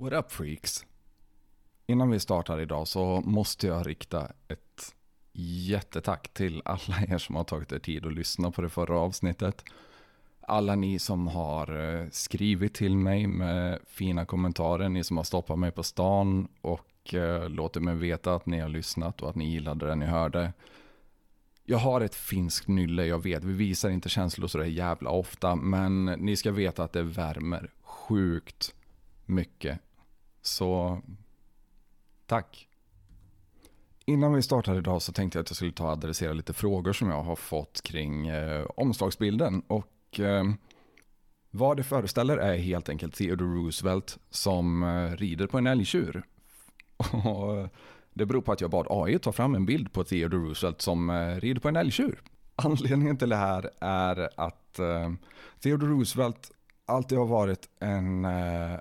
What up freaks? Innan vi startar idag så måste jag rikta ett jättetack till alla er som har tagit er tid att lyssna på det förra avsnittet. Alla ni som har eh, skrivit till mig med fina kommentarer, ni som har stoppat mig på stan och eh, låtit mig veta att ni har lyssnat och att ni gillade det ni hörde. Jag har ett finskt nylle, jag vet, vi visar inte känslor så det jävla ofta, men ni ska veta att det värmer sjukt mycket. Så tack. Innan vi startar idag så tänkte jag att jag skulle ta och adressera lite frågor som jag har fått kring eh, omslagsbilden. Och eh, vad det föreställer är helt enkelt Theodore Roosevelt som eh, rider på en älgtjur. Och eh, det beror på att jag bad AI ta fram en bild på Theodore Roosevelt som eh, rider på en älgtjur. Anledningen till det här är att eh, Theodore Roosevelt alltid har varit en eh,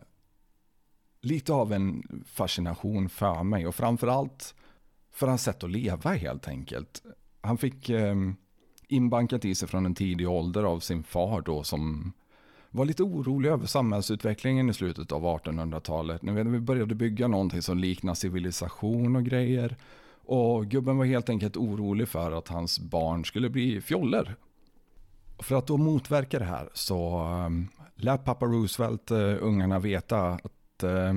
lite av en fascination för mig och framförallt för hans sätt att leva helt enkelt. Han fick eh, inbankat i sig från en tidig ålder av sin far då som var lite orolig över samhällsutvecklingen i slutet av 1800-talet. När vi började bygga någonting som liknar civilisation och grejer. Och gubben var helt enkelt orolig för att hans barn skulle bli fjoller. För att då motverka det här så ehm, lät pappa Roosevelt eh, ungarna veta att eh,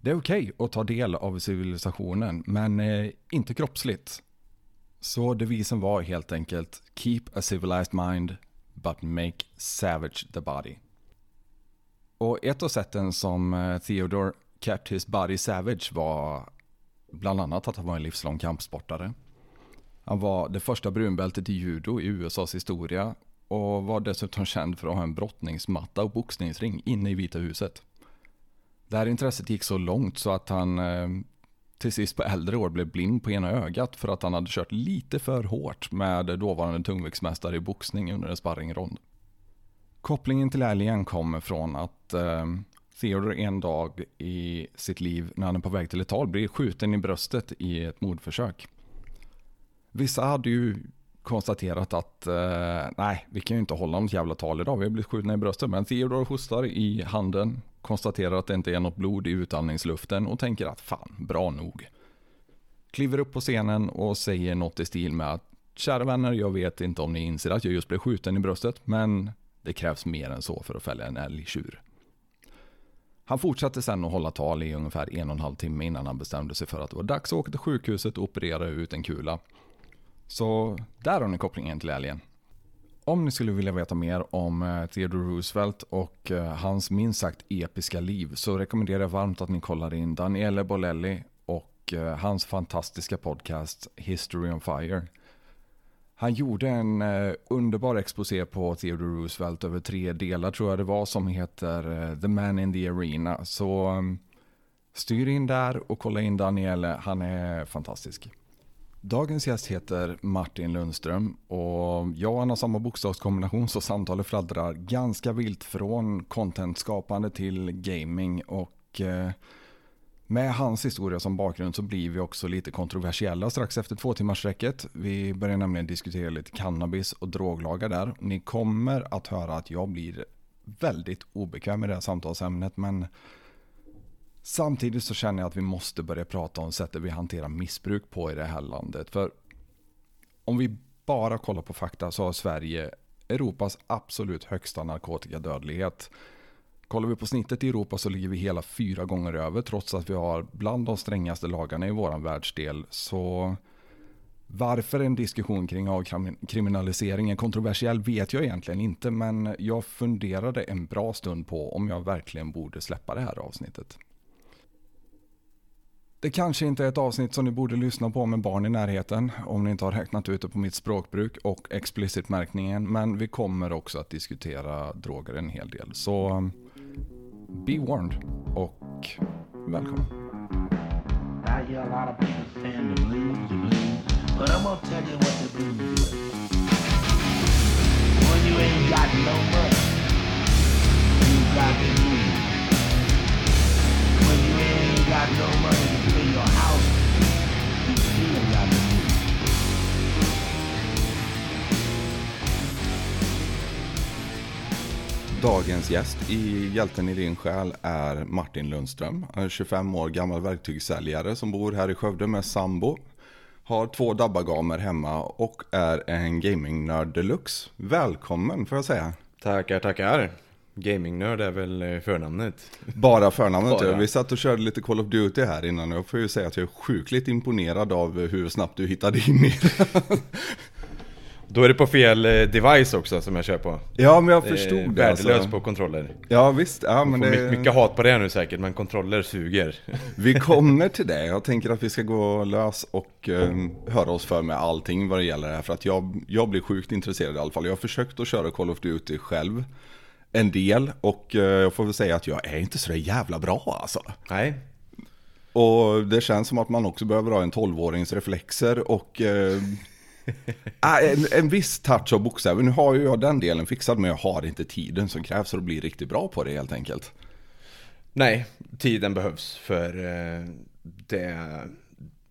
det är okej okay att ta del av civilisationen, men eh, inte kroppsligt. Så devisen var helt enkelt Keep a civilized mind, but make savage the body. Och ett av sätten som eh, Theodore kept his body savage var bland annat att han var en livslång kampsportare. Han var det första brunbältet i judo i USAs historia och var dessutom känd för att ha en brottningsmatta och boxningsring inne i Vita huset. Det här intresset gick så långt så att han eh, till sist på äldre år blev blind på ena ögat för att han hade kört lite för hårt med dåvarande tungviktsmästare i boxning under en sparringrond. Kopplingen till älgen kommer från att eh, Theodore en dag i sitt liv när han är på väg till ett tal blir skjuten i bröstet i ett mordförsök. Vissa hade ju konstaterat att eh, nej, vi kan ju inte hålla något jävla tal idag, vi har blivit skjutna i bröstet. Men Theodore hostar i handen, konstaterar att det inte är något blod i utandningsluften och tänker att fan, bra nog. Kliver upp på scenen och säger något i stil med att kära vänner, jag vet inte om ni inser att jag just blev skjuten i bröstet, men det krävs mer än så för att fälla en älgtjur. Han fortsatte sen att hålla tal i ungefär en och en halv timme innan han bestämde sig för att det var dags att åka till sjukhuset och operera ut en kula. Så där har ni kopplingen till älgen. Om ni skulle vilja veta mer om eh, Theodore Roosevelt och eh, hans minst sagt episka liv så rekommenderar jag varmt att ni kollar in Daniele Bolelli och eh, hans fantastiska podcast History on Fire. Han gjorde en underbar exposé på Theodore Roosevelt över tre delar tror jag det var som heter The Man in the Arena. Så ehm, styr in där och kolla in Daniele, han är fantastisk. Dagens gäst heter Martin Lundström och jag och han har samma bokstavskombination så samtalet fladdrar ganska vilt från contentskapande till gaming och eh, med hans historia som bakgrund så blir vi också lite kontroversiella strax efter två timmars räcket. Vi börjar nämligen diskutera lite cannabis och droglagar där. Ni kommer att höra att jag blir väldigt obekväm i det här samtalsämnet men Samtidigt så känner jag att vi måste börja prata om sättet vi hanterar missbruk på i det här landet. För om vi bara kollar på fakta så har Sverige Europas absolut högsta narkotikadödlighet. Kollar vi på snittet i Europa så ligger vi hela fyra gånger över trots att vi har bland de strängaste lagarna i vår världsdel. Så varför en diskussion kring avkriminalisering är kontroversiell vet jag egentligen inte men jag funderade en bra stund på om jag verkligen borde släppa det här avsnittet. Det kanske inte är ett avsnitt som ni borde lyssna på med barn i närheten om ni inte har räknat ut det på mitt språkbruk och explicit-märkningen. Men vi kommer också att diskutera droger en hel del. Så um, be warned och välkommen. When you ain't got no money, Dagens gäst i Hjälten i din själ är Martin Lundström. Han är 25 år gammal verktygssäljare som bor här i Skövde med sambo. Har två dabbagamer hemma och är en gamingnörd deluxe. Välkommen får jag säga. Tackar, tackar. Gamingnörd är väl eh, förnamnet. Bara förnamnet. Bara. Vi satt och körde lite Call of Duty här innan. Jag får ju säga att jag är sjukligt imponerad av hur snabbt du hittade in i det. Då är det på fel eh, device också som jag kör på. Ja, men jag förstod det. Värdelös Alltså. på kontroller. Ja, visst. Ja, men det... my- mycket hat på det nu säkert, men kontroller suger. Vi kommer till det. Jag tänker att vi ska gå lös och eh, höra oss för med allting vad det gäller det här. För att jag, jag blir sjukt intresserad i alla fall. Jag har försökt att köra Call of Duty själv. En del. Och eh, jag får väl säga att jag är inte så jävla bra alltså. Nej, Och det känns som att man också behöver ha en 12-årings reflexer och eh, ah, en, en viss touch av bokstäver. Nu har ju jag den delen fixad men jag har inte tiden som krävs för att bli riktigt bra på det helt enkelt. nej, tiden behövs för eh, det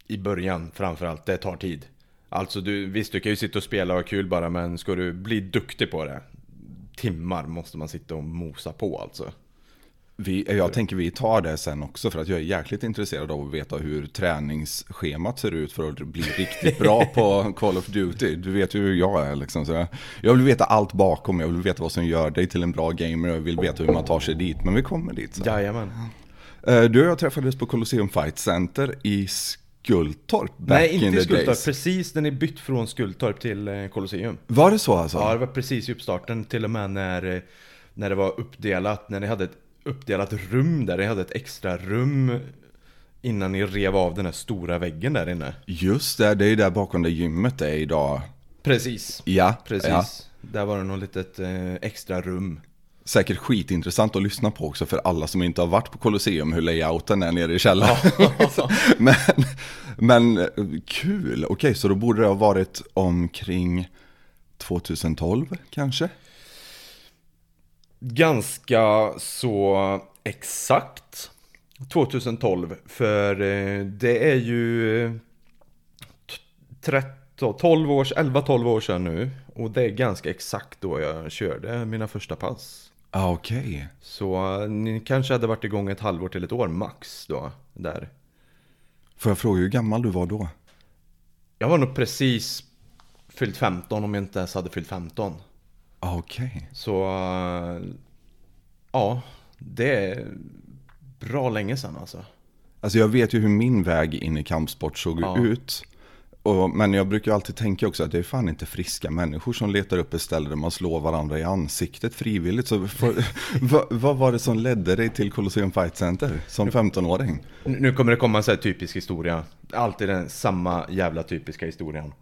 i början framförallt, det tar tid. Alltså du, visst du kan ju sitta och spela och ha kul bara, men ska du bli duktig på det, timmar måste man sitta och mosa på alltså. Vi, jag tänker vi tar det sen också för att jag är jäkligt intresserad av att veta hur träningsschemat ser ut för att bli riktigt bra på Call of Duty. Du vet ju hur jag är liksom. Så jag, vill veta allt bakom, jag vill veta vad som gör dig till en bra gamer och jag vill veta hur man tar sig dit. Men vi kommer dit sen. Jajamän. Eh, Du och jag träffades på Colosseum Fight Center i Skultorp Nej, inte in i Skultorp. days. Precis när ni bytt från Skultorp till eh, Colosseum. Var det så alltså? Ja, det var precis i uppstarten. Till och med när, eh, när det var uppdelat. När ni hade ett uppdelat rum där. Ni hade ett extra rum innan ni rev av den här stora väggen där inne. Just det, det är ju där bakom det gymmet är idag. Precis. Ja, Precis. Ja. Där var det något litet eh, extra rum. Säkert skitintressant att lyssna på också för alla som inte har varit på Colosseum hur layouten är nere i källaren. men, men kul, okej så då borde det ha varit omkring 2012 kanske? Ganska så exakt 2012 för eh, det är ju eh, t- 13, 12 år, 11-12 år sedan nu och det är ganska exakt då jag körde mina första pass. Ah, okej. Så eh, ni kanske hade varit igång ett halvår till ett år max då där. Får jag fråga hur gammal du var då? Jag var nog precis fyllt 15 om jag inte ens hade fyllt 15. Ah, okej. Så eh, ja, det är bra länge sedan alltså. Alltså jag vet ju hur min väg in i kampsport såg Ja. ut. Och, men jag brukar alltid tänka också att det är fan inte friska människor som letar upp ett ställe där man slår varandra i ansiktet frivilligt. Så för, vad, vad var det som ledde dig till Colosseum Fight Center som 15-åring? Nu nu kommer det komma en sån här typisk historia. Alltid den samma jävla typiska historien.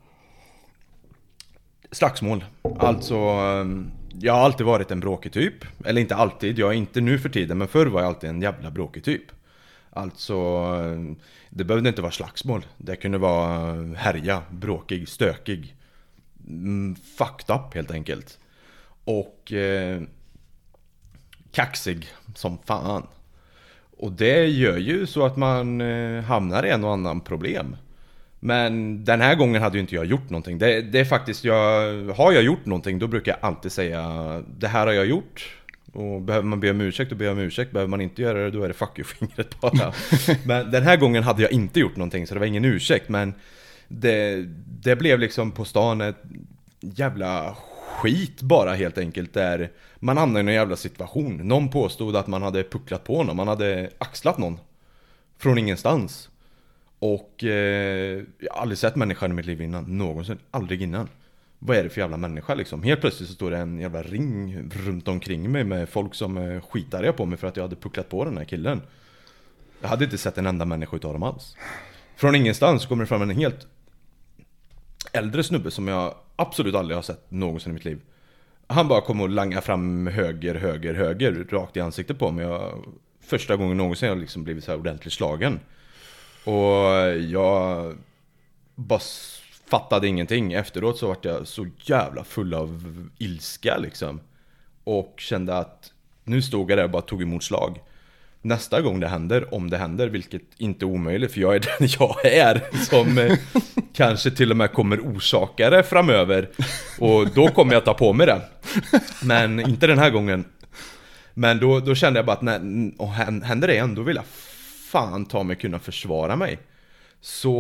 Slagsmål. Alltså, ehm, jag har alltid varit en bråkig typ. Eller inte alltid, jag är inte nu för tiden, men förr var jag alltid en jävla bråkig typ. Alltså, ehm, det behövde inte vara slagsmål. Det kunde vara ehm, härja, bråkig, stökig. Mm, fucked up helt enkelt. Och eh, kaxig som fan. Och det gör ju så att man eh, hamnar i en och annan problem. Men den här gången hade ju inte jag gjort någonting. Det, det är faktiskt, jag, har jag gjort någonting då brukar jag alltid säga Det här har jag gjort. Och behöver man be om ursäkt då ber jag om ursäkt. Behöver man inte göra det då är det fuck you-fingret bara. men den här gången hade jag inte gjort någonting så det var ingen ursäkt. Men det, det blev liksom på stan ett jävla skit bara helt enkelt där man hamnade i någon jävla situation. Någon påstod att man hade pucklat på någon, man hade axlat någon. Från ingenstans. Och eh, jag har aldrig sett människan i mitt liv innan, någonsin, aldrig innan. Vad är det för jävla människa liksom? Helt plötsligt så står det en jävla ring runt omkring mig med folk som eh, skitade på mig för att jag hade pucklat på den här killen. Jag hade inte sett en enda människa utav dem alls. Från ingenstans kommer det fram en helt äldre snubbe som jag absolut aldrig har sett någonsin i mitt liv. Han bara kom och langade fram höger, höger, höger rakt i ansiktet på mig. Jag, första gången någonsin jag liksom blivit så här ordentligt slagen. Och jag bara fattade ingenting. Efteråt så vart jag så jävla full av ilska liksom. Och kände att nu stod jag där och bara tog emot slag. Nästa gång det händer, om det händer, vilket inte är omöjligt för jag är den jag är Som eh, kanske till och med kommer orsaka det framöver Och då kommer jag ta på mig det Men inte den här gången Men då, då kände jag bara att när, händer det igen, då vill jag fan ta mig kunna försvara mig. Så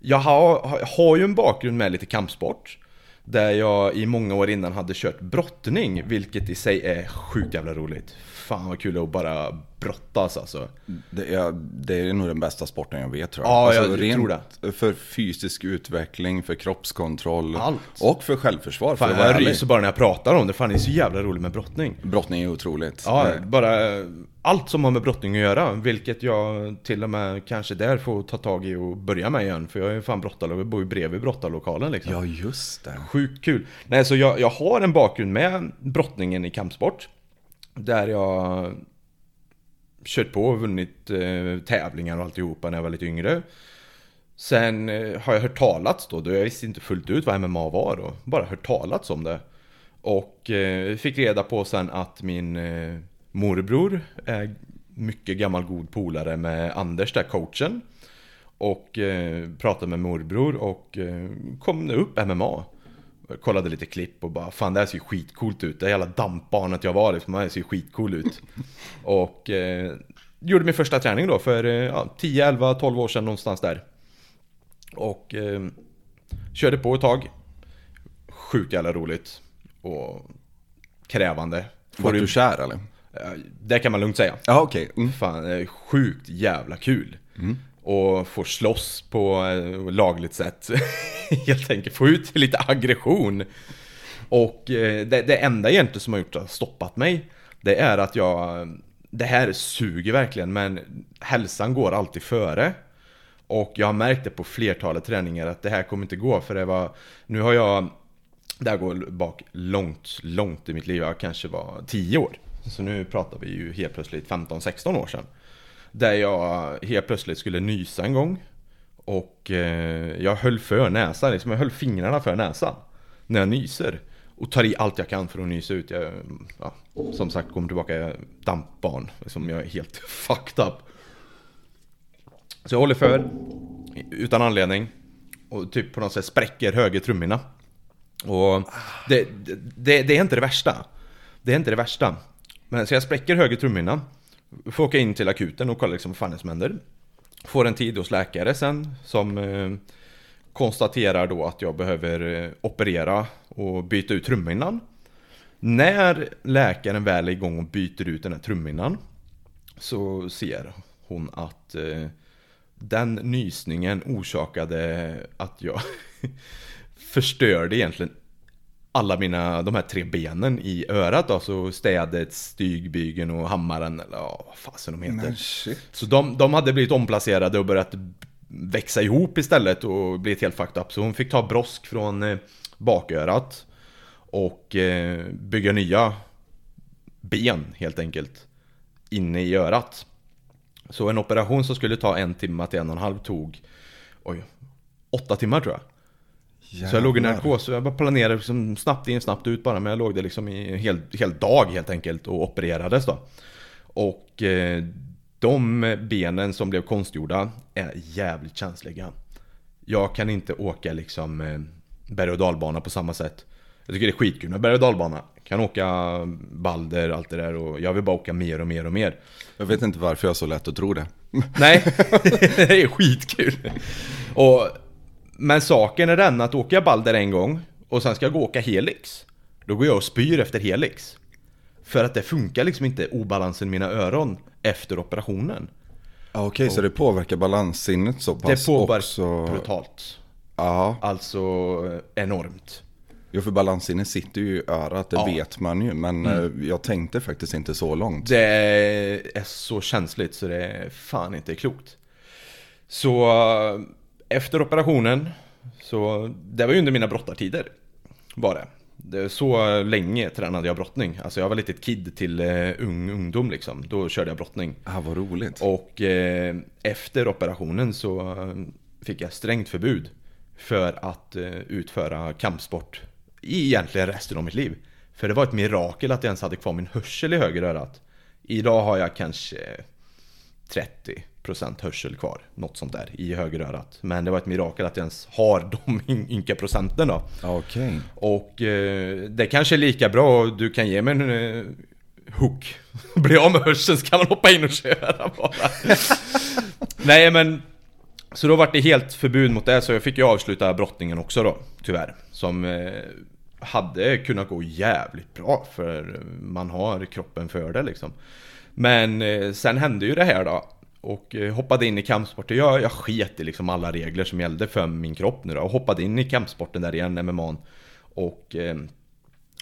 jag har, har- ju en bakgrund med lite kampsport. Där jag i många år innan hade kört brottning, vilket i sig är sjukt jävla roligt. Fan vad kul att bara brottas alltså. Det är, det är nog den bästa sporten jag vet tror jag. Ja, jag rent tror det. För fysisk utveckling, för kroppskontroll. Allt. Och för självförsvar. Fan för jag ryser bara när jag pratar om det, fan det är så jävla roligt med brottning. Brottning är otroligt. Ja, bara eh, allt som har med brottning att göra, vilket jag till och med kanske där får ta tag i och börja med igen. För jag är fan brottare och bor ju bredvid brottarlokalen liksom. Ja, just det. Sjukt kul. Nej, så jag, jag har en bakgrund med brottningen i kampsport. Där jag kört på och vunnit eh, tävlingar och alltihopa när jag var lite yngre. Sen eh, har jag hört talats då, då jag visste inte fullt ut vad MMA var då. bara hört talats om det. Och eh, fick reda på sen att min eh, morbror är mycket gammal god polare med Anders där, coachen. Och eh, pratade med morbror och eh, kom upp MMA. Jag kollade lite klipp och bara fan det här ser ju skitcoolt ut. Det jävla dampbarnet jag var liksom, det här ser ju skitcool ut. och eh, gjorde min första träning då för eh, ja, 10, 11, 12 år sedan någonstans där. Och eh, körde på ett tag. Sjukt jävla roligt. Och krävande. Var du, kär eller? eh, det kan man lugnt säga. Ja, okej. Mm. Fan, är sjukt jävla kul. Och får slåss på eh, lagligt sätt. Helt enkelt få ut lite aggression. Och eh, det, det enda egentligen som har gjort att stoppat mig, det är att jag... Det här suger verkligen, men hälsan går alltid före. Och jag har märkt det på flertalet träningar att det här kommer inte gå, för det var... Nu har jag... Det här går bak långt, långt i mitt liv. Jag kanske var 10 år. Så nu pratar vi ju helt plötsligt 15-16 år sedan. Där jag helt plötsligt skulle nysa en gång. Och eh, jag höll för näsan, liksom jag höll fingrarna för näsan. När jag nyser. Och tar i allt jag kan för att nysa ut. Jag, ja, som sagt, kommer tillbaka, jag är dampbarn. Liksom, jag är helt fucked up. Så jag håller för, utan anledning. Och typ på något sätt spräcker höger trumhinna. Och det, det, det är inte det värsta. Det är inte det värsta. Men så jag spräcker höger trumhinna. Får åka in till akuten och kolla liksom vad fan det är som händer. Får en tid hos läkare sen som eh, konstaterar då att jag behöver eh, operera och byta ut trumhinnan. När läkaren väl är igång och byter ut den här trumhinnan så ser hon att eh, den nysningen orsakade att jag förstörde egentligen alla mina, de här tre benen i örat. Alltså städet, stygbygeln och hammaren eller ja, vad fasen de heter. Shit. Så de, de hade blivit omplacerade och börjat växa ihop istället och blivit helt fucked up. Så hon fick ta brosk från eh, bakörat och eh, bygga nya ben helt enkelt inne i örat. Så en operation som skulle ta en timme till en och en halv tog oj, åtta timmar tror jag. Så jag låg i Jävlar. narkos och jag bara planerade liksom snabbt in, snabbt ut bara. Men jag låg där liksom i en hel, hel dag helt enkelt och opererades då. Och eh, de benen som blev konstgjorda är jävligt känsliga. Jag kan inte åka liksom eh, berg och dalbana på samma sätt. Jag tycker det är skitkul med berg och dalbana. Kan åka Balder, allt det där och jag vill bara åka mer och mer och mer. Jag vet inte varför jag har så lätt att tro det. Nej, det är skitkul. Och, men saken är den att åker jag Balder en gång och sen ska jag gå och åka Helix. Då går jag och spyr efter Helix. För att det funkar liksom inte obalansen i mina öron efter operationen. Ja, Okej, så det påverkar balanssinnet så pass Det påverkar också? brutalt. Ja, Alltså enormt. jo, för balanssinnet sitter ju i örat, det Ja. Mm. vet man ju. Men eh, jag tänkte faktiskt inte så långt. Det är så känsligt så det är fan inte klokt. Så efter operationen, så det var ju under mina brottartider. Var det. det så länge tränade jag brottning. Alltså jag var lite ett kid till eh, ung ungdom liksom. Då körde jag brottning. Ah, vad roligt. Och eh, efter operationen så eh, fick jag strängt förbud för att eh, utföra kampsport i egentligen resten av mitt liv. För det var ett mirakel att jag ens hade kvar min hörsel i höger örat. Idag har jag kanske 30% hörsel kvar, något sånt där, i höger örat. Men det var ett mirakel att jag ens har de ynka procenten då. Okej. Och eh, det kanske är lika bra, du kan ge mig en eh, hook. Blir av med hörseln så kan man hoppa in och köra bara. Nej men Så då var det helt förbud mot det så jag fick ju avsluta brottningen också då Tyvärr Som eh, hade kunnat gå jävligt bra för man har kroppen för det liksom Men eh, sen hände ju det här då och eh, hoppade in i kampsporten. Jag, jag sket i liksom alla regler som gällde för min kropp nu då och hoppade in i kampsporten där igen, MMA. Och eh,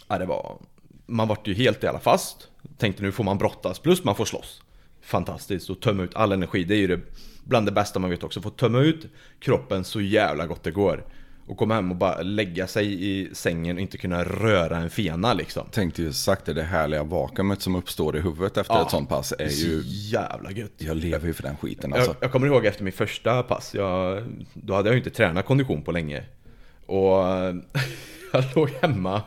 ja, det var... Man vart ju helt jävla fast. Tänkte nu får man brottas, plus man får slåss. Fantastiskt, och tömma ut all energi. Det är ju det, bland det bästa man vet också. Få tömma ut kroppen så jävla gott det går. Och komma hem och bara lägga sig i sängen och inte kunna röra en fena liksom. Tänkte ju sagt det, det härliga vakuumet som uppstår i huvudet efter Ja, ett sånt pass är ju... jävla gött. Jag lever ju för den skiten alltså. Jag, jag kommer ihåg efter min första pass, jag, då hade jag ju inte tränat kondition på länge. Och jag låg hemma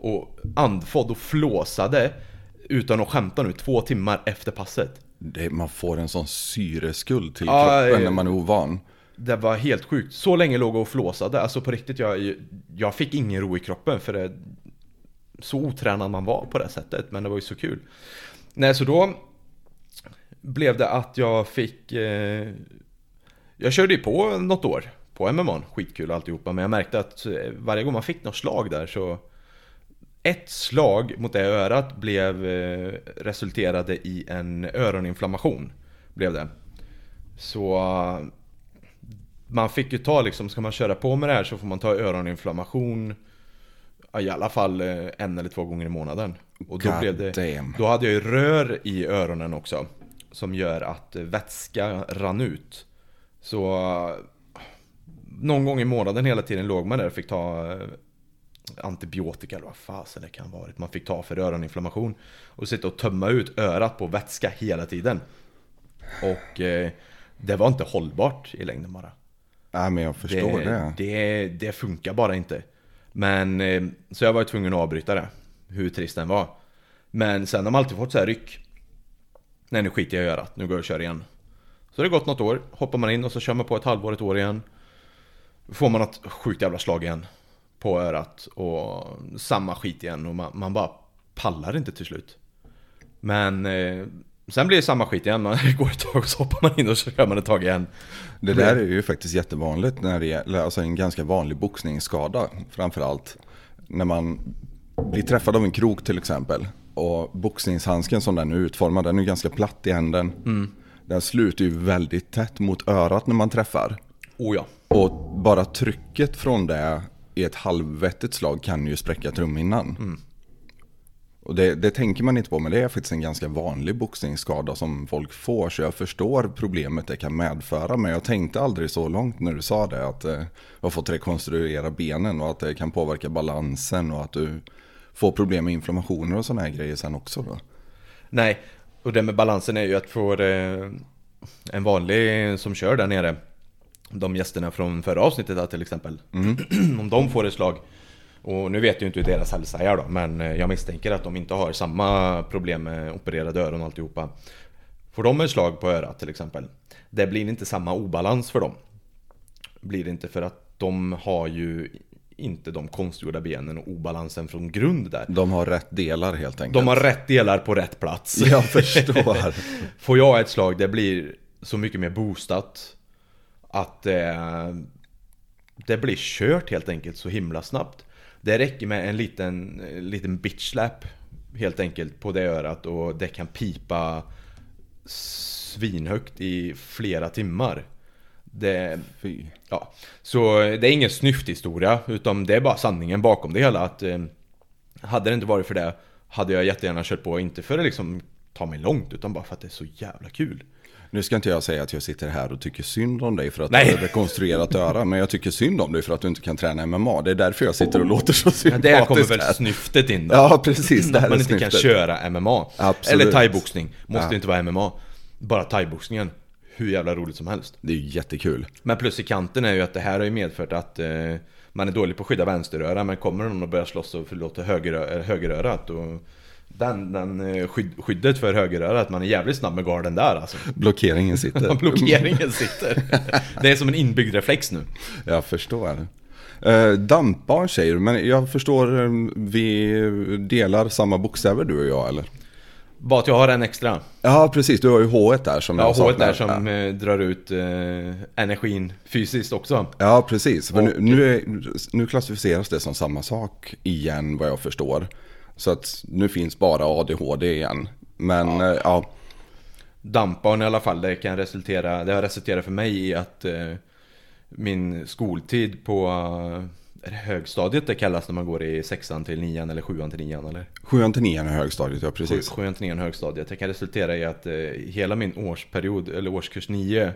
och andfådd och flåsade utan att skämta nu, två timmar efter passet. Det, man får en sån syreskuld till kroppen när man är ovan. Det var helt sjukt. Så länge låg jag och flåsade. Alltså på riktigt, jag, jag fick ingen ro i kroppen för det... Så otränad man var på det sättet, men det var ju så kul. Nej, så då blev det att jag fick... Eh, jag körde ju på något år på MMA, skitkul alltihopa, men jag märkte att eh, varje gång man fick något slag där så... Ett slag mot det örat blev, eh, resulterade i en öroninflammation. Blev det. Så man fick ju ta liksom, ska man köra på med det här så får man ta öroninflammation i alla fall eh, en eller två gånger i månaden. Och då God blev det, damn. då hade jag ju rör i öronen också. Som gör att eh, vätska rann ut. Så eh, någon gång i månaden hela tiden låg man där och fick ta antibiotika eller vad fasen det kan ha varit. Man fick ta för öroninflammation. Och sitta och tömma ut örat på vätska hela tiden. Och eh, det var inte hållbart i längden bara. Nej men jag förstår det. Det, det funkar bara inte. Men, eh, så jag var tvungen att avbryta det. Hur trist den var. Men sen har man alltid fått så här ryck. Nej nu skiter jag i örat, nu går jag och kör igen. Så det har gått något år, hoppar man in och så kör man på ett halvår, ett år igen. Får man ett sjukt jävla slag igen. På örat och samma skit igen och man, man bara pallar inte till slut. Men eh, sen blir det samma skit igen, man går ett tag och så hoppar man in och så kör man ett tag igen. Det där är ju faktiskt jättevanligt när det gäller, alltså en ganska vanlig boxningsskada framförallt. När man blir träffad av en krok till exempel. Och boxningshandsken som den är utformad, den är ju ganska platt i händen. Den sluter ju väldigt tätt mot örat när man träffar. Oh ja. Och bara trycket från det i ett halvvettigt slag kan ju spräcka trumhinnan. Och det, det tänker man inte på, men det är faktiskt en ganska vanlig boxningsskada som folk får. Så jag förstår problemet det kan medföra, men jag tänkte aldrig så långt när du sa det. Att eh, du har fått rekonstruera benen och att det kan påverka balansen och att du får problem med inflammationer och sådana här grejer sen också då. Nej, och det med balansen är ju att få eh, en vanlig som kör där nere De gästerna från förra avsnittet där till exempel Om de får ett slag Och nu vet jag ju inte hur deras hälsa är då Men eh, jag misstänker att de inte har samma problem med opererade öron och alltihopa. Får de ett slag på örat till exempel Det blir inte samma obalans för dem. Blir det inte för att de har ju inte de konstgjorda benen och obalansen från grund där? De har rätt delar helt enkelt. De har rätt delar på rätt plats. Jag förstår. Får jag ett slag, det blir så mycket mer boostat Att eh, det blir kört helt enkelt så himla snabbt Det räcker med en liten, eh, liten bitch slap Helt enkelt på det örat och det kan pipa svinhögt i flera timmar. Det, Fy. Ja, så det är ingen snyfthistoria utan det är bara sanningen bakom det hela att eh, Hade det inte varit för det hade jag jättegärna kört på, inte för att liksom ta mig långt utan bara för att det är så jävla kul Nu ska inte jag säga att jag sitter här och tycker synd om dig för att Nej. du har rekonstruerat öra. Men jag tycker synd om dig för att du inte kan träna MMA. Det är därför jag sitter och låter så sympatisk det kommer väl här. snyftet in då? Ja, precis. Det här att man inte kan köra MMA Absolut. Eller thaiboxning, måste Ja. inte vara MMA Bara thaiboxningen, hur jävla roligt som helst Det är ju jättekul. Men plus i kanten är ju att det här har ju medfört att eh, Man är dålig på att skydda vänsteröra men kommer någon och börjar slåss och förlåter höger, högerörat och den, den eh, skydd, skyddet för högerörat, man är jävligt snabb med garden där alltså Blockeringen sitter. Blockeringen sitter Det är som en inbyggd reflex nu Jag förstår. Eh, dampbarn säger du, men jag förstår eh, vi delar samma bokstäver du och jag eller? Bara att jag har en extra. Ja, precis. Du har ju H1 där som Ja, jag H1 saknar. där som eh, drar ut eh, energin fysiskt också. Ja, precis. För nu, Och- nu, är, nu klassificeras det som samma sak igen vad jag förstår. Så att nu finns bara ADHD igen. Men ja, ja, Dampbarn i alla fall, det kan resultera, det har resulterat för mig i att eh, min skoltid på eh, är högstadiet det kallas när man går i sexan till nian eller sjuan till nian eller? 7 till 9 är högstadiet, ja precis. Sjuan till nian högstadiet. Det kan resultera i att eh, hela min årsperiod, eller årskurs nio,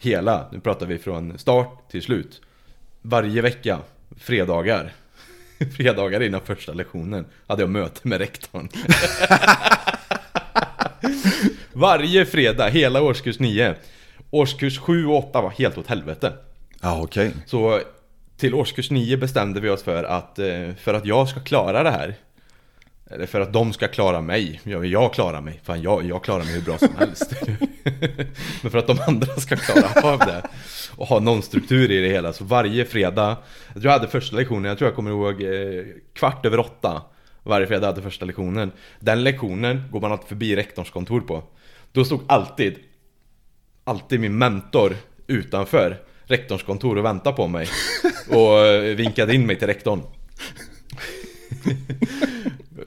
hela, nu pratar vi från start till slut. Varje vecka, fredagar, fredagar innan första lektionen, hade jag möte med rektorn. Varje fredag, hela årskurs 9. Årskurs 7 och 8 var helt åt helvete. Ja, okej. Så till årskurs 9 bestämde vi oss för att eh, för att jag ska klara det här eller för att de ska klara mig, jag, jag klarar mig, fan jag, jag klarar mig hur bra som helst Men för att de andra ska klara av det och ha någon struktur i det hela. Så varje fredag, jag tror jag hade första lektionen, jag tror jag kommer ihåg eh, kvart över åtta Varje fredag hade första lektionen. Den lektionen går man alltid förbi rektorns kontor på. Då stod alltid alltid min mentor utanför rektorns kontor och väntade på mig och vinkade in mig till rektorn.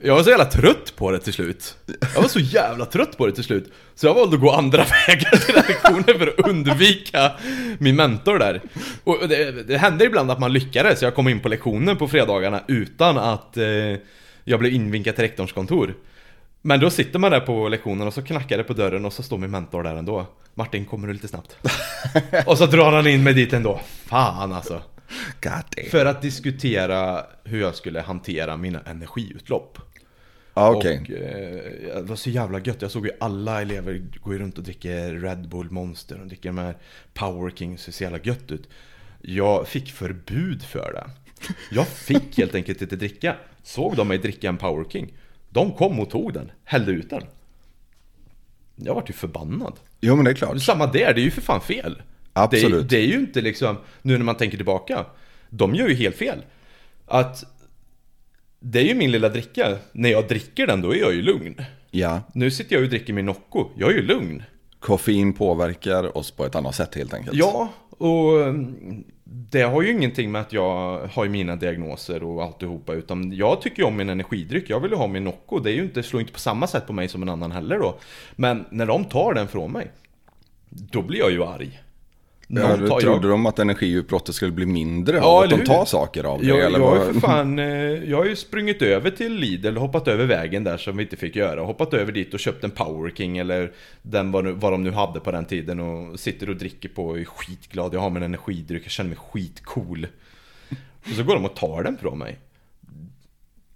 Jag var så jävla trött på det till slut. Jag var så jävla trött på det till slut. Så jag valde att gå andra vägar till den lektionen för att undvika min mentor där. Och det, det hände ibland att man lyckades. Jag kom in på lektionen på fredagarna utan att eh, jag blev invinkad till rektorns kontor. Men då sitter man där på lektionen och så knackar det på dörren och så står min mentor där ändå. Martin, kommer du lite snabbt? och så drar han in mig dit ändå. Fan alltså. För att diskutera hur jag skulle hantera mina energiutlopp. Ja, okej. Och eh, det var så jävla gött. Jag såg ju alla elever gå runt och dricka Red Bull Monster och dricka de här Power Kings. Det ser så jävla gött ut. Jag fick förbud för det. Jag fick helt enkelt inte dricka. Såg de mig dricka en Power King. De kom och tog den, hällde ut den. Jag vart ju förbannad. Jo, men det är klart. Samma där, det är ju för fan fel. Absolut. Det, det är ju inte liksom, nu när man tänker tillbaka, de gör ju helt fel. Att det är ju min lilla dricka, när jag dricker den då är jag ju lugn. Ja, Nu sitter jag och dricker min Nocco, jag är ju lugn. koffein påverkar oss på ett annat sätt helt enkelt. Ja, och mm, det har ju ingenting med att jag har mina diagnoser och alltihopa utan jag tycker ju om min energidryck, jag vill ju ha min Nocco. Det är ju inte, slår inte på samma sätt på mig som en annan heller då. Men när de tar den från mig, då blir jag ju arg. Ja, trodde de att energiutbrottet skulle bli mindre Ja, av att de tar saker av dig? Jag, eller jag, har ju för fan, eh, jag har ju sprungit över till Lidl och hoppat över vägen där som vi inte fick göra. Hoppat över dit och köpt en Power King eller den vad, nu- vad de nu hade på den tiden och sitter och dricker på och är skitglad. Jag har min energidryck, jag känner mig skitcool. Och så går de och tar den från mig.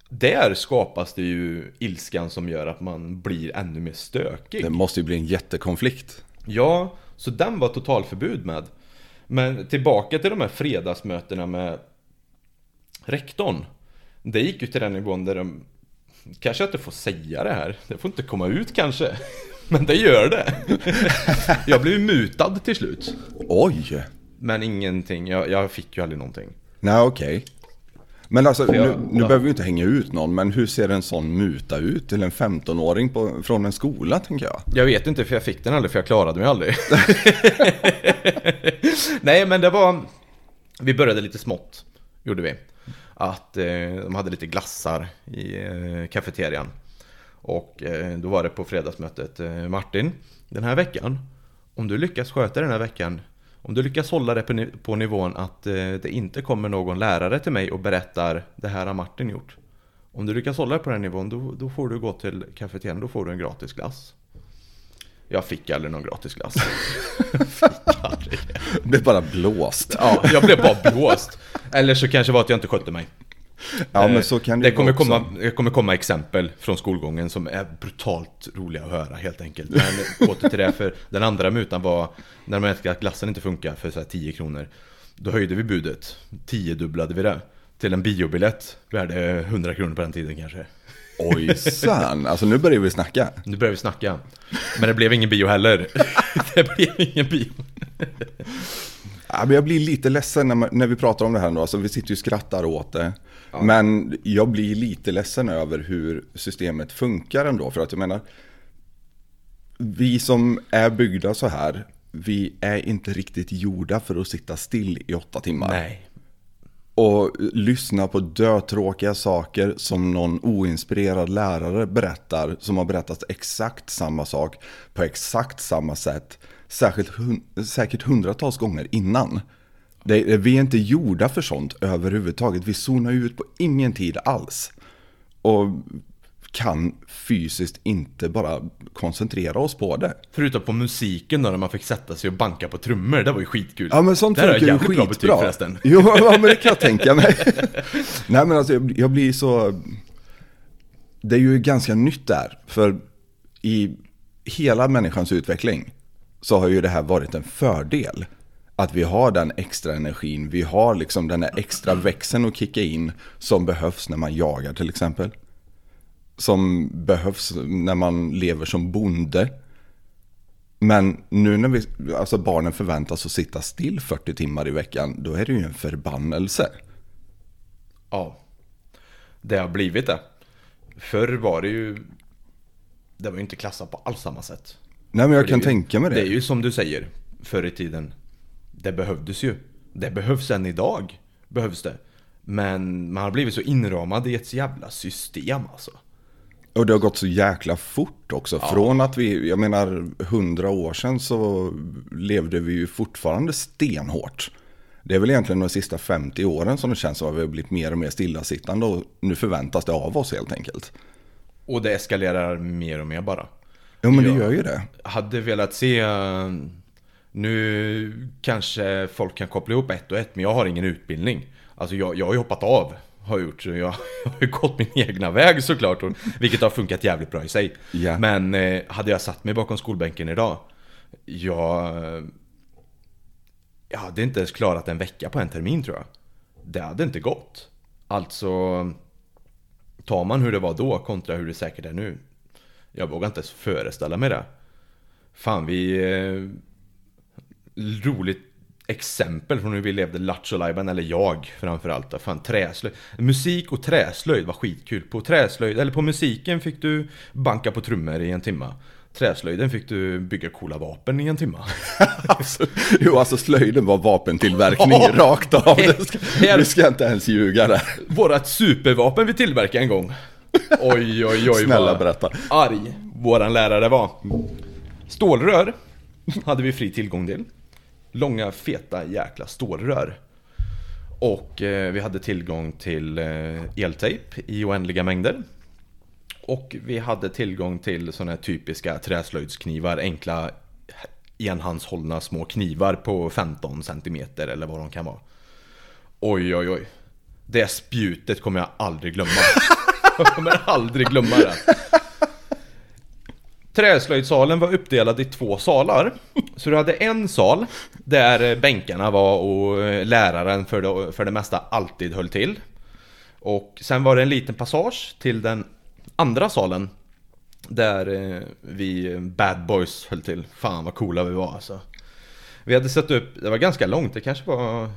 Där skapas det ju ilskan som gör att man blir ännu mer stökig. Det måste ju bli en jättekonflikt. Ja, så den var totalförbud med. Men tillbaka till de här fredagsmötena med rektorn. Det gick ju till den nivån där de Kanske jag inte får säga det här. Det får inte komma ut kanske. Men det gör det. Jag blev mutad till slut. Oj! Men ingenting. Jag, jag fick ju aldrig någonting. Nej, okej. Men alltså, jag- nu, nu ja. behöver vi inte hänga ut någon, men hur ser en sån muta ut till en 15-åring på, från en skola, tänker jag? Jag vet inte för jag fick den aldrig för jag klarade mig aldrig. Nej men det var... Vi började lite smått, gjorde vi. Att eh, de hade lite glassar i eh, kafeterian. Och eh, då var det på fredagsmötet eh, Martin, den här veckan Om du lyckas sköta den här veckan Om du lyckas hålla det på, ni- på nivån att eh, det inte kommer någon lärare till mig och berättar Det här har Martin gjort. Om du lyckas hålla det på den nivån då, då får du gå till kafeterian, då får du en gratis glass. Jag fick aldrig någon gratis glass. Fick aldrig. Det. Det blev bara blåst. Ja, jag blev bara blåst. Eller så kanske det var att jag inte skötte mig Ja, Eh, men så kan det, det kommer, också. komma, det kommer komma exempel från skolgången som är brutalt roliga att höra helt enkelt. Men åter till det, för den andra mutan var när de märkte att glassen inte funkar för så här 10 kronor. Då höjde vi budet, 10 dubblade vi det. Till en biobiljett, värde 100 kronor på den tiden kanske. Ojsan, alltså nu börjar vi snacka. Nu börjar vi snacka. Men det blev ingen bio heller. det blev ingen bio. Ja, men jag blir lite ledsen när, man, när vi pratar om det här nu. Alltså, vi sitter ju och skrattar åt det. Men jag blir lite ledsen över hur systemet funkar ändå. För att jag menar, vi som är byggda så här, vi är inte riktigt gjorda för att sitta still i åtta timmar. Nej. Och lyssna på dötråkiga saker som någon oinspirerad lärare berättar. Som har berättat exakt samma sak på exakt samma sätt. Särskilt, säkert hundratals gånger innan. Det, vi är inte gjorda för sånt överhuvudtaget. Vi zonar ut på ingen tid alls. Och kan fysiskt inte bara koncentrera oss på det. Förutom på musiken då när man fick sätta sig och banka på trummor, det var ju skitkul. Ja men sånt funkar ju jävligt bra skitbra. förresten. Jo, ja, men det kan jag tänka mig. Nej men alltså jag blir så... Det är ju ganska nytt där. För i hela människans utveckling så har ju det här varit en fördel. Att vi har den extra energin, vi har liksom den här extra växeln att kicka in som behövs när man jagar till exempel. Som behövs när man lever som bonde. Men nu när vi, alltså barnen förväntas att sitta still 40 timmar i veckan, då är det ju en förbannelse. Ja. Det har blivit det. Förr var det ju... Det var ju inte klassat på alls samma sätt. Nej men jag För kan ju- tänka mig det. Det är ju som du säger, förr i tiden. Det behövdes ju. Det behövs än idag. Behövs det. Men man har blivit så inramad i ett jävla system alltså. Och det har gått så jäkla fort också. Från att vi, jag menar, hundra år sedan så levde vi ju fortfarande stenhårt. Det är väl egentligen de sista 50 åren som det känns som att vi har blivit mer och mer stillasittande och nu förväntas det av oss helt enkelt. Och det eskalerar mer och mer bara. Jo men Ja. det gör ju det. Hade velat se... Nu kanske folk kan koppla ihop ett och ett, men jag har ingen utbildning. Alltså jag, jag har ju hoppat av, har gjort. Så jag, har ju gått min egna väg såklart. Och, vilket har funkat jävligt bra i sig. Ja. Men eh, hade jag satt mig bakom skolbänken idag, jag... Jag hade inte ens klarat en vecka på en termin tror jag. Det hade inte gått. Alltså... Tar man hur det var då kontra hur det säkert är nu. Jag vågar inte ens föreställa mig det. Fan vi... Eh, roligt exempel från hur vi levde Lattjo Lajban, eller jag framförallt. Fan träslöjd. Musik och träslöjd var skitkul. På träslöjd, eller på musiken fick du banka på trummor i en timma. Träslöjden fick du bygga coola vapen i en timma. Alltså, jo alltså slöjden var vapentillverkning Ja. rakt av. Det ska, ska inte ens ljuga där. Vårat supervapen vi tillverkade en gång. Oj oj oj Snälla vad berätta. arg våran lärare var. Stålrör hade vi fri tillgång till. Långa feta jäkla stålrör. Och eh, vi hade tillgång till eh, eltejp i oändliga mängder. Och vi hade tillgång till sådana här typiska träslöjdsknivar, enkla enhandshållna små knivar på 15 cm eller vad de kan vara. Oj oj oj. Det spjutet kommer jag aldrig glömma. Jag kommer aldrig glömma det. Träslöjdsalen var uppdelad i två salar. Så du hade en sal där bänkarna var och eh, läraren för det, för det mesta alltid höll till. Och sen var det en liten passage till den andra salen. Där eh, vi eh, bad boys höll till. Fan vad coola vi var alltså. Vi hade satt upp, det var ganska långt, det kanske var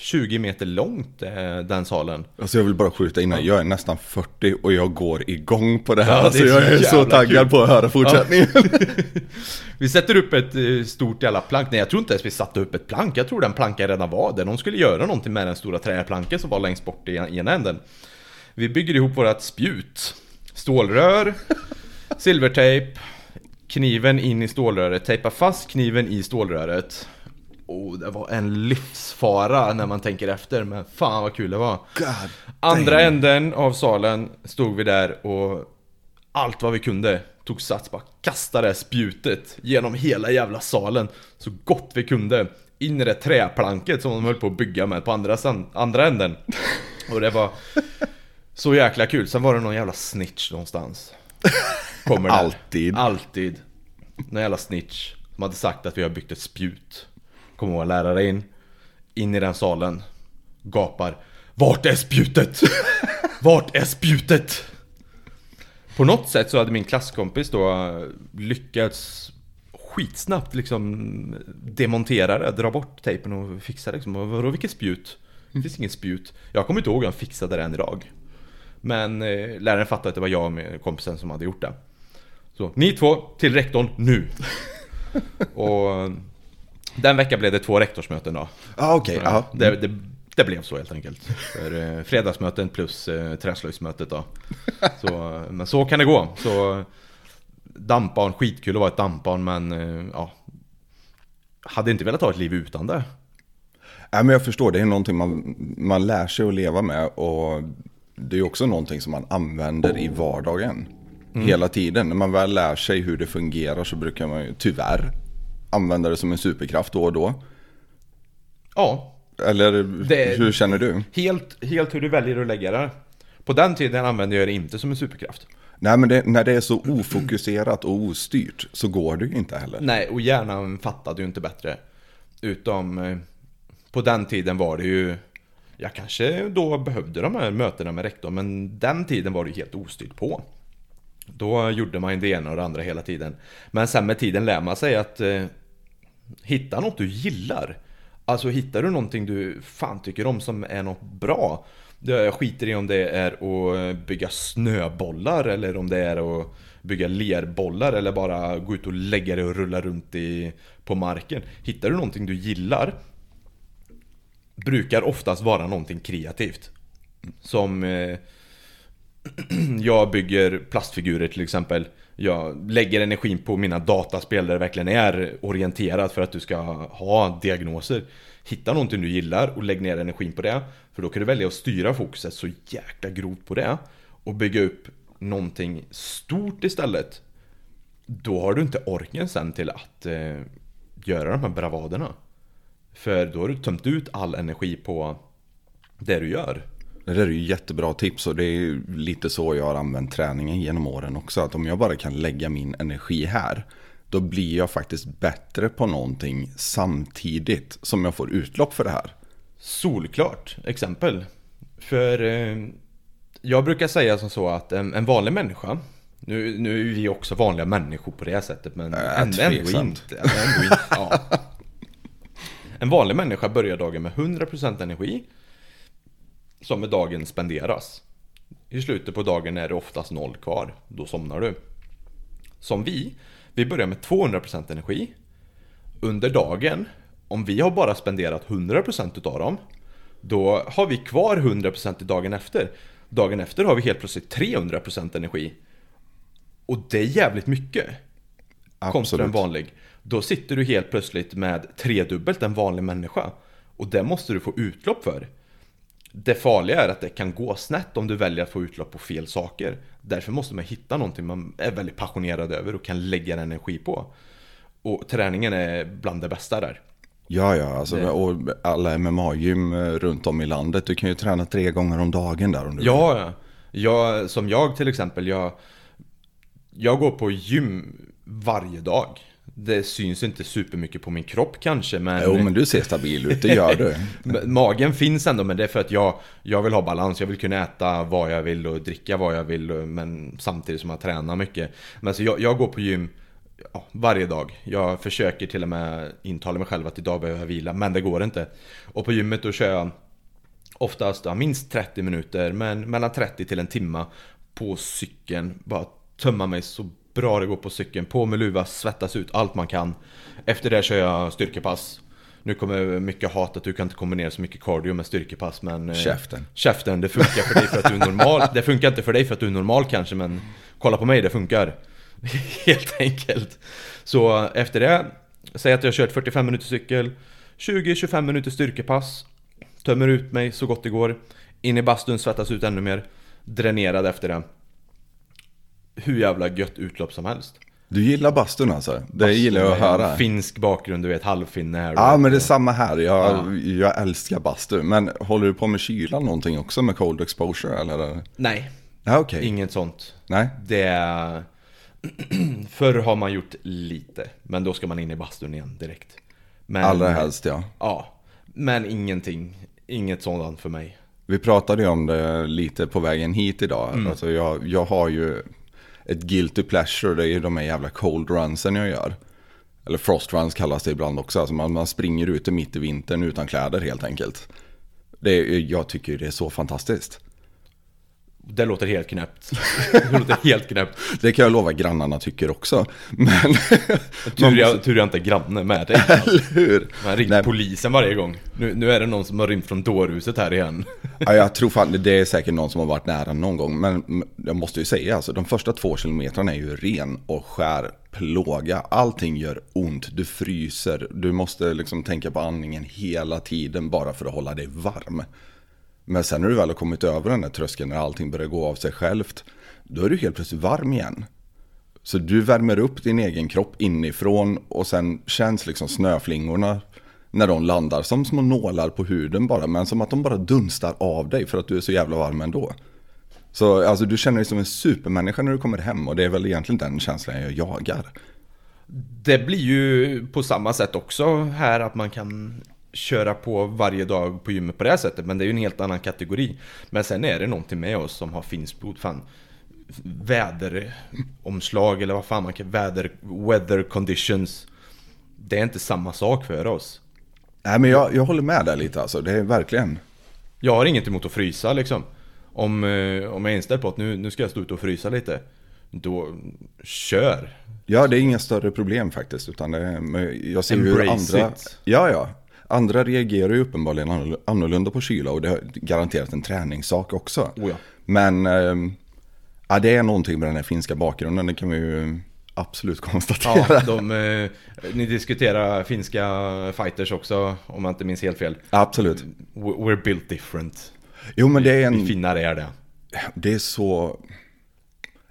20 meter långt eh, den salen. Alltså jag vill bara skjuta innan, jag är nästan 40 och jag går igång på det här. Ja, det alltså så jag är så taggad kul. på att höra fortsättningen. Vi sätter upp ett eh, stort jävla plank. Nej jag tror inte ens vi satte upp ett plank. Jag tror den plankan redan var där. De skulle göra någonting med den stora träplanken som var längst bort i ena änden. Vi bygger ihop vårat spjut. Stålrör. Silvertejp. Kniven in i stålröret. Tejpa fast kniven i stålröret. Oh, det var en livsfara när man tänker efter. Men fan vad kul det var. Andra änden av salen stod vi där och allt vad vi kunde tog sats, bara kastade spjutet genom hela jävla salen så gott vi kunde in i det träplanket som de höll på att bygga med på andra, andra änden. Och det var så jäkla kul. Sen var det någon jävla snitch någonstans. Kommer där. Alltid. Alltid. Någon jävla snitch som hade sagt att vi har byggt ett spjut. Kommer vår lärare in, in i den salen, gapar Vart är spjutet? Vart är spjutet? På något sätt så hade min klasskompis då lyckats skitsnabbt liksom demontera det, dra bort tejpen och fixa det liksom. Vadå vilket spjut? Det finns inget spjut. Jag kommer inte ihåg hur han fixade det än idag. Men eh, läraren fattade att det var jag och kompisen som hade gjort det. Så, ni två till rektorn nu! och den veckan blev det två rektorsmöten då. Ah, okej, okay, ja. det, det, det, blev så helt enkelt. För eh, fredagsmöten plus eh, träslöjdsmötet då. Så, men så kan det gå. Så dampbarn, skitkul att vara ett dampbarn men eh, ja. Hade inte velat ha ett liv utan det. Nej men jag förstår, det är någonting man, man lär sig att leva med och det är också någonting som man använder i vardagen. Mm. Hela tiden. När man väl lär sig hur det fungerar så brukar man ju tyvärr använda det som en superkraft då och då. Ja. Eller hur känner du? Helt, helt hur du väljer att lägga det. På den tiden använde jag det inte som en superkraft. Nej men det, när det är så ofokuserat och ostyrt så går det ju inte heller. Nej och hjärnan fattade ju inte bättre. Utom eh, på den tiden var det ju Jag kanske då behövde de här mötena med rektorn men den tiden var det ju helt ostyrt på. Då gjorde man det ena och det andra hela tiden. Men sen med tiden lär man sig att eh, hitta något du gillar. Alltså hittar du någonting du fan tycker om som är något bra. Jag skiter i om det är att eh, bygga snöbollar eller om det är att bygga lerbollar eller bara gå ut och lägga det och rulla runt i, på marken. Hittar du någonting du gillar brukar oftast vara någonting kreativt. Som eh, jag bygger plastfigurer till exempel. Jag lägger energin på mina dataspel där det verkligen är orienterat för att du ska ha diagnoser. Hitta någonting du gillar och lägg ner energin på det. För då kan du välja att styra fokuset så jäkla grovt på det. Och bygga upp någonting stort istället. Då har du inte orken sen till att eh, göra de här bravaderna. För då har du tömt ut all energi på det du gör. Det där är ju jättebra tips och det är lite så jag har använt träningen genom åren också. Att om jag bara kan lägga min energi här, då blir jag faktiskt bättre på någonting samtidigt som jag får utlopp för det här. Solklart exempel. För eh, jag brukar säga som så att en, en vanlig människa nu, nu är vi också vanliga människor på det sättet men äh, ändå, ändå inte. Ändå inte ja. En vanlig människa börjar dagen med 100% energi som med dagen spenderas. I slutet på dagen är det oftast noll kvar. Då somnar du. Som vi, vi börjar med 200% energi. Under dagen, om vi har bara spenderat 100% utav dem, då har vi kvar 100% i dagen efter. Dagen efter har vi helt plötsligt 300% energi. Och det är jävligt mycket. Absolut. Kontra en vanlig. Då sitter du helt plötsligt med tredubbelt en vanlig människa. Och det måste du få utlopp för. Det farliga är att det kan gå snett om du väljer att få utlopp på fel saker. Därför måste man hitta någonting man är väldigt passionerad över och kan lägga en energi på. Och träningen är bland det bästa där. Ja, ja, alltså, det... och alla MMA-gym eh, runt om i landet. Du kan ju träna tre gånger om dagen där om du Ja, ja. Jag, som jag till exempel, jag, jag går på gym varje dag. Det syns inte supermycket på min kropp kanske men... Jo men du ser stabil ut, det gör du. Magen finns ändå men det är för att jag, jag vill ha balans. Jag vill kunna äta vad jag vill och dricka vad jag vill men samtidigt som jag tränar mycket. Men så jag, jag går på gym ja, varje dag. Jag försöker till och med intala mig själv att idag behöver jag vila men det går inte. Och på gymmet då kör jag oftast ja, minst 30 minuter men mellan 30 till en timma på cykeln. Bara tömma mig så bra det går på cykeln. På med luva, svettas ut allt man kan. Efter det kör jag styrkepass. Nu kommer mycket hat att du kan inte kombinera så mycket cardio med styrkepass men... Eh, käften. Käften, det funkar för dig för att du är normal. Det funkar inte för dig för att du är normal kanske men kolla på mig, det funkar. Helt enkelt. Så efter det, säg att jag har kört 45 minuter cykel, 20-25 minuter styrkepass, tömmer ut mig så gott det går, in i bastun, svettas ut ännu mer, dränerad efter det hur jävla gött utlopp som helst. Du gillar bastun alltså? Det bastun gillar jag att höra. Finsk bakgrund, du vet halvfinne här. Ja, men det är samma här. Jag, ja. jag älskar bastu. Men håller du på med kylan någonting också med cold exposure eller? Nej. Ja, okay. Inget sånt. Nej. Det är... Förr har man gjort lite, men då ska man in i bastun igen direkt. Men, Allra helst ja. Ja, men ingenting. Inget sådant för mig. Vi pratade ju om det lite på vägen hit idag. Mm. Alltså jag, jag har ju ett guilty pleasure, det är ju de här jävla cold runsen jag gör. Eller frost runs kallas det ibland också. Alltså man, man springer ute mitt i vintern utan kläder helt enkelt. Det jag tycker det är så fantastiskt. Det låter helt knäppt. Det låter helt knäppt. Det kan jag lova grannarna tycker också. Men, Tur jag, tur jag inte är granne med dig. eller hur? Man ringer Nej. polisen varje gång. Nu, nu är det någon som har rymt från dårhuset här igen. Ja, jag tror fan det är säkert någon som har varit nära någon gång. Men jag måste ju säga, alltså, de första två kilometrarna är ju ren och skär plåga. Allting gör ont, du fryser, du måste liksom tänka på andningen hela tiden bara för att hålla dig varm. Men sen när du väl har kommit över den där tröskeln, när allting börjar gå av sig självt, då är du helt plötsligt varm igen. Så du värmer upp din egen kropp inifrån och sen känns liksom snöflingorna när de landar som små nålar på huden bara, men som att de bara dunstar av dig för att du är så jävla varm ändå. Så alltså, du känner dig som en supermänniska när du kommer hem och det är väl egentligen den känslan jag jagar. Det blir ju på samma sätt också här att man kan köra på varje dag på gymmet på det här sättet. Men det är ju en helt annan kategori. Men sen är det någonting med oss som har finskt blod. Fan, väderomslag eller vad fan man kan... Väder, weather conditions. Det är inte samma sak för oss. Nej men jag, jag håller med där lite alltså, det är verkligen. Jag har inget emot att frysa liksom. Om, eh, om jag är inställd på att nu, nu ska jag stå ute och frysa lite. Då, kör! Ja, det är inga större problem faktiskt. Utan det jag ser ju hur Embrace andra... it. Ja, ja. Andra reagerar ju uppenbarligen annorl- annorlunda på kyla och det har garanterat en träningssak också. Oh ja. Men ehm, ja, det är någonting med den här finska bakgrunden, det kan vi ju absolut konstatera. Ja, de, eh, ni diskuterar finska fighters också, om jag inte minns helt fel. Absolut. We- We're built different. Jo, men det är Vi en... finnar är det. Det är så...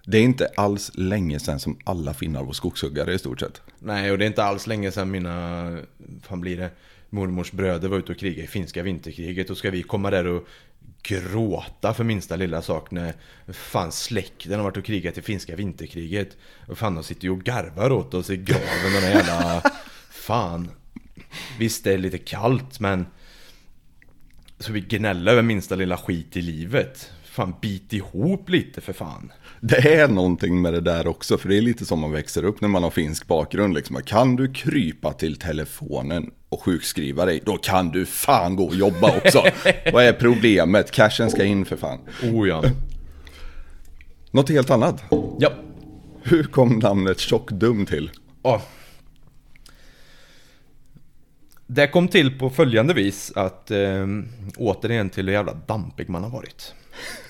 Det är inte alls länge sedan som alla finnar var skogshuggare i stort sett. Nej, och det är inte alls länge sedan mina, fan blir det, mormors bröder var ute och krigade i finska vinterkriget. Och ska vi komma där och gråta för minsta lilla sak när fan släkten har varit och krigat i finska vinterkriget. Och fan de sitter ju och garvar åt oss i graven den jävla... Fan. Visst det är lite kallt men... Så vi gnäller över minsta lilla skit i livet. Fan bit ihop lite för fan. Det är någonting med det där också, för det är lite som man växer upp när man har finsk bakgrund. Liksom. Kan du krypa till telefonen och sjukskriva dig, då kan du fan gå och jobba också. Vad är problemet? Cashen ska in för fan. Oh ja. Något helt annat. Ja. Hur kom namnet Tjockdum till? Ja. Det kom till på följande vis att eh, återigen till hur jävla dampig man har varit.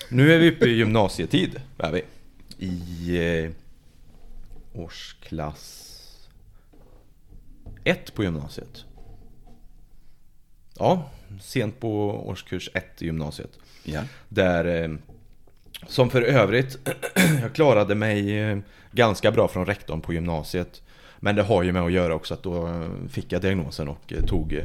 Nu är vi uppe i gymnasietid, är vi. I eh, årsklass 1 på gymnasiet. Ja, sent på årskurs 1 i gymnasiet. Ja. Där, eh, som för övrigt, jag klarade mig eh, ganska bra från rektorn på gymnasiet. Men det har ju med att göra också att då fick jag diagnosen och tog,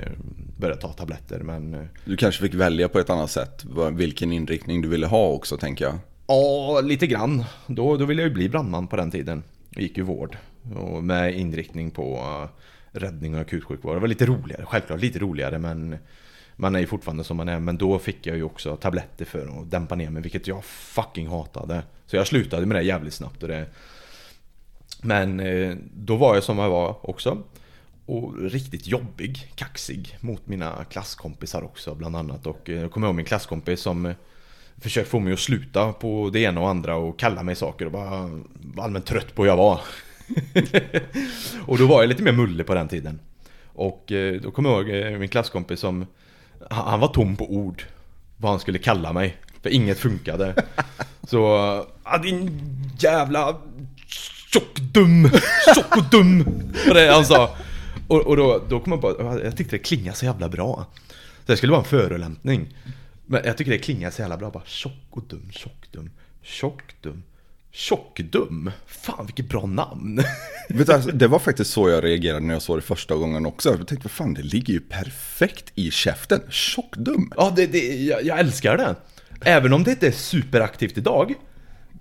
började ta tabletter. Men Du kanske fick välja på ett annat sätt, vilken inriktning du ville ha också tänker jag ja, lite grann. Då, då ville jag ju bli brandman på den tiden. Jag gick ju vård. Och med inriktning på eh, räddning och akutsjukvård. Det var lite roligare, självklart lite roligare men man är ju fortfarande som man är. Men då fick jag ju också tabletter för att dämpa ner mig, vilket jag fucking hatade. Så jag slutade med det jävligt snabbt. Och det... Men eh, då var jag som jag var också. Och riktigt jobbig, kaxig mot mina klasskompisar också bland annat. Och eh, jag kommer ihåg min klasskompis som försökte få mig att sluta på det ena och andra och kalla mig saker och bara var allmänt trött på hur jag var. och då var jag lite mer mullig på den tiden. Och eh, då kommer jag ihåg eh, min klasskompis som han var tom på ord Vad han skulle kalla mig För inget funkade Så ah, din jävla Tjockdum Tjockdum Var det han sa Och, och då, då kom jag på Jag tyckte det klingade så jävla bra Så det skulle vara en förolämpning Men jag tycker det klingar så jävla bra bara Tjock och dum, tjockdum Tjockdum Tjockdum Fan vilket bra namn Vet du, alltså, det var faktiskt så jag reagerade när jag såg det första gången också. Jag tänkte, vad fan, det ligger ju perfekt i käften. Tjockdum. Ja, det, det, jag, jag älskar det. Även om det inte är superaktivt idag.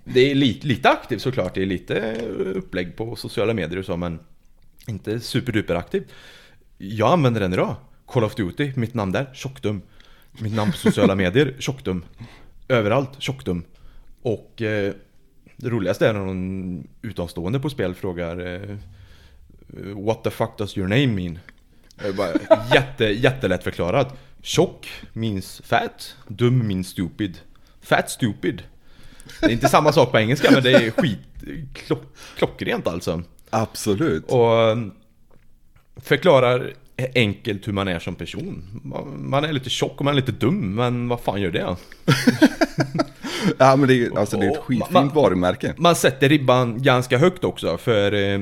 Det är lite, lite aktivt såklart, det är lite upplägg på sociala medier och så, men inte superduper aktivt. Jag använder den idag. Call of Duty, mitt namn där, tjockdum. Mitt namn på sociala medier, tjockdum. Överallt, tjockdum. Och eh, det roligaste är när någon utomstående på spel frågar eh, What the fuck does your name mean? Bara jätte, jättelätt förklarat. Tjock means fat, dum means stupid. Fat stupid. Det är inte samma sak på engelska men det är skit klock, klockrent alltså. Absolut. Och eh, förklarar enkelt hur man är som person. Man- är lite tjock och man är lite dum, men vad fan gör det? Ja men det är, alltså, det är ett skitfint man- varumärke. Man sätter ribban ganska högt också, för eh,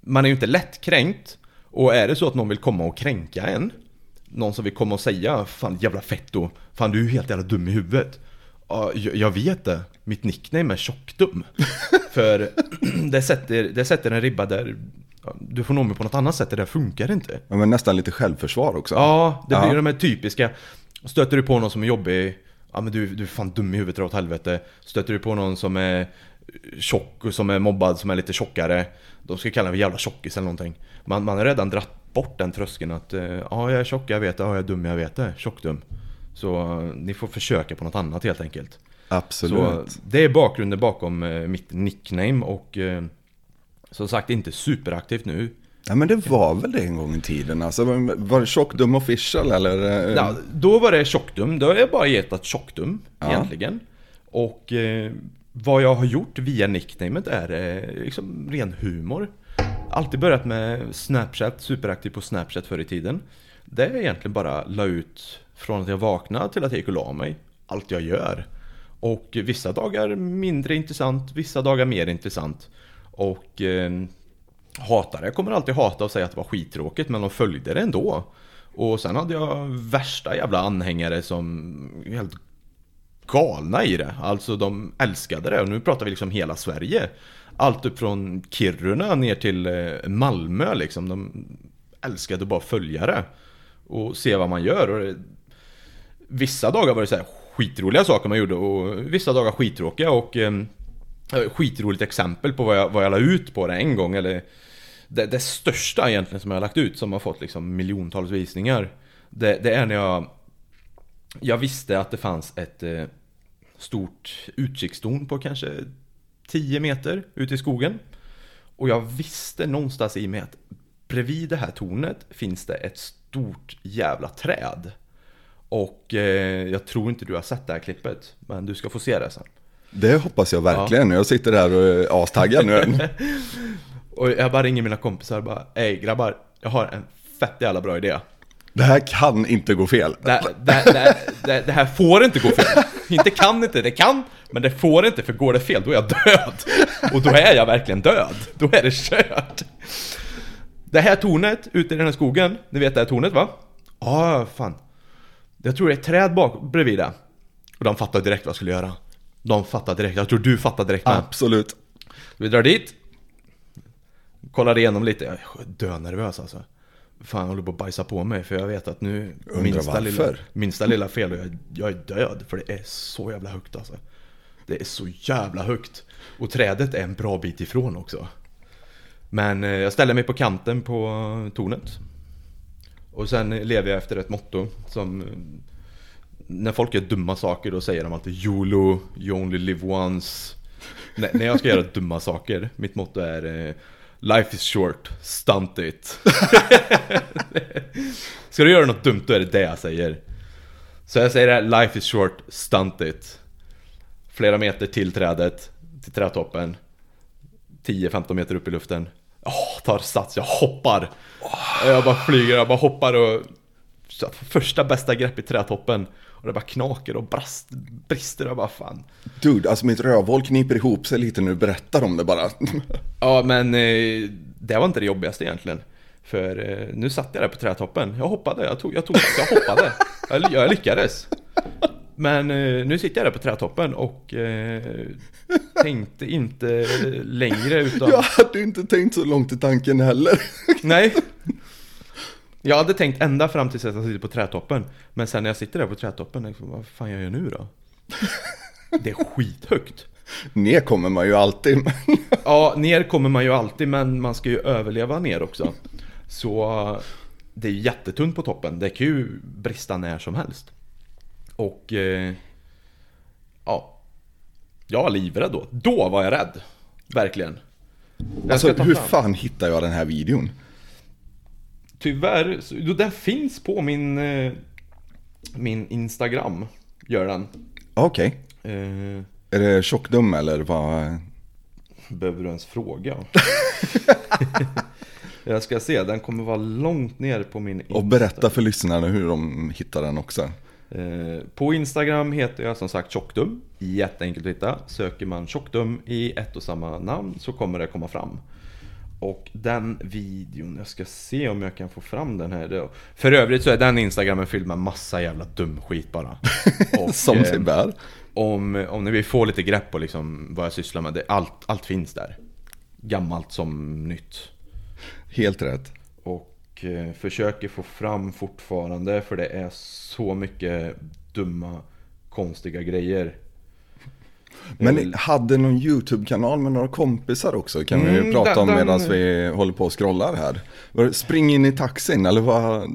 man är ju inte lättkränkt. Och är det så att någon vill komma och kränka en, någon som vill komma och säga Fan jävla fetto, fan du är ju helt jävla dum i huvudet. Ja, jag, jag vet det, mitt nickname är tjockdum. för det sätter, det sätter en ribba där du får nå mig på något annat sätt, det där funkar inte. Ja, men nästan lite självförsvar också. Ja, det blir Ja. de här typiska Stöter du på någon som är jobbig Ja men du, du är fan dum i huvudet åt helvete Stöter du på någon som är tjock och som är mobbad, som är lite tjockare De ska kalla mig jävla tjockis eller någonting Man, man har redan dratt bort den tröskeln att eh, Ja jag är tjock, jag vet det, ja jag är dum, jag vet det Tjockdum Så eh, ni får försöka på något annat helt enkelt Absolut. Så det är bakgrunden bakom eh, mitt nickname och eh, Som sagt inte superaktivt nu Ja men det var väl det en gång i tiden. Alltså, var det tjockdum official eller? Ja, då var det tjockdum, då har jag bara gett att tjockdum Ja. egentligen Och eh, vad jag har gjort via nicknamet är eh, liksom ren humor Alltid börjat med Snapchat, superaktiv på Snapchat förr i tiden Det är egentligen bara la ut från att jag vaknade till att jag gick och la mig Allt jag gör och vissa dagar mindre intressant, vissa dagar mer intressant Och eh, hatare kommer alltid hata och säga att det var skittråkigt men de följde det ändå. Och sen hade jag värsta jävla anhängare som helt galna i det. Alltså de älskade det och nu pratar vi liksom hela Sverige. Allt upp från Kiruna ner till eh, Malmö liksom. De älskade bara följa det. Och se vad man gör. Och det, vissa dagar var det så här skitroliga saker man gjorde och vissa dagar skittråkiga och ehm, eh, skitroligt exempel på vad jag, vad jag la ut på det en gång eller det, det största egentligen som jag har lagt ut som har fått liksom miljontals visningar det, det är när jag Jag visste att det fanns ett eh, stort utkikstorn på kanske 10 meter ute i skogen. Och jag visste någonstans i mig att bredvid det här tornet finns det ett stort jävla träd. Och eh, jag tror inte du har sett det här klippet Men du ska få se det sen Det hoppas jag verkligen. Jag sitter där och är astaggad nu. Och jag bara ringer mina kompisar och bara Ey grabbar, jag har en fett jävla bra idé Det här kan inte gå fel. det, det, det, det, det här får inte gå fel Inte kan inte, det kan Men det får inte, för går det fel då är jag död Och då är jag verkligen död Då är det kört Det här tornet ute i den här skogen Ni vet det här tornet va? Ja, ah, fan Jag tror det är ett träd bak, bredvid det Och de fattade direkt vad jag skulle göra. De fattade direkt, jag tror du fattade direkt med. Absolut. vi drar dit. Kollar igenom lite, jag är dönervös alltså. Fan jag håller på att bajsa på mig för jag vet att nu Undrar minsta lilla, varför? minsta lilla fel och jag, jag är död för det är så jävla högt alltså. Det är så jävla högt. Och trädet är en bra bit ifrån också. Men eh, jag ställer mig på kanten på tornet Och sen lever jag efter ett motto som När folk gör dumma saker då säger de alltid YOLO, you only live once. N- När jag ska göra dumma saker, mitt motto är eh, Life is short, stunt it. Ska du göra något dumt då är det det jag säger. Så jag säger det här, life is short, stunt it. Flera meter till trädet, till trädtoppen. 10-15 meter upp i luften Åh, tar sats, jag hoppar. Jag bara flyger, jag bara hoppar och Första bästa grepp i trädtoppen Och det bara knakar och brast, brister och bara fan. Dude, alltså mitt rövhål kniper ihop sig lite när du berättar om det bara. Ja men eh, det var inte det jobbigaste egentligen. För eh, nu satt jag där på trädtoppen Jag hoppade, jag tog, jag tog jag hoppade. Jag, jag lyckades. Men eh, nu sitter jag där på trädtoppen och eh, tänkte inte längre utan Jag hade inte tänkt så långt i tanken heller. Nej Jag hade tänkt ända fram tills att jag sitter på trädtoppen Men sen när jag sitter där på trädtoppen, liksom, vad fan gör jag nu då? Det är skithögt Ner kommer man ju alltid. men- Ja, ner kommer man ju alltid men man ska ju överleva ner också. Så det är jättetunt på toppen. Det kan ju brista när som helst. Och eh, ja, jag var livrädd då. Då var jag rädd. Verkligen. Jag Alltså hur fram. fan hittar jag den här videon? Tyvärr, så- den finns på min, eh, min Instagram. Gör den. Okej. Eh, Är det tjockdum eller vad? Behöver du ens fråga? jag ska se, den kommer vara långt ner på min Insta. Och berätta för lyssnarna hur de hittar den också. Eh, På Instagram heter jag som sagt Tjockdum. Jätteenkelt att hitta. Söker man Tjockdum i ett och samma namn så kommer det komma fram. Och den videon, jag ska se om jag kan få fram den här. För övrigt så är den Instagramen fylld med massa jävla dum skit bara. Och, Som eh, sig bär. om, om ni vill få lite grepp på liksom vad jag sysslar med, det, allt, allt finns där. Gammalt som nytt. Helt rätt. Eh, försöker få fram fortfarande för det är så mycket dumma, konstiga grejer. Men hade någon YouTube-kanal med några kompisar också. Kan vi Mm, ju prata om medan den- vi håller på och scrollar här. Spring in i taxin eller vad?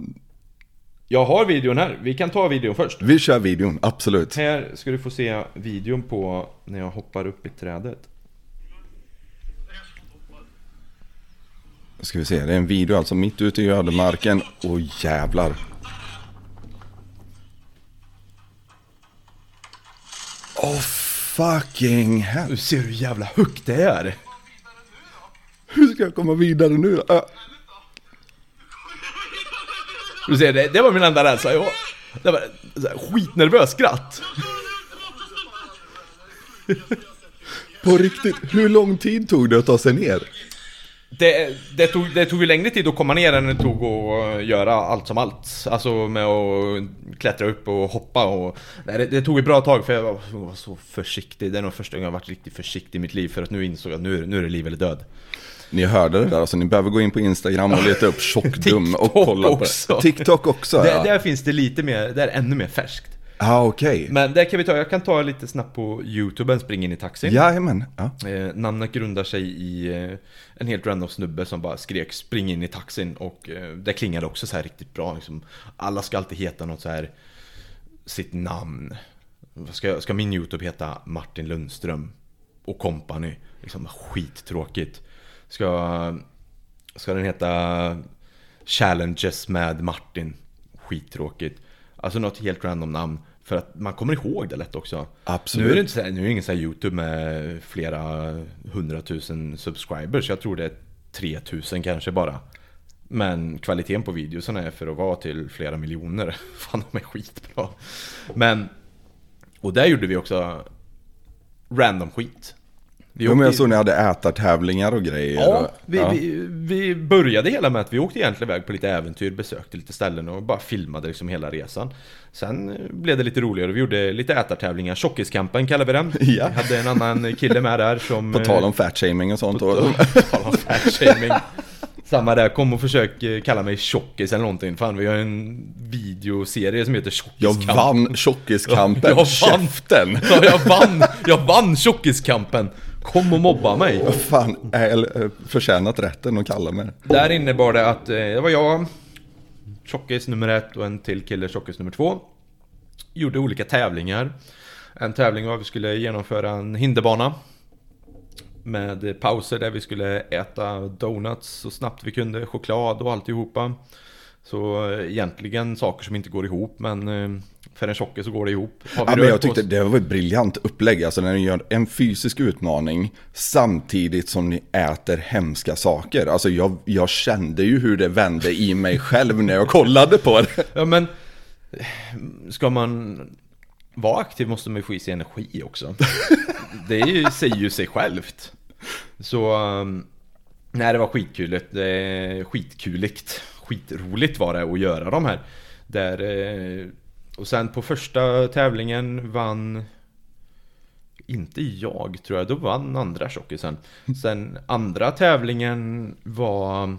Jag har videon här, vi kan ta videon först. Vi kör videon, absolut. Här ska du få se videon på när jag hoppar upp i trädet. Ska vi se, det är en video alltså mitt ute i ödemarken. Åh jävlar. Åh fucking hell. Du ser hur jävla högt det är. Hur ska jag komma vidare nu då? Du ser, det, det var min enda rädsla. Jag, det var skitnervös skratt. På riktigt, hur lång tid tog det att ta sig ner? Det, det, tog, det tog ju längre tid att komma ner än det tog att göra allt som allt. Alltså med att klättra upp och hoppa och... Nej, det, det tog ett bra tag för jag var, jag var så försiktig. Det är nog första gången jag varit riktigt försiktig i mitt liv för att nu insåg jag att nu, är- nu är det liv eller död. Ni hörde det där, alltså ni behöver gå in på Instagram och leta upp tjockdum och kolla på det. TikTok också Där, ja. där finns det lite mer, det är ännu mer färskt. Ja okej. Men där kan vi ta, jag kan ta lite snabbt på Youtube, en spring in i taxin. Jajamän. Ja. Eh, namnet grundar sig i eh, en helt random snubbe som bara skrek spring in i taxin och eh, det klingade också så här riktigt bra liksom. Alla ska alltid heta något så här sitt namn. Ska, ska min Youtube heta Martin Lundström och company? Liksom skittråkigt. Ska, ska den heta Challenges med Martin? Skittråkigt. Alltså något helt random namn. För att man kommer ihåg det lätt också. Absolut. Nu är det inte så här, nu är det ingen så YouTube med flera hundratusen subscribers. Jag tror det är 3000 kanske bara. Men kvaliteten på videosen är för att vara till flera miljoner. Fan, de är skitbra. Men, och där gjorde vi också random skit. Jo men jag såg ni hade ätartävlingar och grejer. Ja, och, vi, ja. Vi, vi började hela med att vi åkte egentligen iväg på lite äventyr, besökte lite ställen och bara filmade liksom hela resan. Sen eh, blev det lite roligare, vi gjorde lite ätartävlingar, Tjockiskampen kallar vi den. Ja. Vi hade en annan kille med där som... På tal om fatshaming och sånt. Och, På tal om fatshaming. Samma där, kom och försök eh, kalla mig tjockis eller någonting. Fan, vi har en videoserie som heter jag Tjockiskampen. vann tjockiskampen. Jag vann. Käften! Ja, jag vann! Jag vann Tjockiskampen! Kom och mobba mig! Vad fan, är äh, förtjänat rätten att kalla mig. Där innebar det att eh, det var jag, tjockis nummer ett och en till kille, tjockis nummer två. Gjorde olika tävlingar. En tävling var att vi skulle genomföra en hinderbana. Med pauser där vi skulle äta donuts så snabbt vi kunde, choklad och alltihopa. Så eh, egentligen saker som inte går ihop men eh, för en tjockis så går det ihop. Ja, men jag tyckte det var ett briljant upplägg. Alltså när ni gör en fysisk utmaning samtidigt som ni äter hemska saker. Alltså jag, jag kände ju hur det vände i mig själv när jag kollade på det. Ja men Ska man vara aktiv måste man ju få i sig energi också Det är ju, säger ju sig självt Så um, Nej det var skitkul, det är skitkuligt Skitroligt var det att göra de här Där eh, och sen på första tävlingen vann inte jag tror jag, då vann andra tjockisen Sen andra tävlingen var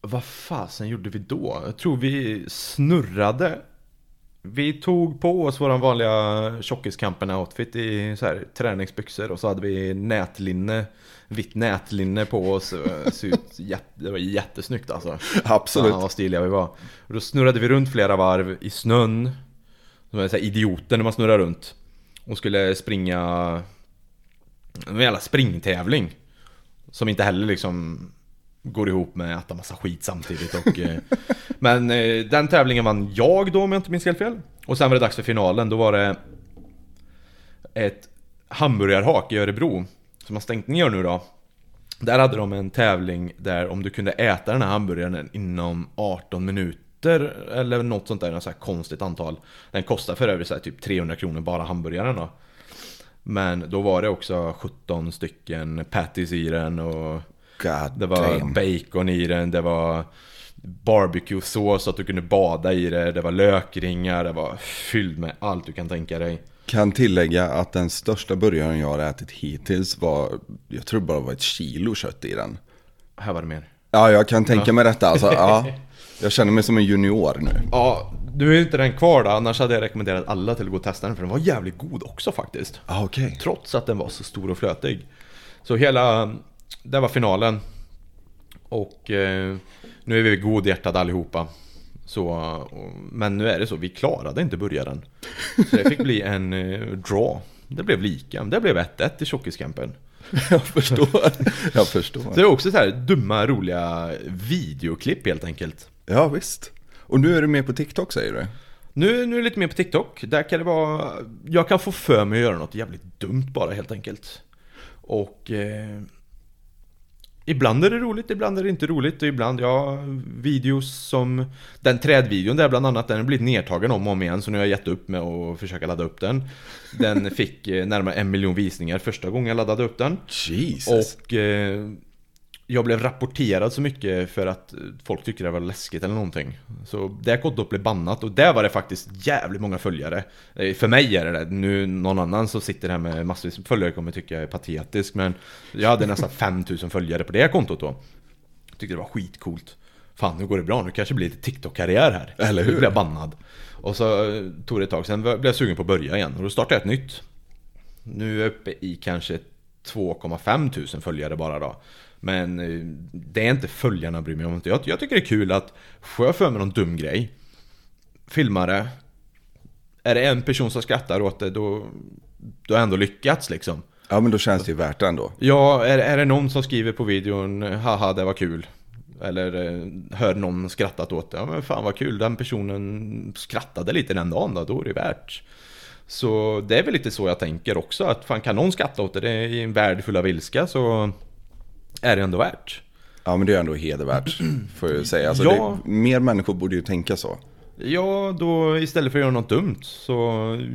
vad fasen gjorde vi då? Jag tror vi snurrade vi tog på oss våran vanliga tjockiskampen-outfit i så här, träningsbyxor och så hade vi nätlinne Vitt nätlinne på oss. Så ut, Det var jättesnyggt alltså. Absolut. Fan vad stiliga vi var. Och Då snurrade vi runt flera varv i snön. Som är så här idioter när man snurrar runt Och skulle springa En jävla springtävling. Som inte heller liksom Går ihop med att äta massa skit samtidigt och eh, Men eh, den tävlingen vann jag då om jag inte minns helt fel. Och sen var det dags för finalen, då var det ett hamburgarhak i Örebro Som har stängt ner nu då. Där hade de en tävling där om du kunde äta den här hamburgaren inom 18 minuter Eller något sånt där, något så här konstigt antal. Den kostar för övrigt så här typ 300 kronor bara hamburgaren då. Men då var det också 17 stycken patties i den och God Det var damn. bacon i den, det var barbecue-sås så att du kunde bada i det, det var lökringar, det var fylld med allt du kan tänka dig. Kan tillägga att den största burgaren jag har ätit hittills var, jag tror bara var ett kilo kött i den. Här var det mer. Ja, jag kan tänka mig detta alltså. Ja, jag känner mig som en junior nu. Ja, du är inte den kvar då, annars hade jag rekommenderat alla till att gå och testa den för den var jävligt god också faktiskt. Ah, okej. Trots att den var så stor och flötig. Så hela, det var finalen. Och eh, nu är vi godhjärtade allihopa. Så, och, men nu är det så, vi klarade inte burgaren. Så det fick bli en eh, draw. Det blev lika, det blev 1-1 i tjockiskampen. Jag förstår. Jag förstår. Så det är också så här dumma, roliga videoklipp helt enkelt. Ja, visst. Och nu är du med på TikTok säger du? Nu, nu är det lite mer på TikTok. Där kan det vara... Jag kan få för mig att göra något jävligt dumt bara helt enkelt. Och... Eh, ibland är det roligt, ibland är det inte roligt. Och ibland, ja, videos som... Den trädvideon där bland annat, den har blivit nedtagen om och om igen. Så nu har jag gett upp med att försöka ladda upp den. Den fick eh, närmare en miljon visningar första gången jag laddade upp den. Jesus. Och eh, jag blev rapporterad så mycket för att folk tyckte det var läskigt eller någonting. Så det kontot blev bannat och där var det faktiskt jävligt många följare. Eh, För mig är det det. Nu någon annan som sitter här med massvis med följare kommer tycka jag är patetisk. Men jag hade nästan 5000 följare på det kontot då. Tyckte det var skitcoolt. Fan nu går det bra, nu kanske det blir lite TikTok-karriär här. Eller hur? Nu blir jag bannad. Och så eh, tog det ett tag, sen blev jag sugen på att börja igen. Och då startade jag ett nytt. Nu är jag uppe i kanske 2,5 tusen följare bara då. Men eh, det är inte följarna bryr mig om. Jag, jag tycker det är kul att får jag för mig någon dum grej, filma det. Är det en person som skrattar åt det, då, då har jag ändå lyckats liksom. Ja, men då känns det ju värt det ändå. Ja, är, är det någon som skriver på videon Haha, det var kul Eller eh, hör någon skrattat åt det Ja men fan vad kul, den personen skrattade lite den dagen då, då är det värt Så det är väl lite så jag tänker också Att fan kan någon skratta åt det, det är i en värld full av ilska så Är det ändå värt Ja, men det är ändå hedervärt, får jag säga. Alltså, Ja. det, mer människor borde ju tänka så. Ja, då istället för att göra något dumt så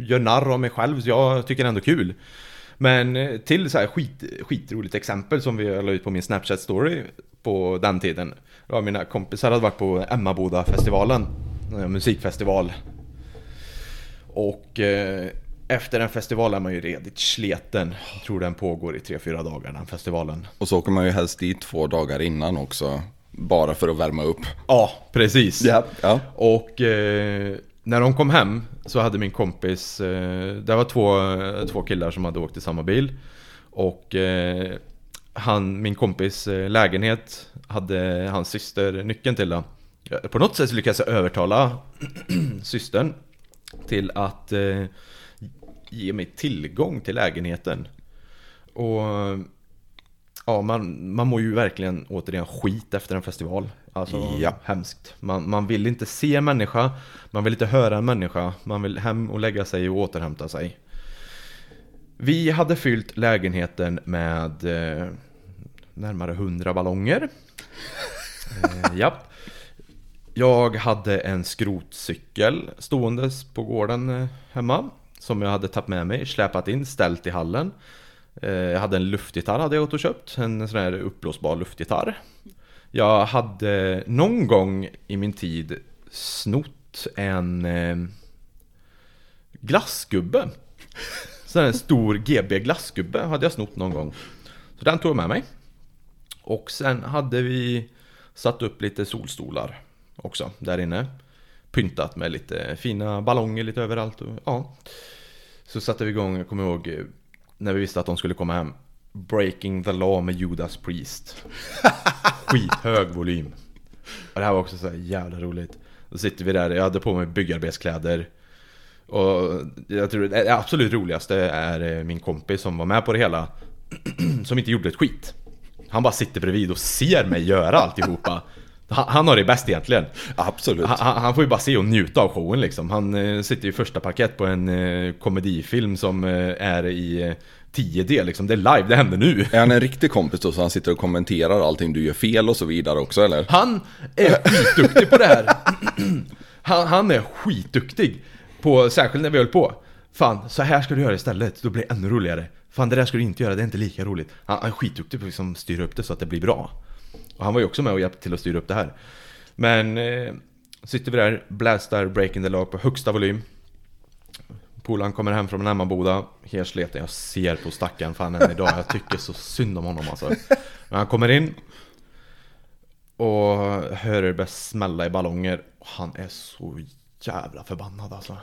gör narr av mig själv, så jag tycker det är ändå kul. Men eh, till så här skit, skitroligt exempel som vi la ut på min Snapchat-story på den tiden. Var mina kompisar hade varit på Emmaboda-festivalen, en musikfestival. Och eh, efter en festival är man ju redigt sleten. Jag tror den pågår i 3-4 dagar, den festivalen. Och så åker man ju helst dit två dagar innan också. Bara för att värma upp. Ja, precis. Ja. ja. Och eh, när de kom hem så hade min kompis, eh, det var två, två killar som hade åkt i samma bil. Och eh, han, min kompis eh, lägenhet hade hans syster nyckeln till den. På något sätt lyckades jag övertala systern till att eh, ge mig tillgång till lägenheten. Och Ja, man, man mår ju verkligen återigen skit efter en festival. Alltså, Ja. hemskt. Man, man vill inte se en människa, man vill inte höra en människa, man vill hem och lägga sig och återhämta sig. Vi hade fyllt lägenheten med eh, närmare 100 ballonger. eh, japp. Jag hade en skrotcykel ståendes på gården eh, hemma. Som jag hade tagit med mig, släpat in, ställt i hallen. Eh, jag hade en luftgitarr hade jag gått och köpt, en sån här uppblåsbar luftgitarr. Jag hade någon gång i min tid snott en eh, glassgubbe. Sån en stor GB glassgubbe hade jag snott någon gång. Så den tog jag med mig. Och sen hade vi satt upp lite solstolar också där inne. Pyntat med lite fina ballonger lite överallt. Och, ja. Så satte vi igång, jag kommer ihåg eh, när vi visste att de skulle komma hem. Breaking the law med Judas Priest. Skithög volym. Och det här var också så jävla roligt. Då sitter vi där, jag hade på mig byggarbetskläder. Och jag tror det absolut roligaste är eh, min kompis som var med på det hela. Som inte gjorde ett skit. Han bara sitter bredvid och ser mig göra alltihopa. Han, har det bäst egentligen. Absolut. Han, han- får ju bara se och njuta av showen liksom. Han eh, sitter i första parkett på en eh, komedifilm som eh, är i eh, 10D liksom. Det är live, det händer nu. Är han en riktig kompis då så han sitter och kommenterar allting du gör fel och så vidare också eller? Han är skitduktig på det här. Han, han är skitduktig. På, särskilt när vi höll på. Fan, så här ska du göra istället. Då blir det ännu roligare. Fan, det där ska du inte göra, det är inte lika roligt. Han, han är skitduktig på att liksom styra upp det så att det blir bra. Och han var ju också med och hjälpte till att styra upp det här. Men, eh, sitter vi där, blastar Breaking the Law på högsta volym. Polaren kommer hem från en Emmaboda, helt sliten, Jag ser på stackaren fan än idag. Jag tycker så synd om honom alltså. Men han kommer in, och hör det börja smälla i ballonger. Han är så jävla förbannad alltså.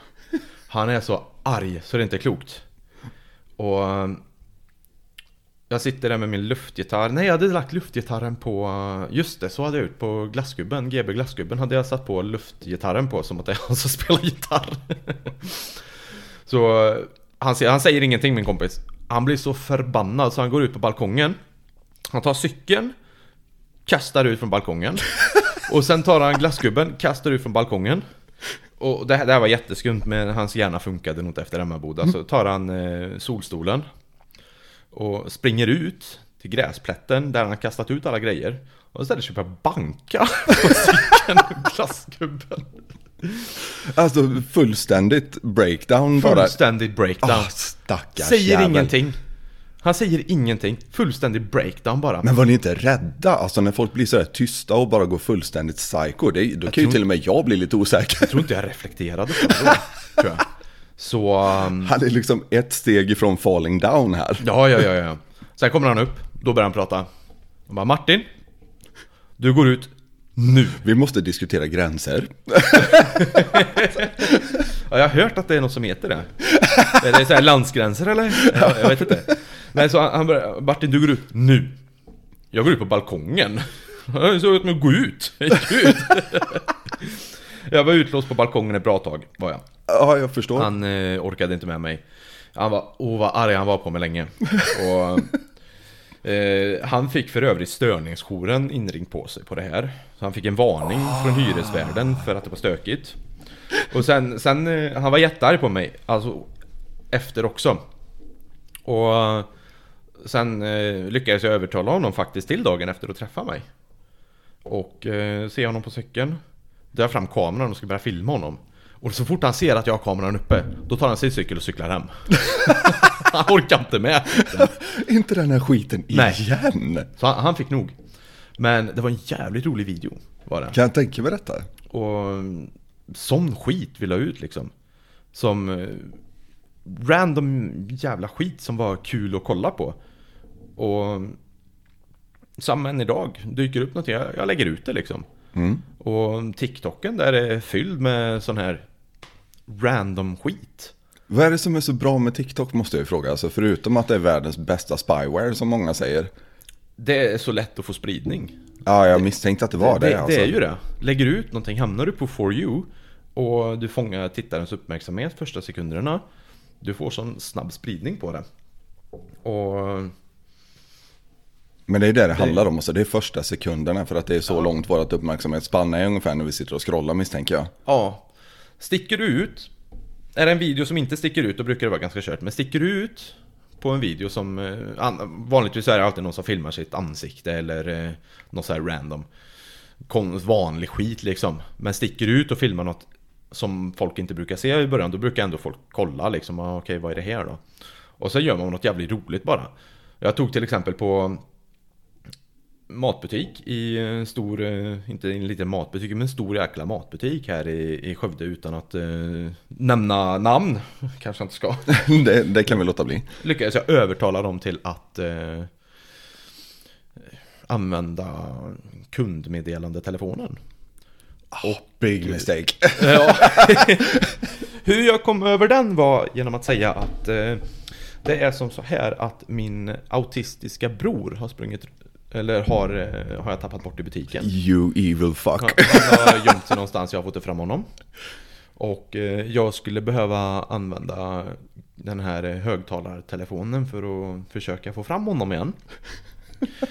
Han är så arg så det är inte klokt. Och jag sitter där med min luftgitarr. Nej, jag hade lagt luftgitarren på... Just det, så hade jag gjort. På glassgubben, GB glassgubben hade jag satt på luftgitarren på som att det är han som spelar gitarr. så han, säger- han säger ingenting min kompis. Han blir så förbannad så han går ut på balkongen. Han tar cykeln, kastar ut från balkongen. Och sen tar han glassgubben, kastar ut från balkongen. Och det här, det här var jätteskumt men hans hjärna funkade nog inte efter Emmaboda. Så tar han eh, solstolen. Och springer ut till gräsplätten där han har kastat ut alla grejer. Och ställer sig och börjar banka på cykeln och glassgubben. Alltså fullständigt breakdown bara. Fullständig breakdown. Ah, stackars säger jävel. ingenting. Han säger ingenting. Fullständig breakdown bara. Men var ni inte rädda? Alltså när folk blir sådär tysta och bara går fullständigt psycho, det, då kan ju till och med jag bli lite osäker. Jag tror inte jag reflekterade på det då, tror jag. Så... um, Han är liksom ett steg ifrån falling down här. Ja, ja, ja, ja. Sen kommer han upp, då börjar han prata. Han bara Martin, du går ut nu. Vi måste diskutera gränser. Ja, jag har hört att det är något som heter det. Är det så här landsgränser eller? Jag, jag vet inte. Nej, så han, han börjar, Martin du går ut nu. Jag går ut på balkongen. Jag såg ut med att gå ut. Jag ut. Jag var utlåst på balkongen ett bra tag, var jag. Ja, jag förstår. Han eh, orkade inte med mig. Han var, åh vad arg han var på mig länge. Och, eh, han fick för övrigt störningsjouren inringd på sig på det här. Så han fick en varning från hyresvärden för att det var stökigt. Och sen, sen eh, han var jättearg på mig, alltså efter också. Och sen eh, lyckades jag övertala honom faktiskt till dagen efter att träffa mig. Och eh, ser honom på cykeln. Drar fram kameran och ska börja filma honom. Och så fort han ser att jag har kameran uppe, då tar han sin cykel och cyklar hem. han orkar inte med. Inte den här skiten Nej. igen. Så han, han fick nog. Men det var en jävligt rolig video, var det. Kan jag tänka mig detta? Och sån skit vi la ut liksom. Som eh, random jävla skit som var kul att kolla på. Och mm, samma än idag, dyker upp någonting, jag, jag lägger ut det liksom. Mm. Och TikToken där är fylld med sån här random skit. Vad är det som är så bra med TikTok måste jag ju fråga. Alltså förutom att det är världens bästa spyware som många säger. Det är så lätt att få spridning. Ja, jag misstänkte att det var det, det, alltså. det är ju det. Lägger du ut någonting, hamnar du på For You och du fångar tittarens uppmärksamhet första sekunderna. Du får sån snabb spridning på det. Och Men det är det det handlar om. Alltså, det är första sekunderna för att det är så långt vårt uppmärksamhetsspann är ungefär när vi sitter och scrollar misstänker jag. ja, sticker du ut, är det en video som inte sticker ut då brukar det vara ganska kört. Men sticker du ut på en video som, eh, an- vanligtvis är det alltid någon som filmar sitt ansikte eller eh, något så här random. Vanlig skit liksom. Men sticker du ut och filmar något som folk inte brukar se i början, då brukar ändå folk kolla liksom, ah, okej vad är det här då? Och så gör man något jävligt roligt bara. Jag tog till exempel på matbutik i en stor, eh, inte en liten matbutik, men en stor jäkla matbutik här i, i Skövde utan att eh, nämna namn. Kanske inte ska. det, det kan vi låta bli. Lyckades jag övertala dem till att eh, använda kundmeddelandetelefonen. Big mistake. Ja. Hur jag kom över den var genom att säga att eh, det är som så här att min autistiska bror har sprungit eller har, eh, har jag tappat bort i butiken. You evil fuck. han har gömt sig någonstans, jag har fått fram honom. Och eh, jag skulle behöva använda den här eh, högtalartelefonen för att försöka få fram honom igen.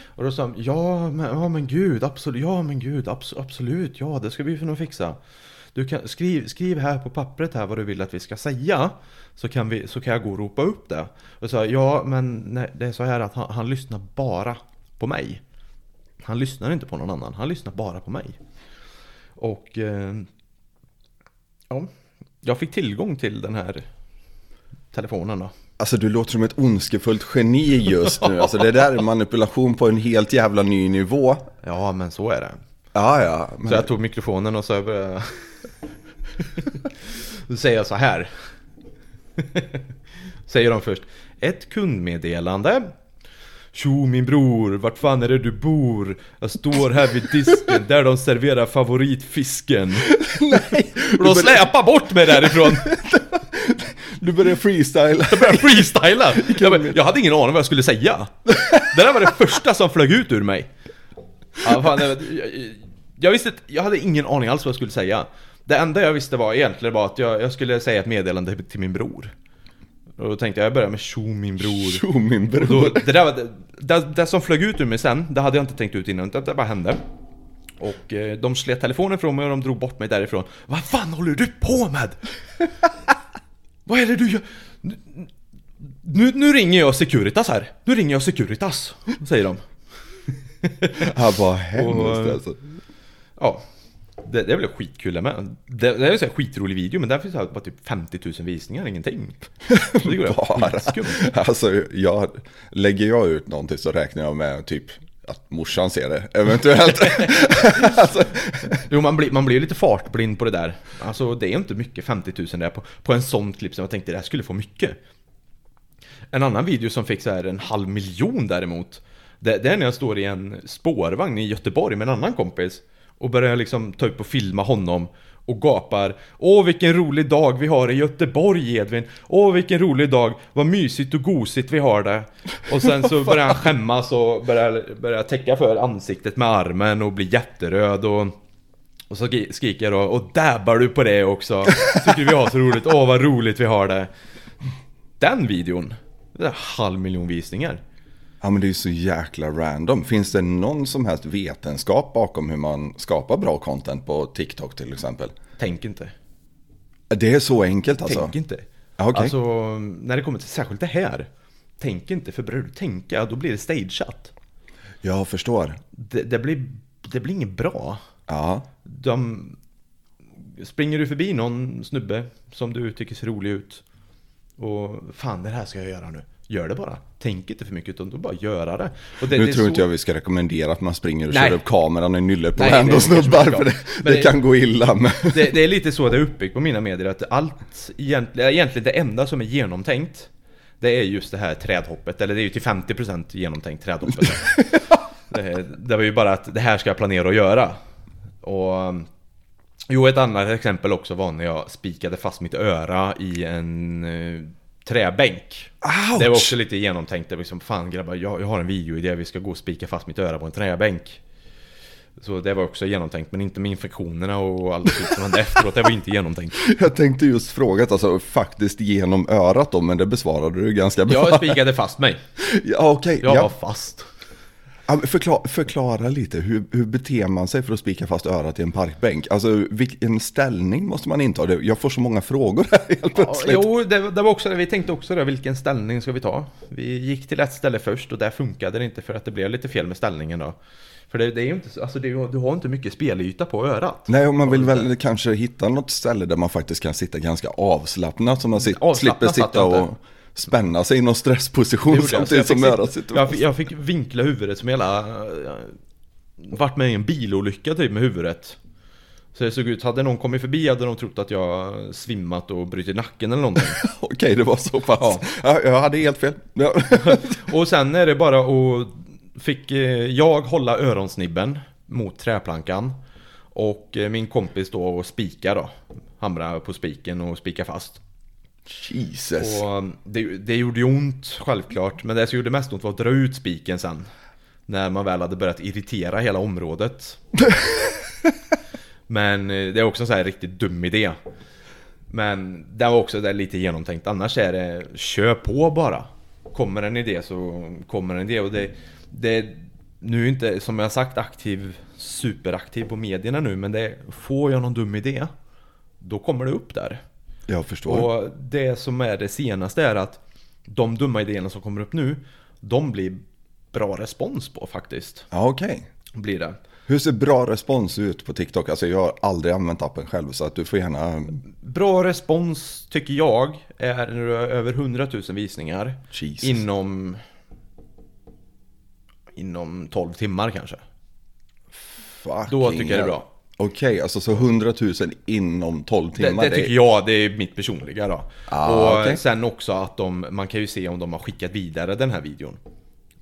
Och då sa han, ja men, ja men gud, absolut, ja men gud, abs absolut, ja det ska vi nog fixa. Du kan, skriv, skriv här på pappret här vad du vill att vi ska säga. Så kan, vi, så kan jag gå och ropa upp det. Och sa, ja men nej, det är så här att han, han lyssnar bara på mig. Han lyssnar inte på någon annan, han lyssnar bara på mig. Och eh, ja, jag fick tillgång till den här telefonen då. Alltså du låter som ett ondskefullt geni just nu. Alltså det där är manipulation på en helt jävla ny nivå. Ja, men så är det. Ja, ja. Så jag tog mikrofonen och så började Då säger jag så här. Säger de först. Ett kundmeddelande. Tjo min bror, vart fan är det du bor? Jag står här vid disken där de serverar favoritfisken. Nej! Och de släpar bort mig därifrån. Du börjar freestyla. Jag började freestyla. Jag, jag hade ingen aning vad jag skulle säga. Det där var det första som flög ut ur mig. Ja, fan, jag, jag, visste jag hade ingen aning alls vad jag skulle säga. Det enda jag visste var egentligen var att jag, jag skulle säga ett meddelande till min bror. Och då tänkte jag, jag börjar med tjo min bror. Tjo min Och då, bror. det, där var, det, det, det som flög ut ur mig sen, det hade jag inte tänkt ut innan, utan det bara hände. Och eh, de slet telefonen från mig och de drog bort mig därifrån. Vad fan håller du på med? Vad är det du gör? Nu, nu ringer jag Securitas här. Nu ringer jag Securitas, säger de. Ja, vad hemskt alltså. Ja. Det, det är väl skitkul det med. Det, det är en sån här skitrolig video men där finns det bara typ 50 000 visningar, ingenting. Det går Bara. Alltså, jag, lägger jag ut någonting så räknar jag med typ att morsan ser det, eventuellt. alltså, Jo, man blir, man blir lite fartblind på det där. Alltså det är inte mycket 50 000 där på, på en sån klipp som jag tänkte det här skulle få mycket. En annan video som fick så här en halv miljon däremot. Det, det är när jag står i en spårvagn i Göteborg med en annan kompis. Och börjar liksom ta upp och filma honom. Och gapar. Åh vilken rolig dag vi har i Göteborg Edvin. Åh vilken rolig dag. Vad mysigt och gosigt vi har det Och sen så börjar han skämmas och börjar, börjar täcka för ansiktet med armen och blir jätteröd och och så skri- skriker jag då, och dabbar du på det också? Tycker vi har så roligt, åh vad roligt vi har det. Den videon, det är en halv miljon visningar ja men det är ju så jäkla random. Finns det någon som helst vetenskap bakom hur man skapar bra content på TikTok till exempel? Tänk inte, Det är så enkelt alltså? tänk inte okej. Alltså, när det kommer till särskilt det här Tänk inte, för börjar du tänka, då blir det stageat Jag förstår. det, det, blir, det blir inget bra Ja. De... Springer du förbi någon snubbe som du tycker ser rolig ut Och fan det här ska jag göra nu Gör det bara Tänk inte för mycket utan då bara göra det, och det Nu det tror så- inte jag vi ska rekommendera att man springer och Nej. kör upp kameran i nyllet på det kanske snubbar. För det, det- kan gå illa. Men... det, det är lite så det är uppbyggt på mina medier att allt egentligen, egentligen det enda som är genomtänkt Det är just det här trädhoppet, eller det är ju till 50% genomtänkt trädhoppet det, det var ju bara att det här ska jag planera att göra Och Jo, ett annat exempel också var när jag spikade fast mitt öra i en eh, träbänk Ouch! Det var också lite genomtänkt, det var liksom fan grabbar, jag, jag har en videoidé, vi ska gå och spika fast mitt öra på en träbänk Så det var också genomtänkt, men inte med infektionerna och allt skit som hände efteråt, det var inte genomtänkt Jag tänkte just fråga, alltså faktiskt genom örat då, men det besvarade du ganska bra. Jag spikade fast mig, Ja, okej. jag var Ja. fast Ja, men förklara, förklara lite, hur, hur beter man sig för att spika fast örat i en parkbänk? Alltså vilken ställning måste man inta? Jag får så många frågor här helt Ja, plötsligt. jo, det, det var också det. Vi tänkte också det. Vilken ställning ska vi ta? Vi gick till ett ställe först och där funkade det inte för att det blev lite fel med ställningen då. För det, det är ju inte så, alltså det, du har inte mycket spelyta på örat. Nej, och man vill väl kanske hitta något ställe där man faktiskt kan sitta ganska avslappnat. Så man sit, Avslappnat slipper sitta jag inte. Spänna sig i någon stressposition samtidigt som örat sitter jag, fick, jag fick vinkla huvudet som hela... eh, Vart med i en bilolycka typ med huvudet. Så det såg ut, hade någon kommit förbi hade de trott att jag svimmat och brutit nacken eller någonting. Okej, det var så pass. Ja. Ja. jag hade helt fel. Ja. Och sen är det bara att Fick eh, jag hålla öronsnibben mot träplankan Och eh, min kompis då och spika då Hamra på spiken och spika fast Jesus. Och um, det, det gjorde ju ont självklart. Men det som gjorde mest ont var att dra ut spiken sen. När man väl hade börjat irritera hela området. Men eh, det är också en så här riktigt dum idé. Men det var också där lite genomtänkt. Annars är det kör på bara. Kommer en idé så kommer en idé. Och det, det, nu är inte, som jag sagt, aktiv, superaktiv på medierna nu, men det, får jag någon dum idé, då kommer det upp där. Jag förstår. Och det som är det senaste är att de dumma idéerna som kommer upp nu, de blir bra respons på faktiskt. Ja, okej. Blir det. Hur ser bra respons ut på TikTok? Alltså jag har aldrig använt appen själv så att du får gärna... Bra respons tycker jag är över 100 000 visningar Jesus. inom Inom 12 timmar kanske. Fucking Då tycker jag det är bra. Okej, alltså så 100 000 inom 12 Det, timmar. det tycker jag, det är mitt personliga då. Ah, och okej. sen också att de, man kan ju se om de har skickat vidare den här videon.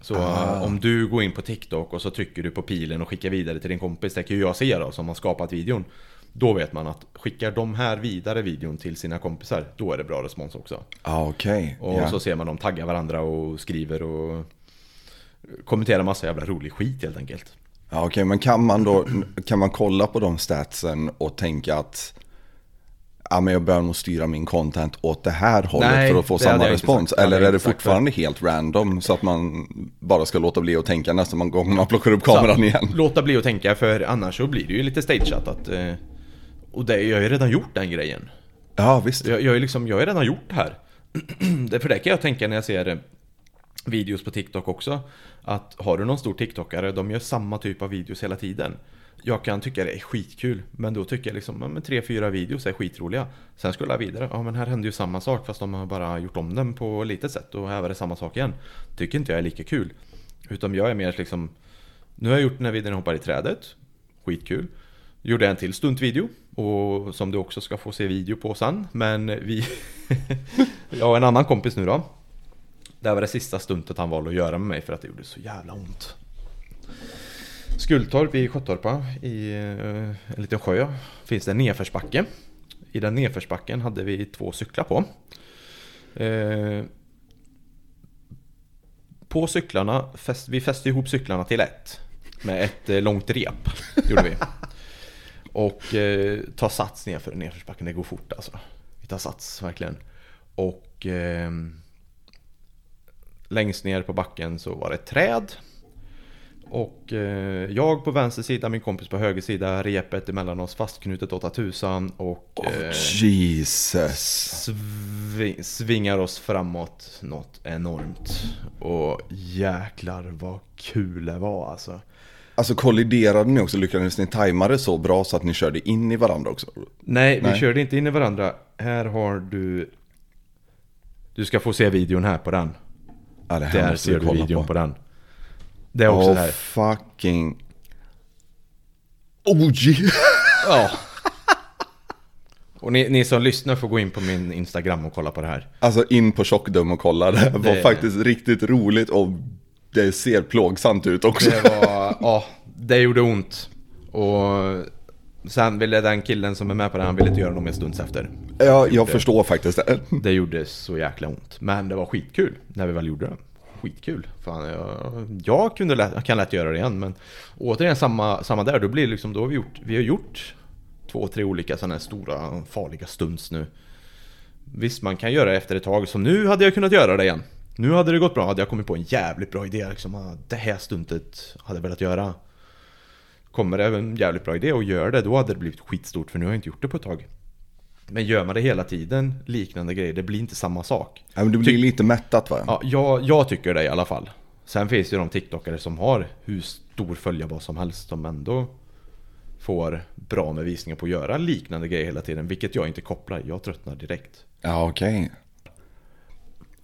Så Ah. om du går in på TikTok och så trycker du på pilen och skickar vidare till din kompis, det kan ju jag se då som har skapat videon. Då vet man att skickar de här vidare videon till sina kompisar, då är det bra respons också. Ja, okej. Och Ja. så ser man dem tagga varandra och skriver och kommenterar massa jävla rolig skit helt enkelt. Ja, okej, men kan man då, kan man kolla på de statsen och tänka att ja, men jag bör nog styra min content åt det här hållet Nej, för att få det samma respons? Det Eller är det fortfarande helt random så att man bara ska låta bli att tänka nästa gång man plockar upp kameran Så, igen? Låta bli att tänka för annars så blir det ju lite stageat att eh, Och det, jag har ju redan gjort den grejen. Ja, visst. Jag, jag, är liksom, jag har redan gjort det här. det, för det kan jag tänka när jag ser eh, videos på TikTok också. Att har du någon stor TikTokare, de gör samma typ av videos hela tiden. Jag kan tycka det är skitkul, men då tycker jag liksom, att tre, fyra videos är skitroliga. Sen skulle jag vidare, ja men här händer ju samma sak fast de har bara gjort om den på lite sätt och här var det samma sak igen. Tycker inte jag är lika kul. Utan jag är mer liksom, nu har jag gjort den här videon jag hoppar i trädet, skitkul. Gjorde en till stuntvideo och som du också ska få se video på sen. Men vi, jag och en annan kompis nu då. Det här var det sista stuntet han valde att göra med mig för att det gjorde så jävla ont. Skultorp i Sjötorpa i eh, en liten sjö finns det en nedförsbacke. I den nedförsbacken hade vi två cyklar på. Eh, på cyklarna, fäst, vi fäste ihop cyklarna till ett. Med ett eh, långt rep, gjorde vi. Och eh, ta sats nedför nedförsbacken, det går fort alltså. Vi tar sats verkligen. Och eh, längst ner på backen så var det ett träd. Och eh, jag på vänster sida, min kompis på höger sida, repet emellan oss fastknutet 8000 och Oh, eh, Jesus. svi- svingar oss framåt något enormt. Och jäklar vad kul det var alltså. Alltså kolliderade ni också? Lyckades ni tajma det så bra så att ni körde in i varandra också? Nej, vi Nej. körde inte in i varandra. Här har du... Du ska få se videon här på den. Ja, Där ser du videon på. på. den. Det är också oh, här. fucking... Oh, gee. Ja. Och ni, ni som lyssnar får gå in på min Instagram och kolla på det här. Alltså in på Tjockdum och kolla. Det var Det- faktiskt riktigt roligt och det ser plågsamt ut också. Det var... Ja, det gjorde ont. Och sen ville den killen som är med på det, han ville inte göra något mer stunds efter. Ja, jag förstår faktiskt det. Det gjorde så jäkla ont. Men det var skitkul när vi väl gjorde det. Skitkul. Fan, jag, jag kunde lätt, jag kan lätt göra det igen men återigen samma, samma där. Då blir det liksom, då har vi gjort, vi har gjort två, tre olika sådana här stora farliga stunts nu. Visst, man kan göra det efter ett tag. Så nu hade jag kunnat göra det igen. Nu hade det gått bra. Hade jag kommit på en jävligt bra idé. Liksom, det här stuntet hade jag velat göra. Kommer det en jävligt bra idé och gör det, då hade det blivit skitstort. För nu har jag inte gjort det på ett tag. Men gör man det hela tiden, liknande grejer, det blir inte samma sak. Ja, men det blir lite mättat va? Ja, jag, jag tycker det i alla fall. Sen finns det ju de TikTokare som har hur stor följarbas som helst som ändå får bra med visningar på att göra liknande grejer hela tiden. Vilket jag inte kopplar, jag tröttnar direkt. Ja, okej.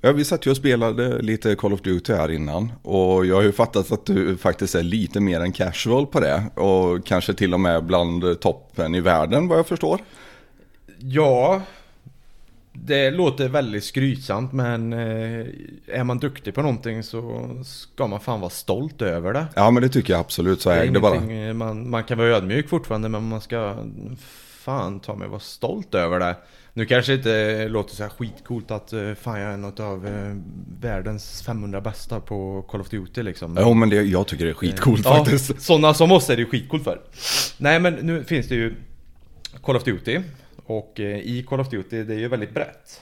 Ja, vi satt ju och spelade lite Call of Duty här innan. Och jag har ju fattat att du faktiskt är lite mer än casual på det. Och kanske till och med bland toppen i världen vad jag förstår. Ja, det låter väldigt skrytsamt men eh, är man duktig på någonting så ska man fan vara stolt över det. Ja, men det tycker jag absolut. Så Det är äg det bara. eh, man, man kan vara ödmjuk fortfarande men man ska fan ta mig vara stolt över det. Nu kanske det inte låter så här skitcoolt att eh, fan jag är en av eh, världens 500 bästa på Call of Duty liksom. Jo, men det, jag tycker det är skitcoolt Ja, faktiskt. sådana som oss är det ju skitcoolt för. Nej men nu finns det ju Call of Duty och eh, i Call of Duty det är ju väldigt brett.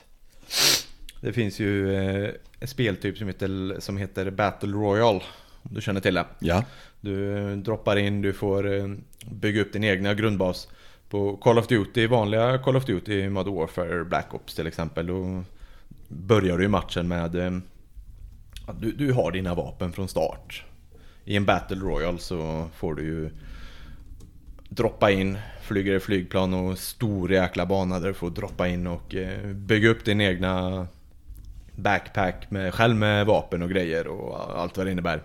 Det finns ju eh, en speltyp som heter, som heter Battle Royale Om du känner till det. Ja. Du eh, droppar in, du får eh, bygga upp din egna grundbas. På Call of Duty, vanliga Call of Duty, Modern Warfare, Black Ops till exempel. Då börjar du ju matchen med eh, att du, du har dina vapen från start. I en Battle Royale så får du ju droppa in, flyger i flygplan och stor jäkla bana där du får droppa in och eh, bygga upp din egna backpack med, själv med vapen och grejer och allt vad det innebär.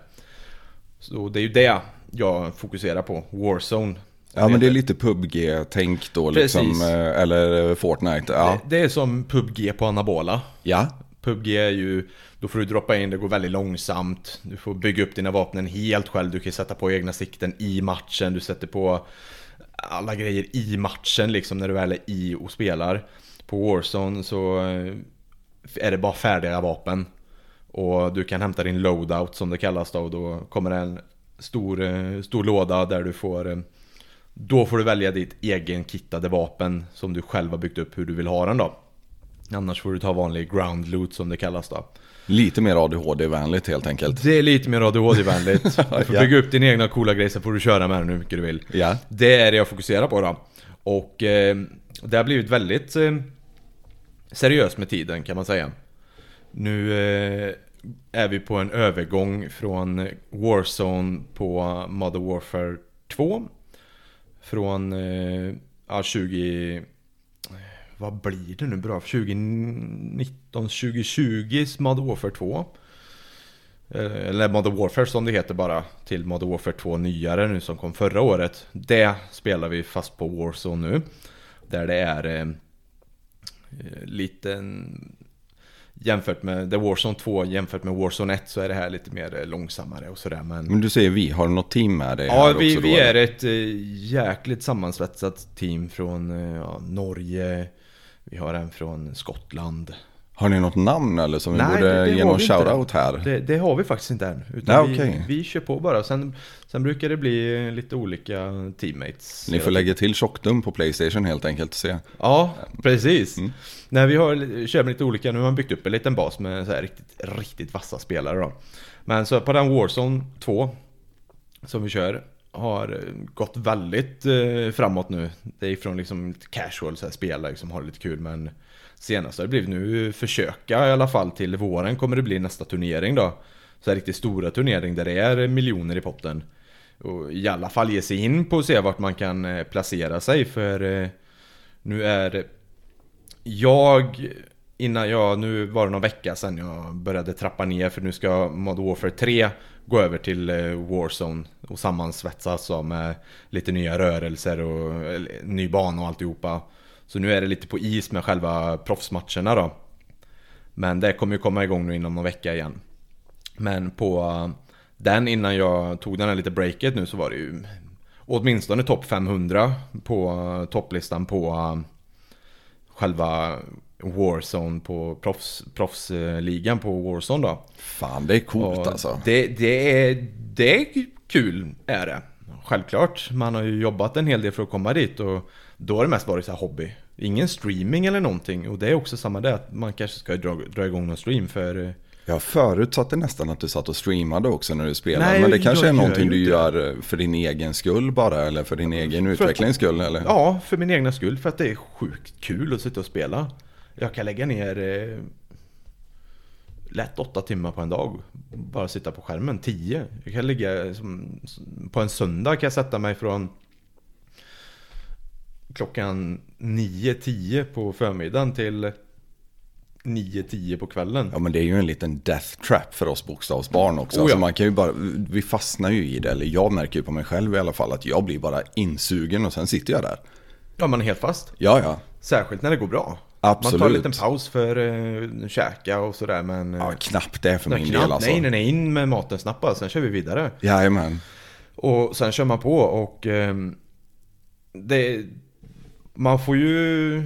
Så det är ju det jag fokuserar på, Warzone. Ja men det är lite PubG-tänk då liksom, Precis. eh, eller Fortnite. Ja. Det, det är som PubG på anabola. Ja. PubG är ju, då får du droppa in, det går väldigt långsamt. Du får bygga upp dina vapen helt själv, du kan sätta på egna sikten i matchen, du sätter på alla grejer i matchen liksom när du väl är i och spelar. På Warzone så eh, är det bara färdiga vapen. Och du kan hämta din loadout som det kallas då, och då kommer det en stor, eh, stor låda där du får Då får du välja ditt egen kittade vapen som du själv har byggt upp hur du vill ha den då. Annars får du ta vanlig ground loot som det kallas då. Lite mer ADHD-vänligt helt enkelt. Det är lite mer ADHD-vänligt. Du får Ja. bygga upp din egna coola grej så får du köra med den hur mycket du vill. Ja. Det är det jag fokuserar på då. Och eh, det har blivit väldigt eh, seriöst med tiden kan man säga. Nu eh, är vi på en övergång från Warzone på Modern Warfare 2. Från eh, ja, 20... Vad blir det nu bra? 2019, 2020 Modern Warfare 2. Eh, eller Modern Warfare som det heter bara Till Modern Warfare 2 nyare nu som kom förra året Det spelar vi fast på Warzone nu Där det är eh, eh liten Jämfört med The Warzone 2 jämfört med Warzone 1 så är det här lite mer eh, långsammare och sådär men Men du säger vi, har du något team med dig Ja, vi, vi är ett eh, jäkligt sammansvetsat team från eh, ja, Norge. Vi har en från Skottland Har ni något namn eller som vi Nej, borde det- det ge någon vi shoutout här? Det, det har vi faktiskt inte än. Utan Nej, vi, okej. vi kör på bara. Sen, sen brukar det bli lite olika teammates. Ni får lägga till tjockdum på Playstation helt enkelt och se. Ja, precis. Mm. Nej, vi har, kör med lite olika. Nu har man byggt upp en liten bas med så här riktigt, riktigt vassa spelare då. Men så på den Warzone 2 som vi kör har gått väldigt eh, framåt nu. Det är ifrån liksom lite casual så här, spela liksom, ha det lite kul men senast har det blivit nu försöka i alla fall till våren kommer det bli nästa turnering då. Så här riktigt stora turnering där det är miljoner i potten. Och i alla fall ge sig in på och se vart man kan eh, placera sig för eh, nu är jag Innan jag, nu var det någon vecka sedan jag började trappa ner för nu ska Modern Warfare 3 gå över till eh, Warzone och sammansvetsas med eh, lite nya rörelser och ny bana och alltihopa. Så nu är det lite på is med själva proffsmatcherna då. Men det kommer ju komma igång nu inom någon vecka igen. Men på eh, den innan jag tog den här lite breaket nu så var det ju åtminstone topp 500 på topplistan på själva Warzone på proffs, proffsligan på Warzone då. Fan, det är coolt Och alltså. Det, det, är, det är kul, är det. Självklart, man har ju jobbat en hel del för att komma dit och då har det mest varit så här hobby. Ingen streaming eller någonting och det är också samma det att man kanske ska dra, dra igång någon stream för eh, Jag förutsatte nästan att du satt och streamade också när du spelade. Nej, men det kanske är någonting du gör eh, för din egen skull bara, eller för din egen utvecklings skull, eller? Ja, för min egna skull. För att det är sjukt kul att sitta och spela. Jag kan lägga ner eh, lätt åtta timmar på en dag. Bara sitta på skärmen. Tio. Jag kan ligga som, på en söndag kan jag sätta mig från klockan 9-10 på förmiddagen till 9-10 på kvällen. Ja men det är ju en liten death trap för oss bokstavsbarn också. Oh, ja. alltså man kan ju bara, vi fastnar ju i det, eller jag märker ju på mig själv i alla fall att jag blir bara insugen och sen sitter jag där. Ja, man är helt fast. Ja, ja. Särskilt när det går bra. Absolut. Man tar en liten paus för eh, käka och sådär men... eh, Ja, knappt det för nej, min knappt. del alltså. Nej, nej, nej. In med maten snabbt bara, sen kör vi vidare. Jajamän. Och sen kör man på och ehm, det, man får ju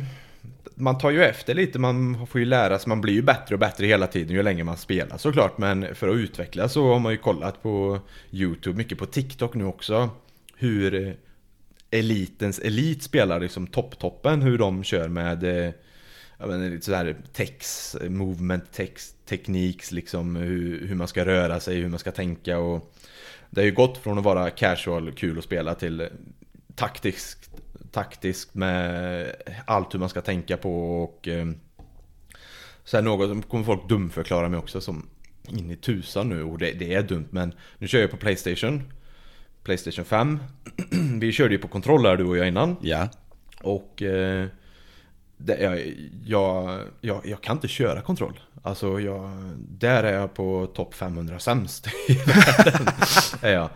man tar ju efter lite, man får ju lära sig, man blir ju bättre och bättre hela tiden ju längre man spelar såklart Men för att utvecklas så har man ju kollat på Youtube, mycket på TikTok nu också Hur eh, elitens elit spelar liksom topptoppen, hur de kör med eh, jag menar, lite sådär text, movement, text, tekniks, liksom hur, hur man ska röra sig, hur man ska tänka och det har ju gått från att vara casual, kul att spela till taktiskt, taktiskt med allt hur man ska tänka på och eh, Sen något som kommer folk dumförklara mig också som in i tusan nu. Och det, det, är dumt men nu kör jag på Playstation Playstation 5 Vi körde ju på kontroller du och jag innan. Ja. Och eh, det, jag, jag, jag, jag kan inte köra kontroll Alltså jag, där är jag på topp 500 sämst i världen är jag.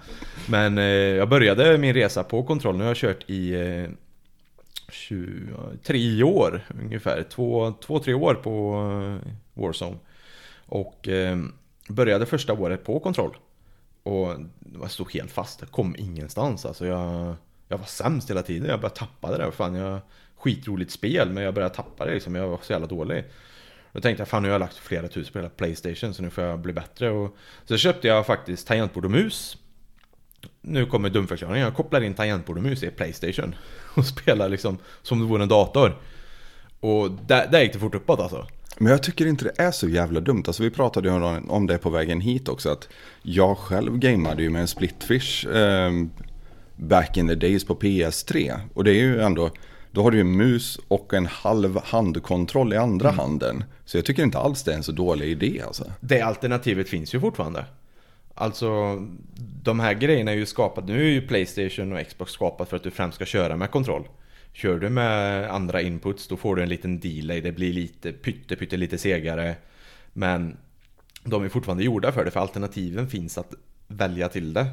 Men eh, jag började min resa på kontroll, nu har jag kört i eh, 23 år ungefär, två, två tre år på eh, Warzone. Och eh, började första året på kontroll. Och jag stod helt fast, jag kom ingenstans. Alltså jag, jag var sämst hela tiden, jag började tappa det där. Fan, jag, skitroligt spel, men jag började tappa det liksom. Jag var så jävla dålig. Då tänkte jag fan nu har jag lagt flera tusen på hela Playstation så nu får jag bli bättre. Och så köpte jag faktiskt tangentbord och mus. Nu kommer dumförklaringen. Jag kopplar in tangentbord och mus i Playstation. Och spelar liksom som det vore en dator. Och där, där gick det fort uppåt alltså. Men jag tycker inte det är så jävla dumt. Alltså vi pratade ju om det på vägen hit också. Att jag själv gameade ju med en splitfish eh, back in the days på PS3. Och det är ju ändå, då har du ju mus och en halv handkontroll i andra mm. handen. Så jag tycker inte alls det är en så dålig idé alltså. Det alternativet finns ju fortfarande. Alltså, de här grejerna är ju skapade, nu är ju Playstation och Xbox skapat för att du främst ska köra med kontroll. Kör du med andra inputs då får du en liten delay, det blir lite pytte, pytte lite segare. Men de är fortfarande gjorda för det, för alternativen finns att välja till det.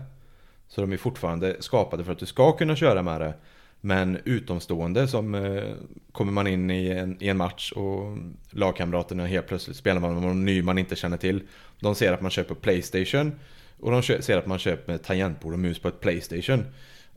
Så de är fortfarande skapade för att du ska kunna köra med det. Men utomstående som eh, kommer man in i en, i en match och lagkamraterna helt plötsligt spelar man med någon ny man inte känner till. De ser att man köper Playstation och de ser att man köper tangentbord och mus på ett Playstation.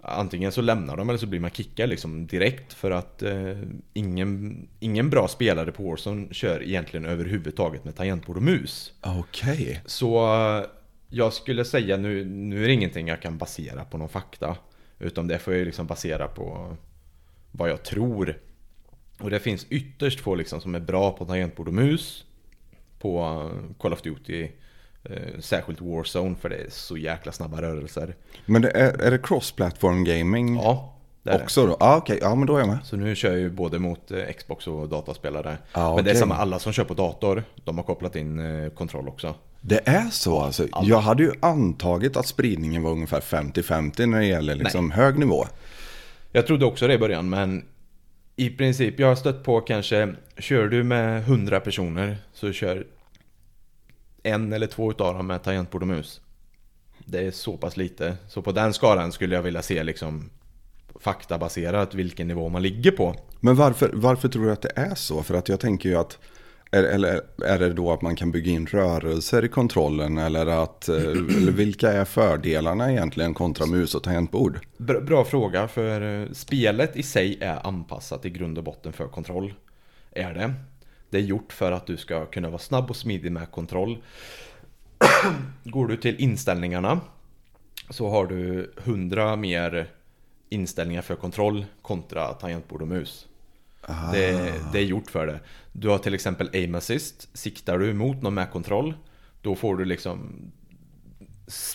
Antingen så lämnar de eller så blir man kickad liksom direkt för att eh, ingen, ingen bra spelare på Warzone kör egentligen överhuvudtaget med tangentbord och mus. Okej. Okay. Så eh, jag skulle säga nu, nu är det ingenting jag kan basera på någon fakta. Utan det får jag liksom basera på vad jag tror. Och det finns ytterst få liksom som är bra på tangentbord och mus. På Call of Duty. Eh, särskilt Warzone för det är så jäkla snabba rörelser. Men det är, är det cross-platform gaming? Ja. Det också då? Ah, okej, okay. ja men då är jag med. Så nu kör jag ju både mot eh, Xbox och dataspelare. Ah, okay. Men det är samma, alla som kör på dator, de har kopplat in eh, kontroll också. Det är så alltså? Alla. Jag hade ju antagit att spridningen var ungefär 50-50 när det gäller liksom hög nivå. Jag trodde också det i början, men i princip, jag har stött på kanske, kör du med 100 personer så kör en eller två utav dem med tangentbord och mus. Det är så pass lite. Så på den skalan skulle jag vilja se liksom faktabaserat vilken nivå man ligger på. Men varför, varför tror du att det är så? För att jag tänker ju att eller är det då att man kan bygga in rörelser i kontrollen? Eller, att, eh, eller vilka är fördelarna egentligen kontra mus och tangentbord? Bra, bra fråga, för eh, spelet i sig är anpassat i grund och botten för kontroll. Är det. Det är gjort för att du ska kunna vara snabb och smidig med kontroll. Går du till inställningarna så har du 100 mer inställningar för kontroll kontra tangentbord och mus. Det, det, är gjort för det. Du har till exempel aim assist. Siktar du mot någon med kontroll, då får du liksom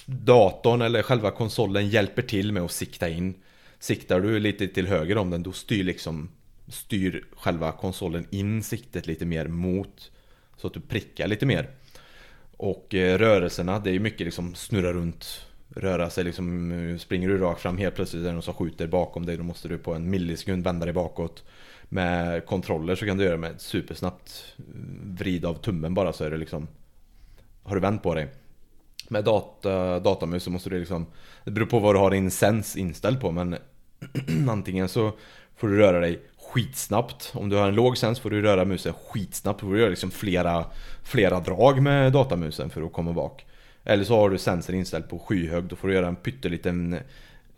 datorn eller själva konsolen hjälper till med att sikta in. Siktar du lite till höger om den, då styr liksom styr själva konsolen in siktet lite mer mot så att du prickar lite mer. Och eh, rörelserna, det är mycket liksom snurra runt röra sig liksom, springer du rakt fram helt plötsligt är det någon som skjuter bakom dig, då måste du på en millisekund vända dig bakåt. Med kontroller så kan du göra med ett supersnabbt eh, vrid av tummen bara så är det liksom Har du vänt på dig. Med data, datamus så måste du liksom Det beror på vad du har din sens inställd på men Antingen så får du röra dig skitsnabbt. Om du har en låg sens får du röra musen skitsnabbt. Då får du göra liksom flera, flera drag med datamusen för att komma bak. Eller så har du sensorn inställd på skyhög. Då får du göra en pytteliten eh,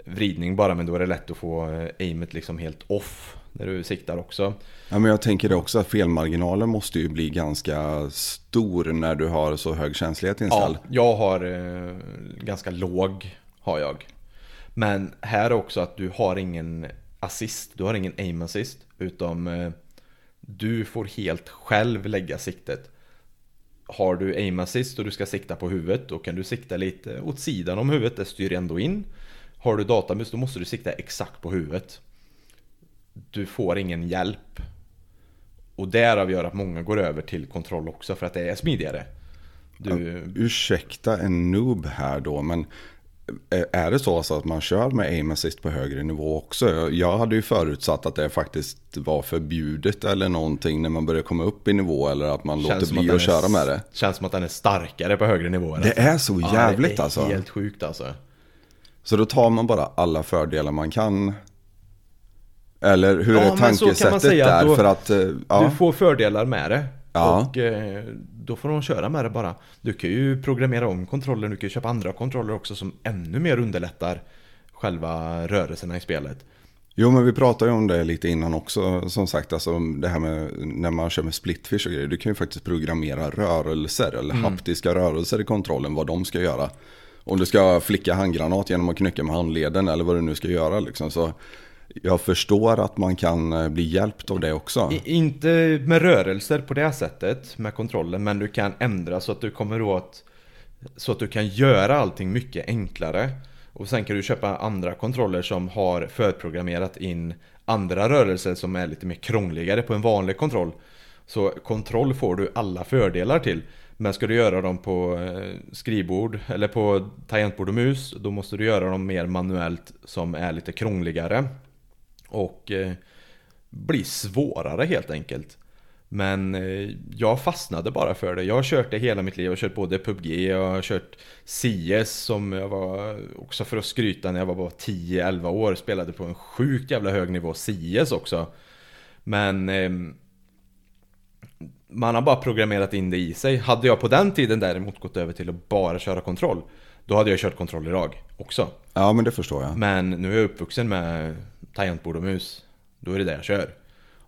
vridning bara men då är det lätt att få eh, aimet liksom helt off när du siktar också. Ja, men jag tänker också att felmarginalen måste ju bli ganska stor när du har så hög känslighet inställd. Ja, jag har eh, ganska låg har jag. Men här är också att du har ingen assist, du har ingen aim assist. Utom eh, Du får helt själv lägga siktet. Har du aim assist och du ska sikta på huvudet, då kan du sikta lite åt sidan om huvudet, det styr ändå in. Har du datamus, då måste du sikta exakt på huvudet. Du får ingen hjälp. Och därav gör att många går över till kontroll också, för att det är smidigare. Du... Ursäkta en noob här då, men är det så alltså att man kör med aim assist på högre nivå också? Jag hade ju förutsatt att det faktiskt var förbjudet eller någonting när man börjar komma upp i nivå eller att man känns låter bli att, att köra med det. Känns som att den är starkare på högre nivåer. Det är så jävligt ja, alltså. Det är helt sjukt alltså. Så då tar man bara alla fördelar man kan. Eller hur ja, är tankesättet där? Då, för att, eh, ja. Du får fördelar med det. Ja. Och eh, då får de köra med det bara. Du kan ju programmera om kontrollen, du kan ju köpa andra kontroller också som ännu mer underlättar själva rörelserna i spelet. Jo men vi pratade ju om det lite innan också som sagt. Alltså det här med när man kör med splitfish och grejer. Du kan ju faktiskt programmera rörelser eller mm. haptiska rörelser i kontrollen. Vad de ska göra. Om du ska flicka handgranat genom att knycka med handleden eller vad du nu ska göra. Liksom. Så jag förstår att man kan eh, bli hjälpt av det också. I, inte med rörelser på det sättet med kontrollen, men du kan ändra så att du kommer åt så att du kan göra allting mycket enklare. Och sen kan du köpa andra kontroller som har förprogrammerat in andra rörelser som är lite mer krångligare på en vanlig kontroll. Så kontroll får du alla fördelar till. Men ska du göra dem på eh, skrivbord eller på tangentbord och mus då måste du göra dem mer manuellt som är lite krångligare. Och eh, blir svårare helt enkelt. Men eh, jag fastnade bara för det. Jag har kört det hela mitt liv. Jag har kört både PubG, jag har kört CS som jag var, också för att skryta, när jag var bara 10-11 år. Spelade på en sjukt jävla hög nivå CS också. Men eh, man har bara programmerat in det i sig. Hade jag på den tiden däremot gått över till att bara köra kontroll, då hade jag kört kontroll idag också. Ja, men det förstår jag. Men nu är jag uppvuxen med tangentbord och mus. Då är det det jag kör.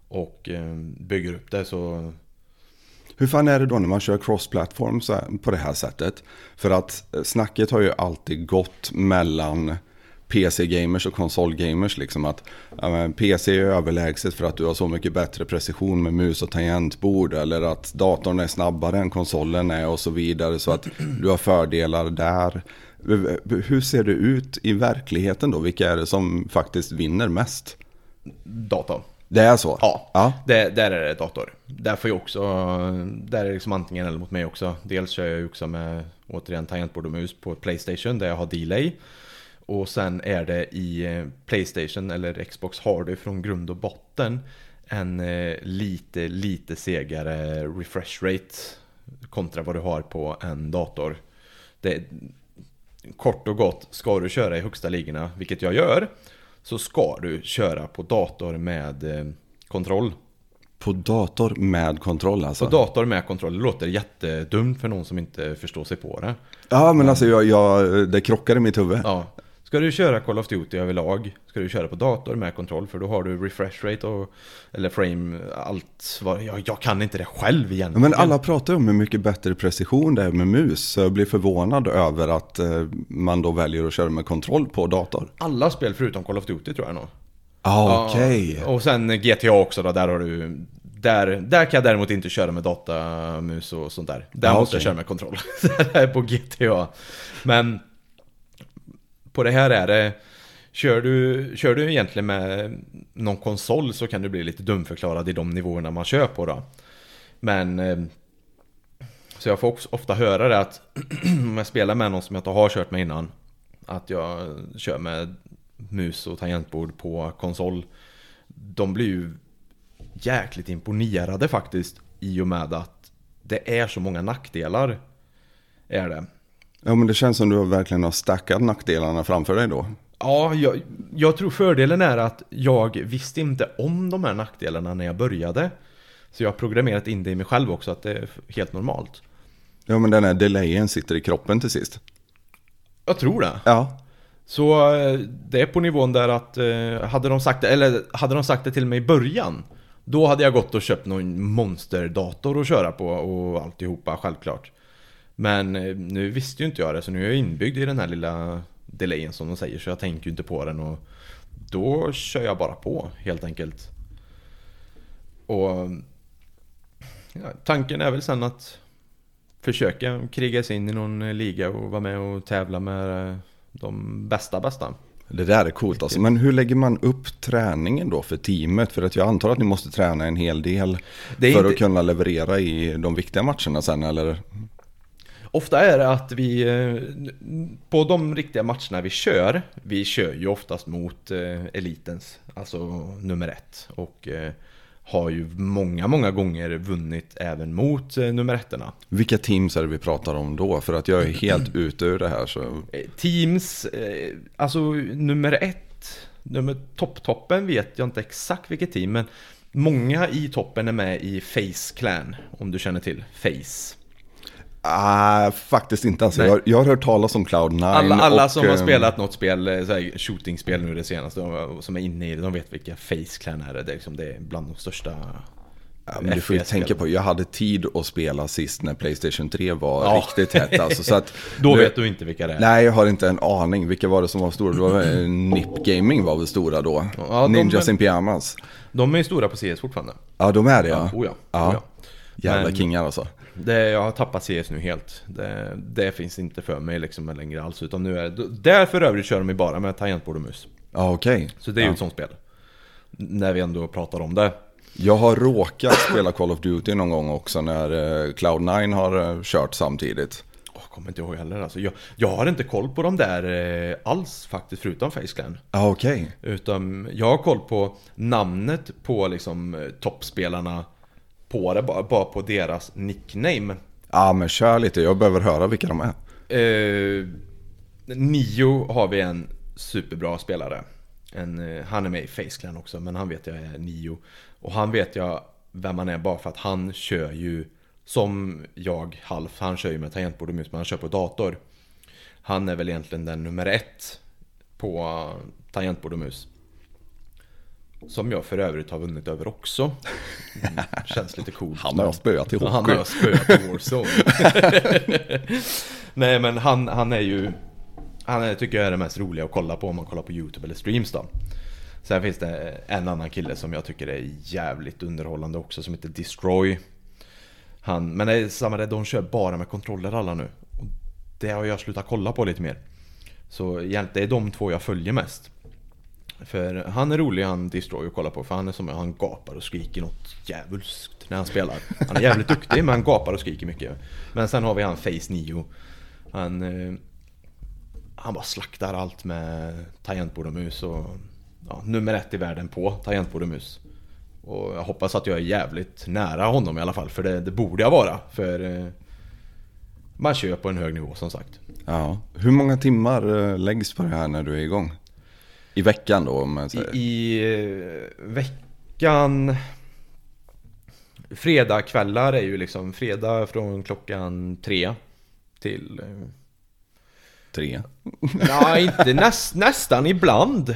Och eh, bygger upp det så... Hur fan är det då när man kör cross-platform på det här sättet? För att eh, snacket har ju alltid gått mellan PC-gamers och konsol-gamers. Liksom att ja, PC är överlägset för att du har så mycket bättre precision med mus och tangentbord. Eller att datorn är snabbare än konsolen är och så vidare. Så att du har fördelar där. Hur ser det ut i verkligheten då? Vilka är det som faktiskt vinner mest? Datorn. Det är så? Ja, ja. Det, där är det dator. Där får jag också, där är det liksom antingen eller mot mig också. Dels kör jag också med återigen tangentbord och mus på Playstation där jag har delay. Och sen är det i eh, Playstation eller Xbox har du från grund och botten en eh, lite, lite segare refresh rate kontra vad du har på en dator. Det, kort och gott, ska du köra i högsta ligorna, vilket jag gör, så ska du köra på dator med eh, kontroll. På dator med kontroll alltså? På dator med kontroll. Det låter jättedumt för någon som inte förstår sig på det. Ja, men alltså jag, jag, det krockar i mitt huvud. Ja. Ska du köra Call of Duty överlag ska du köra på dator med kontroll för då har du refresh rate och eller frame, allt vad, jag, jag kan inte det själv egentligen. Men alla pratar om hur mycket bättre precision det är med mus så jag blir förvånad över att eh, man då väljer att köra med kontroll på dator. Alla spel förutom Call of Duty tror jag nog. Ah, Okej. Okay. och sen GTA också då, där har du där, där kan jag däremot inte köra med datamus och sånt där. Där ah, måste okay. jag köra med kontroll. det är på GTA. Men på det här är det Kör du, kör du egentligen med någon konsol så kan du bli lite dumförklarad i de nivåerna man kör på då. Men eh, Så jag får också ofta höra det att om jag spelar med någon som jag inte har kört med innan Att jag kör med mus och tangentbord på konsol De blir ju jäkligt imponerade faktiskt i och med att det är så många nackdelar Är det Ja men det känns som du verkligen har stackat nackdelarna framför dig då. Ja, jag, jag, tror fördelen är att jag visste inte om de här nackdelarna när jag började. Så jag har programmerat in det i mig själv också, att det är helt normalt. Ja men den här delayen sitter i kroppen till sist. Jag tror det. Ja. Så eh, det är på nivån där att, eh, hade de sagt det, eller hade de sagt det till mig i början Då hade jag gått och köpt någon monsterdator att köra på och alltihopa självklart men eh, nu visste ju inte jag det så nu är jag inbyggd i den här lilla delayen som de säger så jag tänker ju inte på den och då kör jag bara på helt enkelt. Och ja, tanken är väl sen att försöka kriga sig in i någon liga och vara med och tävla med eh, de bästa bästa. Det där är coolt alltså. Men hur lägger man upp träningen då för teamet? För att jag antar att ni måste träna en hel del för inte- att kunna leverera i de viktiga matcherna sen eller? Ofta är det att vi, eh, på de riktiga matcherna vi kör, vi kör ju oftast mot eh, elitens, alltså nummer ett. Och eh, har ju många, många gånger vunnit även mot nummer ettorna. Vilka teams är det vi pratar om då? För att jag är helt ute ur det här så... Teams, alltså nummer ett, nummer topp-toppen vet jag inte exakt vilket team, men många i toppen är med i Face Clan, om du känner till Face. Ah, faktiskt inte alltså. Jag, jag har hört talas om Cloud9 Alla, alla och, som har eh, spelat något spel, eh, shooting-spel nu det senaste, som är inne i det, de vet vilka Face Clan är. Det är, liksom, det är bland de största Ja, men du får ju tänka på, jag hade tid att spela sist när Playstation 3 var Ja. riktigt hett alltså. Så att, Då nu- vet du inte vilka det är. Nej, jag har inte en aning. Vilka var det som var stora? Det var väl NIP Gaming var väl stora då? Ja, Ninjas in Pyjamas. De är ju stora på CS fortfarande. Ja, de är det ja. Oh ja. Ja. Oh ja. Jävla Men- kingar alltså. Det, jag har tappat CS nu helt. Det, det finns inte för mig liksom längre alls. Utan nu är där för övrigt kör de ju bara med tangentbord och mus. Ja, okej. Så det är ju ja. ett sånt spel. När vi ändå pratar om det. Jag har råkat spela Call of Duty någon gång också när eh, Cloud9 har eh, kört samtidigt. Åh, kommer inte ihåg heller alltså. Jag, jag har inte koll på de där eh, alls faktiskt, förutom Face Clan. Ja, okej. Utan jag har koll på namnet på liksom eh, toppspelarna på det, bara, bara på deras nickname. Ja, men kör lite. Jag behöver höra vilka de är. Eh, Nio har vi en superbra spelare. En, eh, han är med i Face Clan också, men han vet jag är Nio. Och han vet jag vem han är bara för att han kör ju som jag halvt. Han kör ju med tangentbord och mus, men han kör på dator. Han är väl egentligen den nummer ett på tangentbord och mus. Som jag för övrigt har vunnit över också. Mm, känns lite coolt. Han har jag spöat i Ja, Han hockey. har spöat i Warzone. Nej men han, han är ju... Han är, tycker jag är det mest roliga att kolla på om man kollar på YouTube eller streams då. Sen finns det en annan kille som jag tycker är jävligt underhållande också som heter Destroy. Han, men det är samma det, de kör bara med kontroller alla nu. Och det har jag slutat kolla på lite mer. Så egentligen, det är de två jag följer mest. För han är rolig han Destroy att kolla på för han är som han gapar och skriker något djävulskt när han spelar. Han är jävligt duktig men han gapar och skriker mycket. Men sen har vi han Face 9. Han, eh, han bara slaktar allt med tangentbord och mus och ja, nummer ett i världen på tangentbord och mus. Och jag hoppas att jag är jävligt nära honom i alla fall för det, det borde jag vara. För eh, man kör på en hög nivå som sagt. Ja. Hur många timmar eh, läggs på det här när du är igång? I veckan då? Om säger. I, i eh, veckan... Fredagkvällar är ju liksom fredag från klockan tre till... eh, Tre. Ja, inte näst, nästan ibland.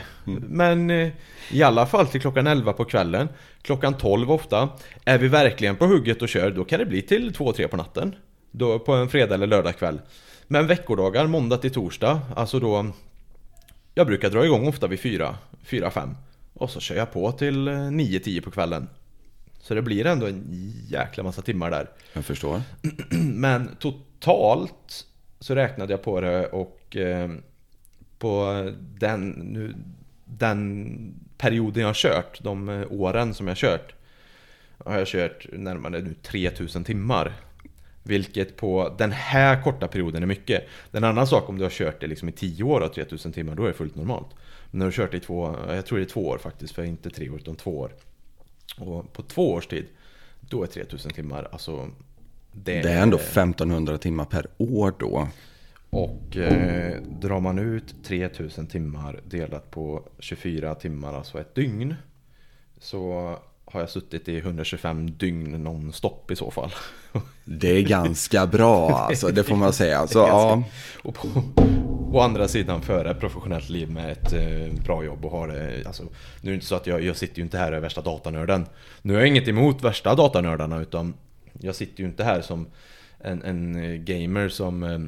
Men eh, i alla fall till klockan 11 på kvällen. Klockan 12 ofta. Är vi verkligen på hugget och kör, då kan det bli till 2-3 på natten. Då på en fredag eller lördagkväll. Men veckodagar, måndag till torsdag, alltså då... Jag brukar dra igång ofta vid 4, 4-5. Och så kör jag på till eh, 9-10 på kvällen. Så det blir ändå en jäkla massa timmar där. Jag förstår. Men totalt så räknade jag på det och eh, på den, nu, den perioden jag har kört, de eh, åren som jag har kört, har jag kört närmare nu 3000 timmar. Vilket på den här korta perioden är mycket. Det är en annan sak om du har kört det liksom i 10 år och 3000 timmar, då är det fullt normalt. Men när du har kört det i två, jag tror det är två år faktiskt, för inte tre år utan två år. Och på två års tid, då är 3000 timmar, alltså Det är ändå 1500 timmar per år då. Och eh, drar man ut 3000 timmar delat på 24 timmar, alltså ett dygn. Så har jag suttit i 125 dygn nonstop i så fall. Det är ganska bra alltså, det får man säga. Så ja, Och på, å andra sidan föra ett professionellt liv med ett eh, bra jobb och ha det, alltså, Nu är det inte så att jag, jag sitter ju inte här och är värsta datanörden. Nu har jag inget emot värsta datanördarna utan jag sitter ju inte här som en, en eh, gamer som eh,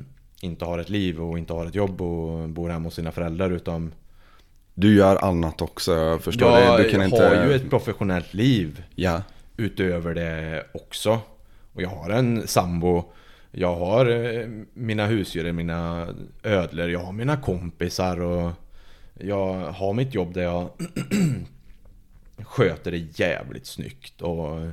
inte har ett liv och inte har ett jobb och bor hemma hos sina föräldrar utan du gör annat också, jag förstår Jag det. Du kan har inte... ju ett professionellt liv Ja, utöver det också. Och jag har en sambo, jag har eh, mina husdjur, mina ödlor, jag har mina kompisar och jag har mitt jobb där jag sköter det jävligt snyggt och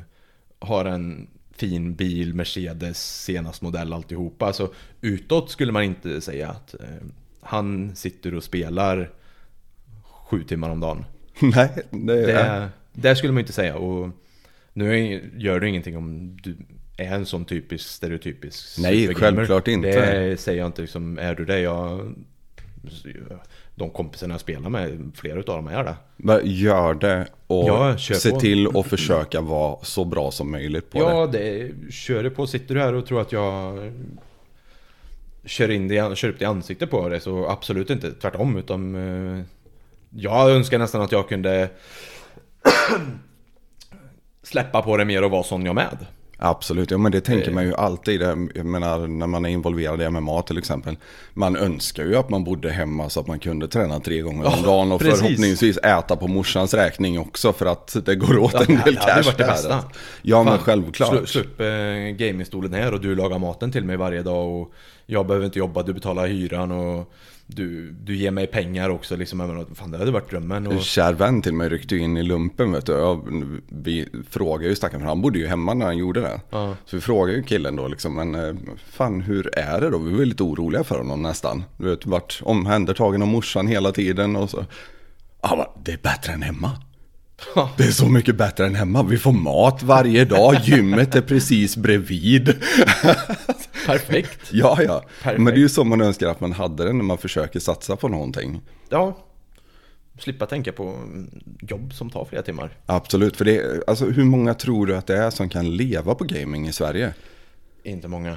har en fin bil, Mercedes, senast modell alltihopa. Så utåt skulle man inte säga att eh, han sitter och spelar sju timmar om dagen. Nej, det är... Det, det skulle man inte säga. Och nu gör det ingenting om du är en sån typisk stereotypisk Nej, självklart inte. Det säger jag inte liksom, är du det? Jag, de kompisarna jag spelar med, flera utav dem är det. Bara Gör det och Ja, se på. till att försöka vara så bra som möjligt på det. Ja, det kör det på. Sitter du här och tror att jag kör, in det, kör upp det i ansiktet på det så absolut inte. Tvärtom, utan eh, jag önskar nästan att jag kunde släppa på det mer och vara sån jag med. Absolut, ja men det tänker Eh. man ju alltid. Jag menar när man är involverad i MMA till exempel. Man önskar ju att man bodde hemma så att man kunde träna tre gånger om Ja, dagen. Och precis. förhoppningsvis äta på morsans räkning också för att det går åt Ja, en del det hade cash varit det bästa. Ja men Fan, självklart. Slå, slå upp eh, gamingstolen här och du lagar maten till mig varje dag och jag behöver inte jobba, du betalar hyran och du, du ger mig pengar också liksom. Menar, Fan det hade varit drömmen. En Och, kär vän till mig ryckte in i lumpen vet du. Jag, vi frågade ju stackaren, för han bodde ju hemma när han gjorde det. Ja. Så vi frågade ju killen då liksom, men eh, fan hur är det då? Vi var lite oroliga för honom nästan. Du vet, vart omhändertagen av morsan hela tiden och så. Ja, men det är bättre än hemma. Det är så mycket bättre än hemma. Vi får mat varje dag. Gymmet är precis bredvid. Perfekt. Ja, ja. Perfekt. Men det är ju så man önskar att man hade det när man försöker satsa på någonting. Ja. Slippa tänka på mm, jobb som tar flera timmar. Absolut, för det alltså hur många tror du att det är som kan leva på gaming i Sverige? Inte många.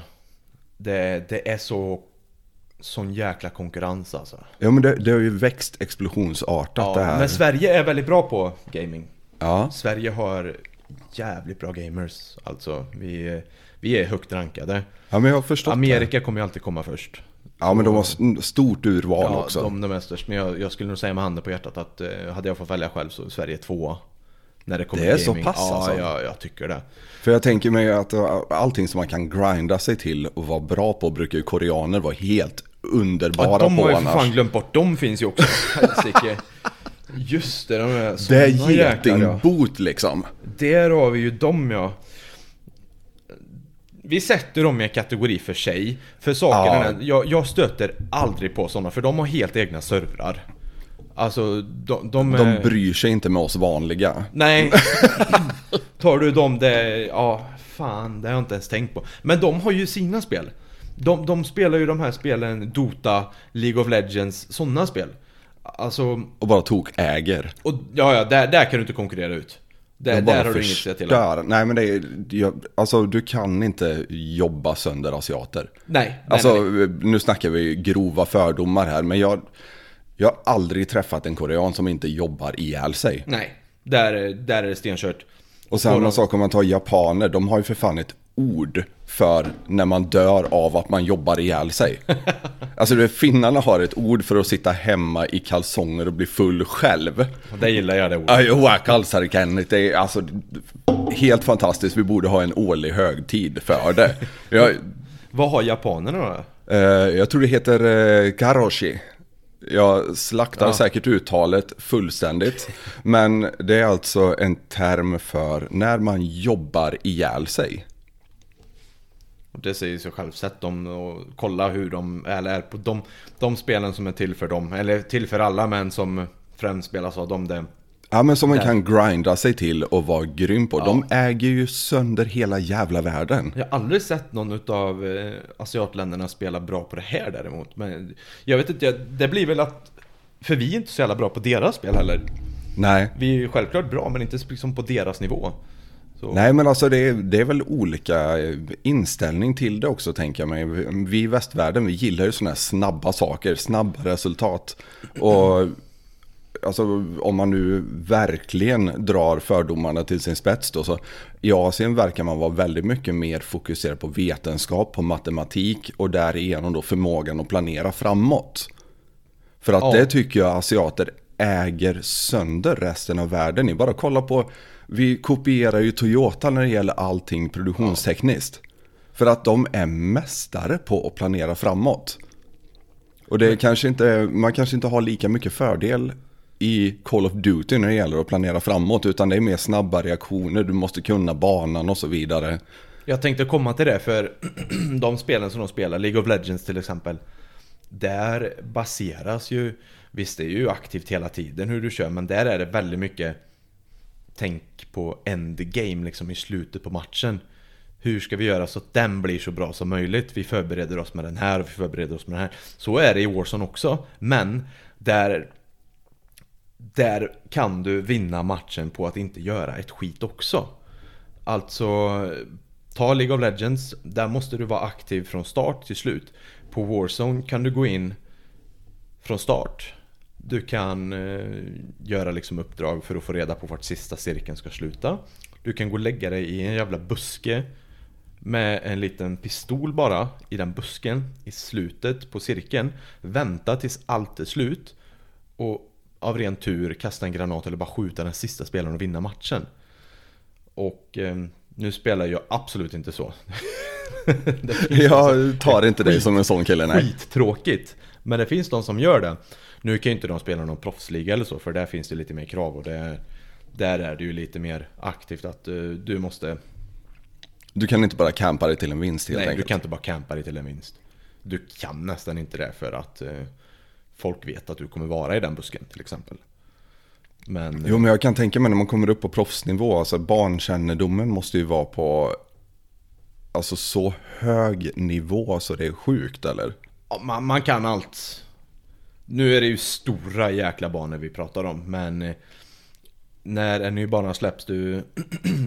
Det, det är så sån jäkla konkurrens alltså. Ja men det, det har ju växt explosionsartat det Ja, här. men Sverige är väldigt bra på gaming. Ja, Sverige har jävligt bra gamers. Alltså, vi, vi är högt rankade. ja men jag har förstått det. Amerika kommer ju alltid komma först. Ja men de har stort urval Ja, också. de, de är störst. Men jag, jag skulle nog säga med handen på hjärtat att eh, hade jag fått välja själv så är Sverige tvåa. När det kommer Det är till så gaming. pass, ja, alltså? Ja, jag tycker det. För jag tänker mig att uh, allting som man kan grinda sig till och vara bra på brukar ju koreaner vara helt underbara Ja, de på har ju för fan glömt bort. De finns ju också. Helsike. Just det, de är Det är getingbot liksom. Där har vi ju dem ja. Vi sätter dem i en kategori för sig. För saken Ja. jag, jag stöter aldrig på sådana för de har helt egna servrar. Alltså de, de, De är- bryr sig inte med oss vanliga. Nej. Tar du dem det, ja fan det har jag inte ens tänkt på. Men de har ju sina spel. De, de spelar ju de här spelen Dota, League of Legends, sådana spel. Alltså, Och bara tok äger. och ja ja, där, där kan du inte konkurrera ut. Där, där har du inget att säga till om. Nej men det är, jag, alltså du kan inte jobba sönder asiater. Nej, nej, Alltså nej. nu snackar vi grova fördomar här men jag, jag har aldrig träffat en korean som inte jobbar ihjäl sig. nej. Där, där är det stenkört. Och samma de- sak om man tar japaner, de har ju för fan ett ord för när man dör av att man jobbar ihjäl sig. Alltså det, finnarna har ett ord för att sitta hemma i kalsonger och bli full själv. Det gillar jag det ordet. Det är alltså helt fantastiskt. Vi borde ha en årlig högtid för det. Jag, Vad har japanerna då? eh, jag tror det heter eh, karoshi. Jag slaktar Ja. säkert uttalet fullständigt. Men det är alltså en term för när man jobbar ihjäl sig. Och Det säger sig själv. Sätt dem och kolla hur de eller är på de, de spelen som är till för dem. Eller till för alla men som främst spelas av dem. Det. Ja men som man kan grinda sig till och vara grym på. De äger ju sönder hela jävla världen. Jag har aldrig sett någon utav eh, asiatländerna spela bra på det här däremot. Men jag vet inte, det blir väl att... För vi är inte så jävla bra på deras spel heller. Nej. Vi är ju självklart bra men inte liksom på deras nivå. Så. Nej men alltså det är, det är väl olika eh, inställning till det också tänker jag mig. Vi i västvärlden vi gillar ju sådana här snabba saker, snabba resultat. Och alltså om man nu verkligen drar fördomarna till sin spets då så i Asien verkar man vara väldigt mycket mer fokuserad på vetenskap, på matematik och därigenom då förmågan att planera framåt. För att Ja. det tycker jag asiater äger sönder resten av världen. Ni bara kolla på, vi kopierar ju Toyota när det gäller allting produktionstekniskt. För att de är mästare på att planera framåt. Och det är kanske inte, man kanske inte har lika mycket fördel i Call of Duty när det gäller att planera framåt. Utan det är mer snabba reaktioner, du måste kunna banan och så vidare. Jag tänkte komma till det för de spelen som de spelar, League of Legends till exempel. Där baseras ju, visst det är ju aktivt hela tiden hur du kör, men där är det väldigt mycket tänk på endgame liksom i slutet på matchen. Hur ska vi göra så att den blir så bra som möjligt? Vi förbereder oss med den här och vi förbereder oss med den här. Så är det i Warzone också, men där där kan du vinna matchen på att inte göra ett skit också. Alltså, ta League of Legends, där måste du vara aktiv från start till slut. På Warzone kan du gå in från start. Du kan eh, göra liksom uppdrag för att få reda på vart sista cirkeln ska sluta. Du kan gå och lägga dig i en jävla buske med en liten pistol bara i den busken i slutet på cirkeln. Vänta tills allt är slut. Och av ren tur kasta en granat eller bara skjuta den sista spelaren och vinna matchen. Och eh, nu spelar jag absolut inte så. jag tar inte dig som en sån kille, nej. Skittråkigt. Men det finns de som gör det. Nu kan ju inte de spela någon proffsliga eller så, för där finns det lite mer krav och det, där är det ju lite mer aktivt att uh, du måste... Du kan inte bara campa dig till en vinst helt Nej, enkelt. du kan inte bara campa dig till en vinst. Du kan nästan inte det för att uh, folk vet att du kommer vara i den busken till exempel. Men, jo, men jag kan tänka mig när man kommer upp på proffsnivå, alltså barnkännedomen måste ju vara på alltså så hög nivå så det är sjukt eller? Ja, man, man kan allt. Nu är det ju stora jäkla banor vi pratar om, men eh, när en ny bana släpps, du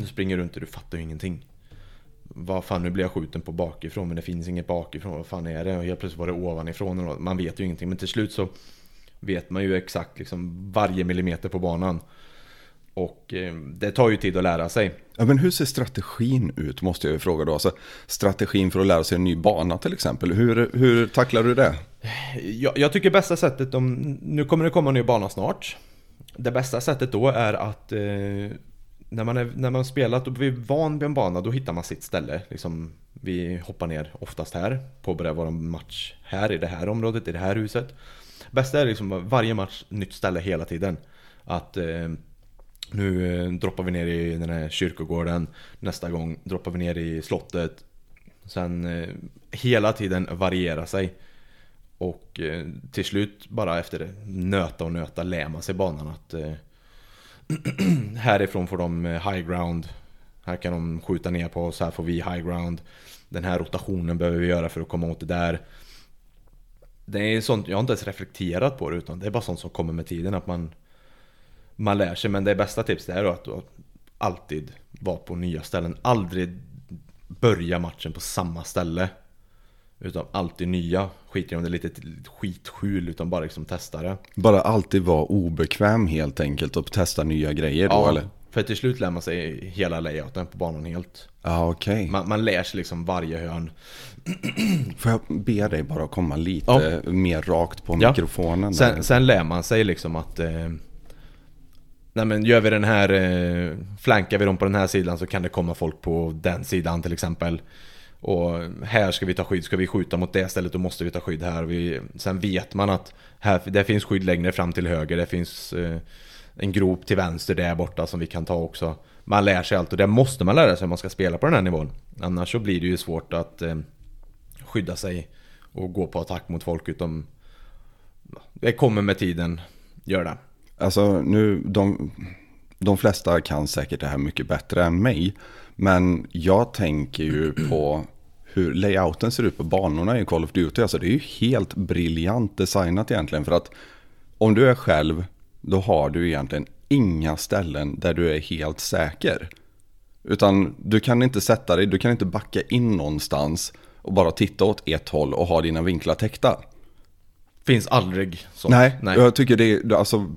springer runt och du fattar ju ingenting. Vad fan, nu blir jag skjuten på bakifrån men det finns inget bakifrån. Vad fan är det? Och helt plötsligt var det ovanifrån. Man vet ju ingenting. Men till slut så vet man ju exakt liksom varje millimeter på banan. Och eh, det tar ju tid att lära sig. Ja, men hur ser strategin ut måste jag ju fråga då. Alltså, strategin för att lära sig en ny bana till exempel. Hur, hur tacklar du det? Jag, jag tycker bästa sättet, om, nu kommer det komma en ny bana snart. Det bästa sättet då är att eh, när man, är, när man spelat och blir van vid en bana då hittar man sitt ställe. Liksom, vi hoppar ner oftast här, påbörjar vår match här i det här området, i det här huset. Bästa är liksom varje match nytt ställe hela tiden. Att eh, nu eh, droppar vi ner i den här kyrkogården, nästa gång droppar vi ner i slottet. Sen eh, hela tiden variera sig. Och eh, till slut bara efter nöta och nöta lär man sig banan att eh, härifrån får de eh, high ground. Här kan de skjuta ner på oss, här får vi high ground. Den här rotationen behöver vi göra för att komma åt det där. Det är sånt, jag har inte ens reflekterat på det utan det är bara sånt som kommer med tiden att man man lär sig men det bästa tipset är att, att alltid vara på nya ställen. Aldrig börja matchen på samma ställe. Utan alltid nya. Skit i om det är lite skitskjul utan bara liksom testa det. Bara alltid vara obekväm helt enkelt och testa nya grejer då ja, eller? för till slut lär man sig hela layouten på banan helt. Ja okej. Okay. Man, man lär sig liksom varje hörn. Får jag be dig bara komma lite ja. mer rakt på mikrofonen? Sen, sen, lär man sig liksom att eh, Nej men gör vi den här, eh, flankar vi dem på den här sidan så kan det komma folk på den sidan till exempel. Och här ska vi ta skydd, ska vi skjuta mot det stället då måste vi ta skydd här. Vi, sen vet man att här, det finns skydd längre fram till höger, det finns eh, en grop till vänster där borta som vi kan ta också. Man lär sig allt och det måste man lära sig om man ska spela på den här nivån. Annars så blir det ju svårt att eh, skydda sig och gå på attack mot folk utom det kommer med tiden, gör det. Alltså nu, de, de flesta kan säkert det här mycket bättre än mig. Men jag tänker ju på hur layouten ser ut på banorna i Call of Duty. Alltså det är ju helt briljant designat egentligen. För att om du är själv, då har du egentligen inga ställen där du är helt säker. Utan du kan inte sätta dig, du kan inte backa in någonstans och bara titta åt ett håll och ha dina vinklar täckta. Finns aldrig så. Nej, Nej. jag tycker det är, alltså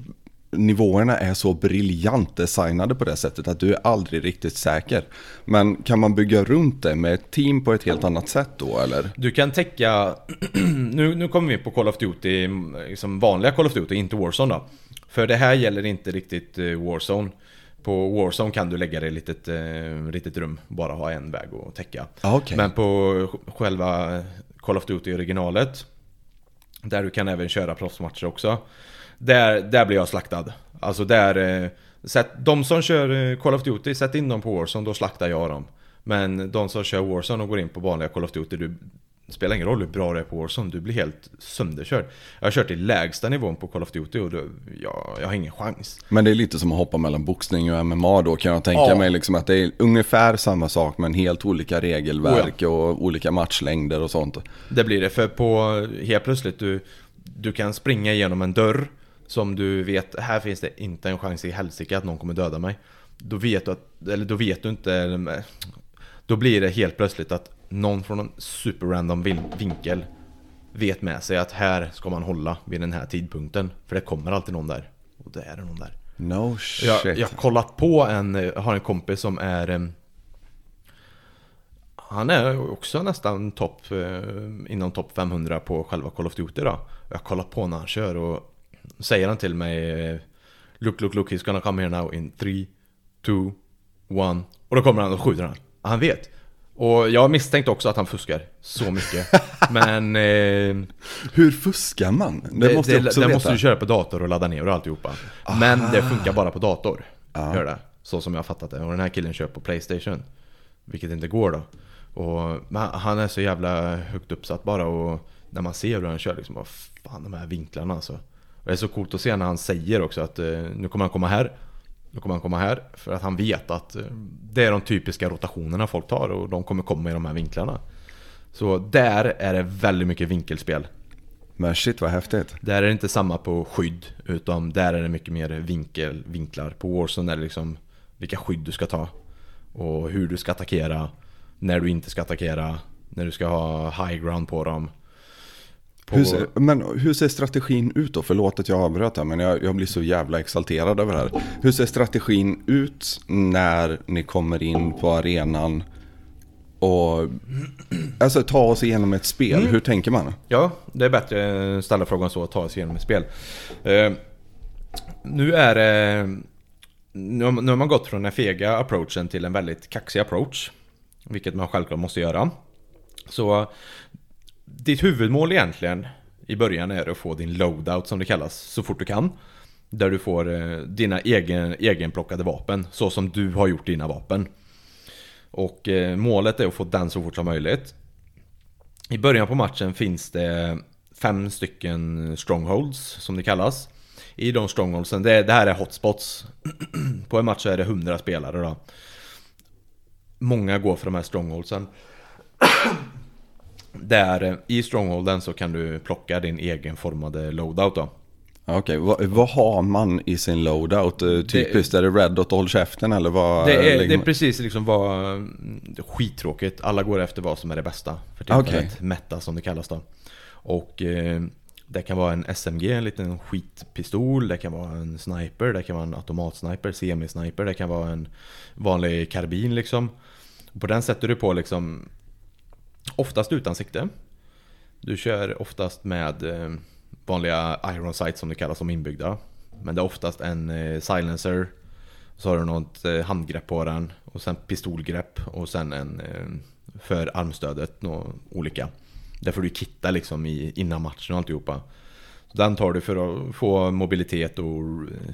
nivåerna är så briljant designade på det sättet att du är aldrig riktigt säker. Men kan man bygga runt det med ett team på ett helt annat sätt då eller? Du kan täcka, nu, nu kommer vi på Call of Duty, liksom vanliga Call of Duty, inte Warzone då. För det här gäller inte riktigt eh, Warzone. På Warzone kan du lägga dig i ett litet, eh, litet rum, bara ha en väg att täcka. Ah, okej. Men på själva Call of Duty originalet Där du kan även köra proffsmatcher också Där, där blir jag slaktad. Alltså där eh, sätt, De som kör eh, Call of Duty, sätt in dem på Warzone, då slaktar jag dem. Men de som kör Warzone och går in på vanliga Call of Duty du, Det spelar ingen roll hur bra du är på Warzone, du blir helt sönderkörd. Jag har kört i lägsta nivån på Call of Duty och då, jag, jag har ingen chans. Men det är lite som att hoppa mellan boxning och MMA då kan jag tänka Ja. mig liksom att det är ungefär samma sak men helt olika regelverk och olika matchlängder och sånt. Det blir det, för på helt plötsligt du, du kan springa igenom en dörr Som du vet, här finns det inte en chans i helsike att någon kommer döda mig. Då vet du att, eller då vet du inte Då blir det helt plötsligt att någon från en superrandom vin- vinkel Vet med sig att här ska man hålla vid den här tidpunkten För det kommer alltid någon där. Och det är det någon där. No shit. jag, jag har kollat på en, jag har en kompis som är Han är också nästan topp eh, Inom topp 500 på själva Call of Duty då. Jag har kollat på när han kör och Säger han till mig Look, look, look, he's gonna come here now in 3, 2, 1 Och då kommer han och skjuter han Han vet Och jag misstänkte också att han fuskar så mycket Men eh, Hur fuskar man? Det, måste jag också det veta. måste du köra på dator och ladda ner och alltihopa. Men det funkar bara på dator. Ja. Gör det. Så som jag har fattat det. Och den här killen kör på Playstation. Vilket inte går då. Och, han är så jävla högt uppsatt bara och när man ser hur han kör liksom, vad fan de här vinklarna alltså. Och det är så coolt att se när han säger också att eh, nu kommer han komma här. Nu kommer han komma här. För att han vet att eh, det är de typiska rotationerna folk tar och de kommer komma i de här vinklarna. Så där är det väldigt mycket vinkelspel. Men shit vad häftigt. Där är det inte samma på skydd Utan där är det mycket mer vinkel, vinklar På Warzone är det liksom Vilka skydd du ska ta Och hur du ska attackera När du inte ska attackera När du ska ha high ground på dem på, Hur ser, men hur ser strategin ut då? Förlåt att jag avbröt här, men jag, jag blir så jävla exalterad över det här. Hur ser strategin ut när ni kommer in på arenan? Och alltså ta oss igenom ett spel, Mm. hur tänker man? Ja, det är bättre att ställa frågan så och ta sig igenom ett spel eh, Nu är det nu, har- nu har man gått från den fega approachen till en väldigt kaxig approach Vilket man självklart måste göra Så ditt huvudmål egentligen I början är att få din loadout som det kallas så fort du kan. Där du får eh, dina egen, egenplockade vapen Så som du har gjort dina vapen. Och eh, målet är att få den så fort som möjligt. I början på matchen finns det fem stycken strongholds som det kallas. I de strongholdsen, det, det här är hotspots. På en match så är det 100 spelare då. Många går för de här strongholdsen. Där i strongholden så kan du plocka din egenformade loadout då. Okej, vad, vad har man i sin loadout? Eh, Typiskt, är det red dot och håll käften eller vad? Det är, det är precis liksom vad det är Skittråkigt, alla går efter vad som är det bästa För tillfället, Okej. meta som det kallas då. Och eh, det kan vara en SMG, en liten skitpistol. Det kan vara en sniper, det kan vara en automatsniper, semisniper. Det kan vara en vanlig karbin liksom. På den sätter du på liksom Oftast utan sikte Du kör oftast med eh, vanliga iron sights som det kallas som inbyggda Men det är oftast en eh, silencer Så har du något eh, handgrepp på den och sen pistolgrepp och sen en för armstödet, några olika. Där får du kitta liksom i, innan matchen och alltihopa. Så den tar du för att få mobilitet och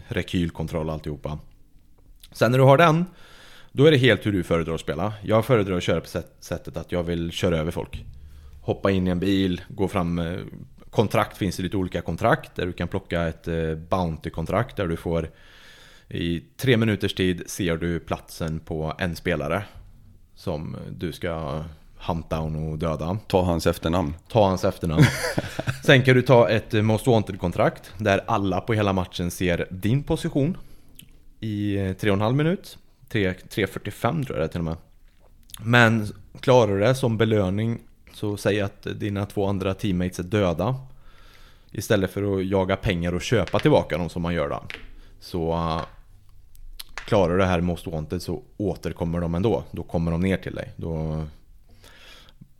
rekylkontroll och alltihopa. Sen när du har den, då är det helt hur du föredrar att spela. Jag föredrar att köra på sätt, sättet att jag vill köra över folk. Hoppa in i en bil, gå fram eh, Kontrakt finns det lite olika kontrakt där du kan plocka ett eh, Bounty-kontrakt där du får i tre minuters tid ser du platsen på en spelare Som du ska hunt down och döda Ta hans efternamn. Ta hans efternamn Sen kan du ta ett eh, Most Wanted-kontrakt Där alla på hela matchen ser din position I tre och en halv minut 3.45 tror jag det är till och med. Men klarar du det som belöning Så säg att dina två andra teammates är döda. Istället för att jaga pengar och köpa tillbaka dem som man gör då. Så äh, Klarar du det här Most Wanted så återkommer de ändå. Då kommer de ner till dig. Då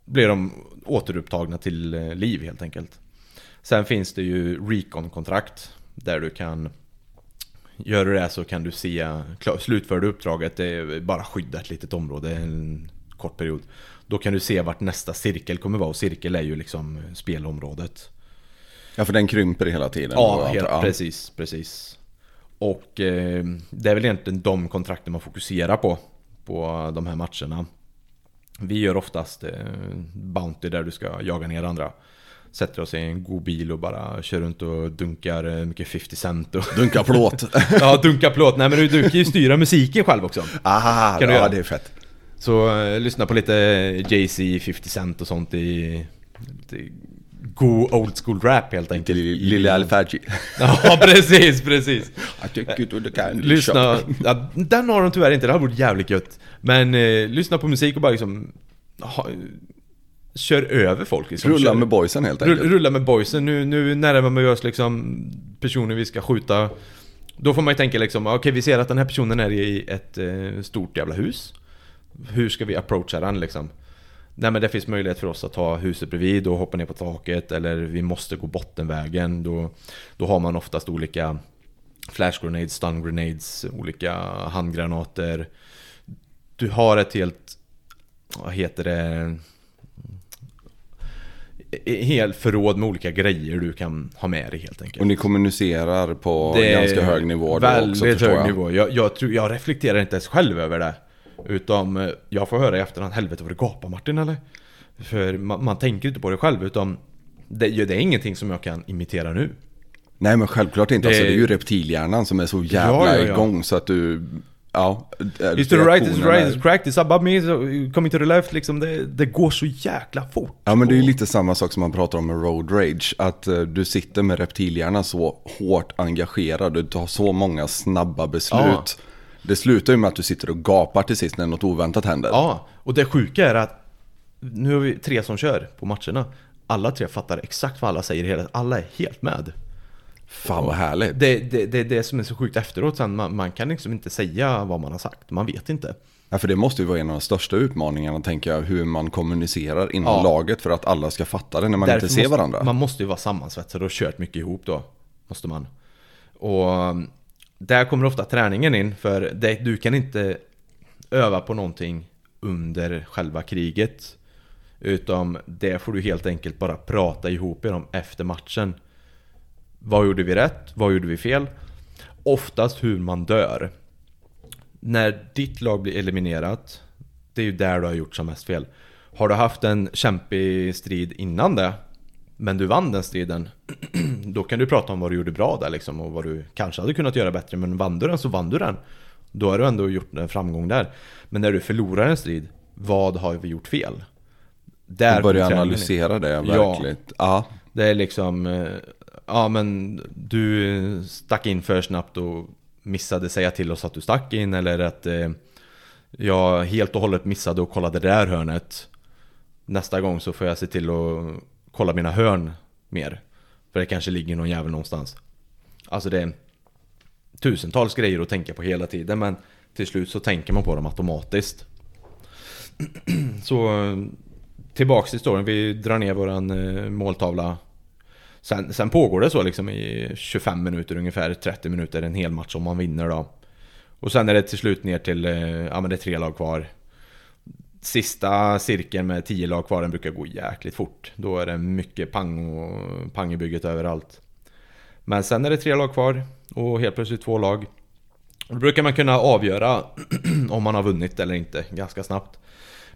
blir de återupptagna till äh, liv helt enkelt. Sen finns det ju Recon-kontrakt Där du kan Gör du det så kan du se, slutför du uppdraget, det är bara skydda ett litet område en kort period. Då kan du se vart nästa cirkel kommer vara och cirkel är ju liksom spelområdet. Ja, för den krymper hela tiden. Ja, helt, precis, precis. Och eh, det är väl egentligen de kontrakten man fokuserar på, på de här matcherna. Vi gör oftast eh, Bounty där du ska jaga ner andra. Sätter oss i en god bil och bara kör runt och dunkar eh, mycket 50 cent och... Dunka plåt. ja, dunkar plåt. Nej men du, du kan ju styra musiken själv också. Aha, Kan du ja göra? det är fett. Så eh, lyssna på lite Jay-Z, 50 Cent och sånt i... Lite god old school rap helt enkelt. Lille Alfaji. Ja precis, precis. Lyssna, ja, den har de tyvärr inte, det hade varit jävligt gött. Men eh, lyssna på musik och bara liksom... Ha, kör över folk liksom. Rulla kör, med boysen helt enkelt. Rulla med boysen, nu, nu närmar vi oss liksom personer vi ska skjuta. Då får man ju tänka liksom, okej vi ser att den här personen är i ett eh, stort jävla hus. Hur ska vi approacha den liksom? Nej men det finns möjlighet för oss att ta huset bredvid och hoppa ner på taket eller vi måste gå bottenvägen. Då, då har man oftast olika flash grenades, stun grenades, olika handgranater. Du har ett helt, vad heter det? Helt förråd med olika grejer du kan ha med dig helt enkelt. Och ni kommunicerar på Det ganska hög nivå då Väldigt också hög jag. nivå. Jag, jag, tror, jag reflekterar inte ens själv över det. Utan eh, jag får höra i efterhand, helvete vad du gapar Martin eller? För man, man tänker inte på det själv utan det, det är ingenting som jag kan imitera nu. Nej men självklart inte. Det- Alltså, det är ju reptilhjärnan som är så jävla Ja, ja, ja. igång så att du... Ja. Is to the right, is right, is is above me, so coming to the left liksom. Det, det går så jäkla fort. Ja men det är ju lite samma sak som man pratar om med road rage. Att eh, du sitter med reptilhjärnan så hårt engagerad. Du tar så många snabba beslut. Ja. Det slutar ju med att du sitter och gapar till sist när något oväntat händer. Ja, och det sjuka är att nu har vi tre som kör på matcherna. Alla tre fattar exakt vad alla säger, hela- alla är helt med. Fan vad härligt. Det är det, det, det som är så sjukt efteråt sen, man, man kan liksom inte säga vad man har sagt, man vet inte. Ja, för det måste ju vara en av de största utmaningarna tänker jag. Hur man kommunicerar inom Ja. laget för att alla ska fatta det när man Därför inte ser måste, varandra. Man måste ju vara sammansvetsad och kört mycket ihop då. Måste man. Och um, där kommer ofta träningen in för det, du kan inte öva på någonting under själva kriget. Utan det får du helt enkelt bara prata ihop er om efter matchen. Vad gjorde vi rätt? Vad gjorde vi fel? Oftast hur man dör. När ditt lag blir eliminerat, det är ju där du har gjort som mest fel. Har du haft en kämpig strid innan det, men du vann den striden, då kan du prata om vad du gjorde bra där liksom och vad du kanske hade kunnat göra bättre, men vann du den så vann du den. Då har du ändå gjort en framgång där. Men när du förlorar en strid, vad har vi gjort fel? Där Och börja in. analysera det Ja. verkligen. Ja. Det är liksom, eh, ja men du stack in för snabbt och missade säga till oss att du stack in eller att eh, jag helt och hållet missade och kollade det där hörnet. Nästa gång så får jag se till att kolla mina hörn mer. För det kanske ligger någon jävel någonstans. Alltså det är tusentals grejer att tänka på hela tiden men till slut så tänker man på dem automatiskt. Så eh, tillbaks till storyn, vi drar ner våran eh, måltavla Sen, sen pågår det så liksom i 25 minuter ungefär, 30 minuter, en hel match om man vinner då. Och sen är det till slut ner till, eh, ja men det är tre lag kvar. Sista cirkeln med 10 lag kvar, den brukar gå jäkligt fort. Då är det mycket pang och pang i bygget överallt. Men sen är det tre lag kvar och helt plötsligt två lag. Då brukar man kunna avgöra om man har vunnit eller inte ganska snabbt.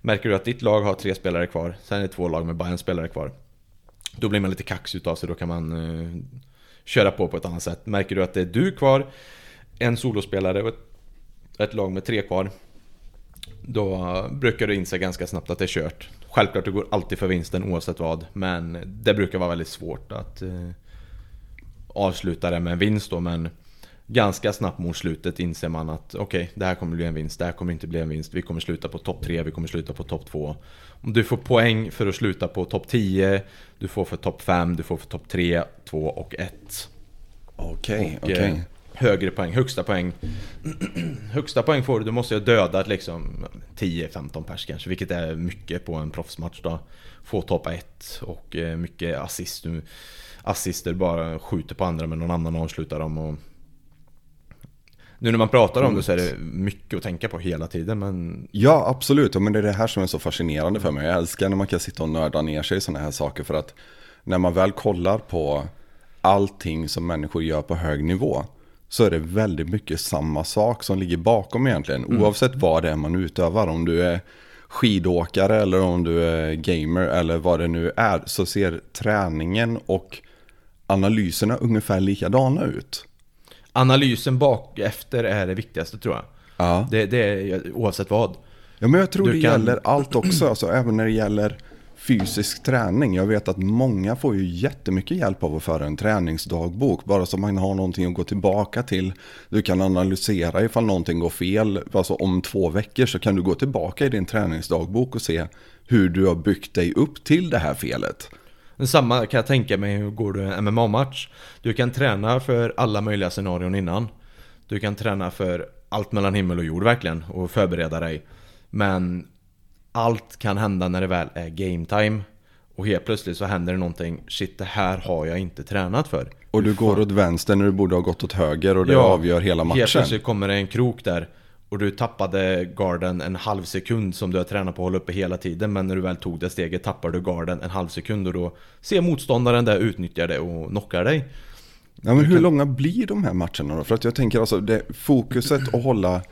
Märker du att ditt lag har tre spelare kvar, sen är det två lag med bara en spelare kvar. Då blir man lite kax utav sig, då kan man eh, köra på på ett annat sätt. Märker du att det är du kvar, en solospelare och ett, ett lag med tre kvar. Då brukar du inse ganska snabbt att det är kört. Självklart, du går alltid för vinsten oavsett vad. Men det brukar vara väldigt svårt att eh, avsluta det med en vinst då. Men ganska snabbt mot slutet inser man att okej, det här kommer bli en vinst, det här kommer inte bli en vinst. Vi kommer sluta på topp 3, vi kommer sluta på topp 2. Om du får poäng för att sluta på topp 10, du får för topp 5, du får för topp 3, 2 och 1. Okej, Och, okej. eh, Högre poäng, högsta poäng. högsta poäng får du, du måste ju ha dödat liksom 10-15 pers kanske, vilket är mycket på en proffsmatch då. Få topp 1 och eh, mycket assist. Assister bara skjuter på andra men någon annan avslutar dem och Nu när man pratar om det så är det mycket att tänka på hela tiden men Ja, absolut. Ja, Men det är det här som är så fascinerande för mig. Jag älskar när man kan sitta och nörda ner sig i sådana här saker. För att när man väl kollar på allting som människor gör på hög nivå. Så är det väldigt mycket samma sak som ligger bakom egentligen. Oavsett vad det är man utövar. Om du är skidåkare eller om du är gamer eller vad det nu är. Så ser träningen och analyserna ungefär likadana ut. Analysen bak efter är det viktigaste tror jag. Ja. Det, det är oavsett vad. Ja, men jag tror Du det kan- gäller allt också, alltså, även när det gäller fysisk träning. Jag vet att många får ju jättemycket hjälp av att föra en träningsdagbok, bara så man har någonting att gå tillbaka till. Du kan analysera ifall någonting går fel, alltså om två veckor så kan du gå tillbaka i din träningsdagbok och se hur du har byggt dig upp till det här felet. Samma kan jag tänka mig hur går du en MMA-match. Du kan träna för alla möjliga scenarion innan. Du kan träna för allt mellan himmel och jord verkligen och förbereda dig. Men allt kan hända när det väl är game time. Och helt plötsligt så händer det någonting. Shit, det här har jag inte tränat för. Och du går åt vänster när du borde ha gått åt höger och det avgör hela Helt matchen. plötsligt kommer det en krok där. Och du tappade garden en halv sekund som du har tränat på att hålla uppe hela tiden. Men när du väl tog det steget tappar du garden en halv sekund. Och då ser motståndaren det, utnyttjar det och knockar dig. Ja, men hur långa blir de här matcherna då? För att jag tänker alltså, det, fokuset att hålla,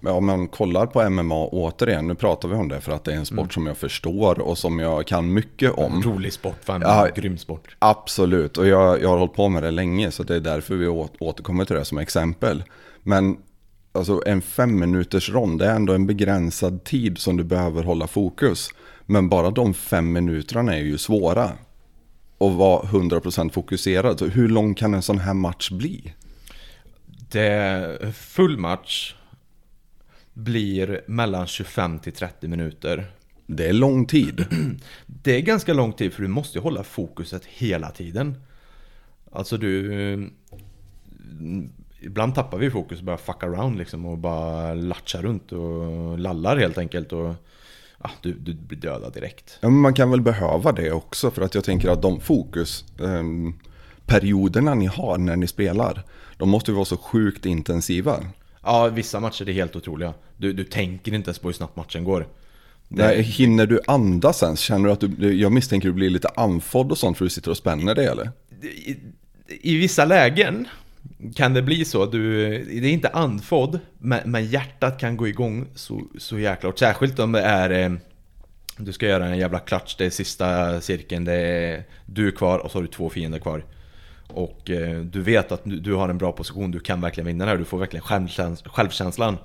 ja, om man kollar på MMA återigen, nu pratar vi om det för att det är en sport som jag förstår och som jag kan mycket om. Rolig sport, fan Ja. grym sport. Absolut, och jag, jag har hållit på med det länge så det är därför vi återkommer till det som exempel. Men alltså en fem minuters rond, är ändå en begränsad tid som du behöver hålla fokus. Men bara de fem minuterna är ju svåra. Och vara 100% fokuserad. Så hur lång kan en sån här match bli? Det full match blir mellan 25 till 30 minuter. Det är lång tid. Det är ganska lång tid för du måste hålla fokuset hela tiden. Alltså du... Ibland tappar vi fokus och börjar fuck around liksom och bara latcha runt och lallar helt enkelt och... Ja, du, du blir dödad direkt. Ja, men man kan väl behöva det också för att jag tänker att de fokusperioderna ni har när ni spelar, de måste ju vara så sjukt intensiva. Ja, vissa matcher är helt otroliga. Du, du tänker inte ens på hur snabbt matchen går. Nej, hinner du andas ens? Känner du att du, jag misstänker att du blir lite andfådd och sånt för du sitter och spänner dig eller? I, I vissa lägen kan det bli så. Du, det är inte andfådd, men, men hjärtat kan gå igång så, så jäkla hårt. Särskilt om det är... eh, Du ska göra en jävla klatsch, det är sista cirkeln, det är du är kvar och så har du två fiender kvar. Och eh, du vet att du, du har en bra position, du kan verkligen vinna det här, du får verkligen självkäns självkänslan.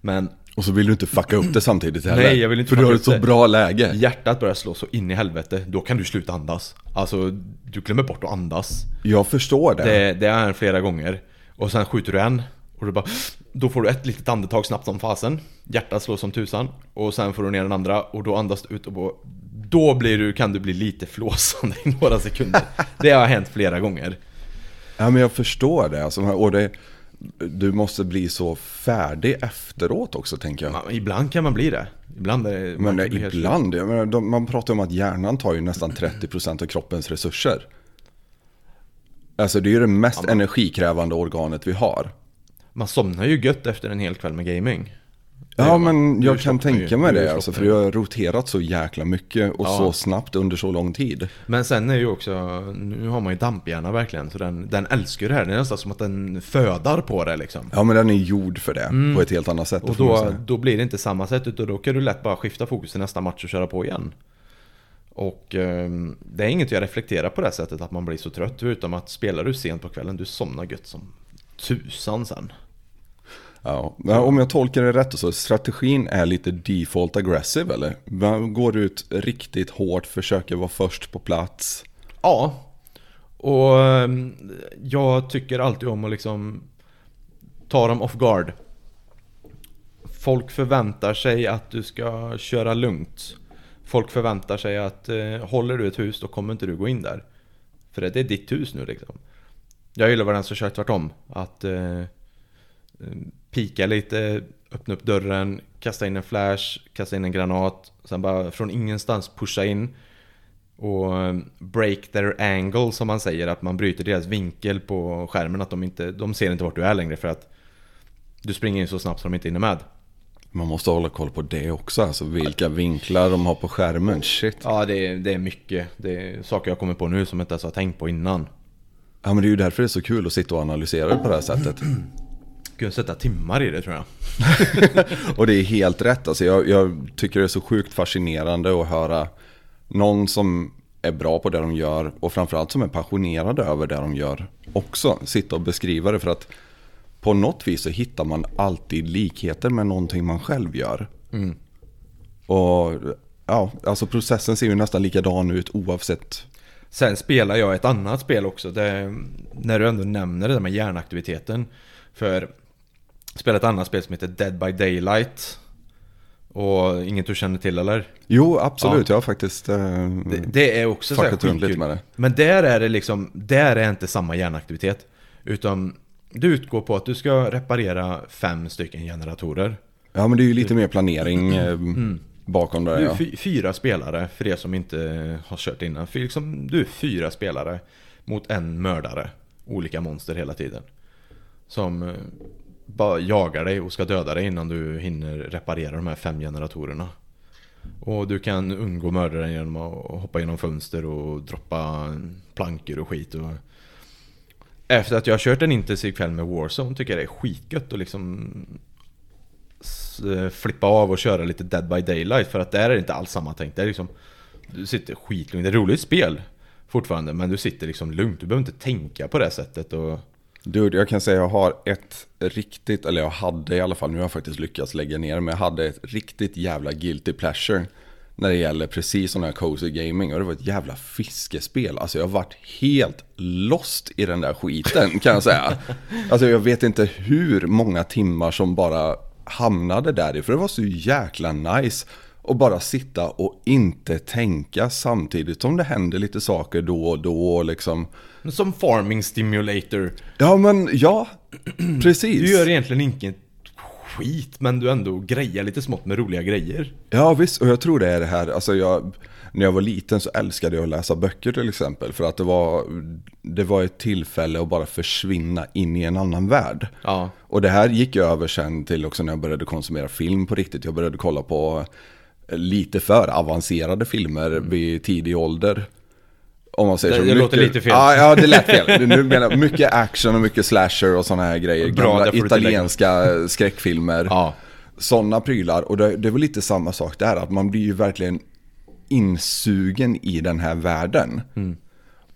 Men och så vill du inte fucka upp det samtidigt heller. Nej, jag vill inte För du har ett så det. bra läge. hjärtat börjar slå så in i helvete, då kan du sluta andas. Alltså, du glömmer bort att andas. Jag förstår det. Det, det är flera gånger. Och sen skjuter du en. Och du bara, då får du ett litet andetag snabbt som fasen. Hjärtat slår som tusan. Och sen får du ner den andra och då andas du ut och bara, Då blir du, kan du bli lite flåsande i några sekunder. Det har hänt flera gånger. Ja, men jag förstår det. Alltså, och det. Du måste bli så färdig efteråt också tänker jag. Man, ibland kan man bli det. Ibland är det... man Men slut. ibland, jag menar, de, man pratar om att hjärnan tar ju nästan 30% av kroppens resurser. Alltså det är ju det mest energikrävande organet vi har. Man somnar ju gött efter en hel kväll med gaming. Det Ja men jag kan tänka mig det alltså, för ju. har roterat så jäkla mycket och Ja. så snabbt under så lång tid. Men sen är ju också, nu har man ju damphjärna verkligen, så den, den älskar det här. Det är nästan som att den födar på det liksom. Ja men den är gjord för det på ett helt annat sätt. Mm. Och då, då blir det inte samma sätt utan då kan du lätt bara skifta fokus till nästa match och köra på igen. Och ehm, det är inget jag reflekterar på det sättet att man blir så trött utom att spelar du sent på kvällen, du somnar gött som tusan sen. Ja. Men om jag tolkar det rätt så strategin är lite default aggressive eller? Man går ut riktigt hårt, försöker vara först på plats. Ja, och ehm, jag tycker alltid om att liksom ta dem off guard. Folk förväntar sig att du ska köra lugnt. Folk förväntar sig att eh, håller du ett hus då kommer inte du gå in där. För det är ditt hus nu liksom. Jag gillar vad den som kör tvärtom. Att eh, pika lite, öppna upp dörren, kasta in en flash, kasta in en granat. Sen bara från ingenstans pusha in. Och eh, break their angle som man säger, att man bryter deras vinkel på skärmen. Att de inte, de ser inte vart du är längre för att Du springer in så snabbt så de inte hinner med. Man måste hålla koll på det också, alltså vilka vinklar de har på skärmen. Shit. Ja, det är, det är mycket. Det är saker jag kommer på nu som jag inte ens har tänkt på innan. Ja men det är ju därför det är så kul att sitta och analysera det på det här sättet. Kunde sätta timmar i det tror jag. och det är helt rätt. Alltså jag, jag tycker det är så sjukt fascinerande att höra någon som är bra på det de gör och framförallt som är passionerade över det de gör också sitta och beskriva det för att på något vis så hittar man alltid likheter med någonting man själv gör. Mm. Och ja, alltså processen ser ju nästan likadan ut oavsett. Sen spelar jag ett annat spel också. Det, när du ändå nämner det där med hjärnaktiviteten. För spelar ett annat spel som heter Dead by Daylight. Och inget du känner till eller? Jo, absolut. Jag har faktiskt eh, Det, det är också så här skitkul. med det. Men där är det liksom, där är inte samma hjärnaktivitet. Utan du utgår på att du ska reparera fem stycken generatorer. Ja, men det är ju lite mer planering eh, Mm. bakom det. Du är Ja. fy, fyra spelare, för er som inte har kört innan. För liksom, du är fyra spelare mot en mördare. Olika monster hela tiden. Som eh, bara jagar dig och ska döda dig innan du hinner reparera de här fem generatorerna. Och du kan undgå mördaren genom att hoppa genom fönster och droppa plankor och skit. Och efter att jag har kört en intensiv kväll med Warzone tycker jag det är skitgött att liksom eh, flippa av och köra lite Dead by Daylight för att där är det inte alls samma tänk. Det är liksom, du sitter skitlugnt. Det är ett roligt spel fortfarande men du sitter liksom lugnt. Du behöver inte tänka på det sättet. Och, Dude, jag kan säga jag har ett riktigt, eller jag hade i alla fall, nu har jag faktiskt lyckats lägga ner men jag hade ett riktigt jävla guilty pleasure när det gäller precis sån här cozy gaming och det var ett jävla fiskespel. Alltså jag har varit helt lost i den där skiten kan jag säga. Alltså jag vet inte hur många timmar som bara hamnade där i, för det var så jäkla nice. Och bara sitta och inte tänka samtidigt som det händer lite saker då och då liksom. Som Farming Stimulator. Ja men ja, precis. Du gör egentligen inget skit men du ändå grejar lite smått med roliga grejer. Ja visst, och jag tror det är det här, alltså jag, när jag var liten så älskade jag att läsa böcker till exempel. För att det var, det var ett tillfälle att bara försvinna in i en annan värld. Ja. Och det här gick jag över sen till också när jag började konsumera film på riktigt. Jag började kolla på lite för avancerade filmer vid tidig ålder. Om man säger Det- så. det låter lite fel. Ja, ja, det lät fel. Nu menar mycket action och mycket slasher och sådana här grejer. Bra, Gamla italienska skräckfilmer Ja. sådana prylar. Och det, det var lite samma sak där, att man blir ju verkligen insugen i den här världen.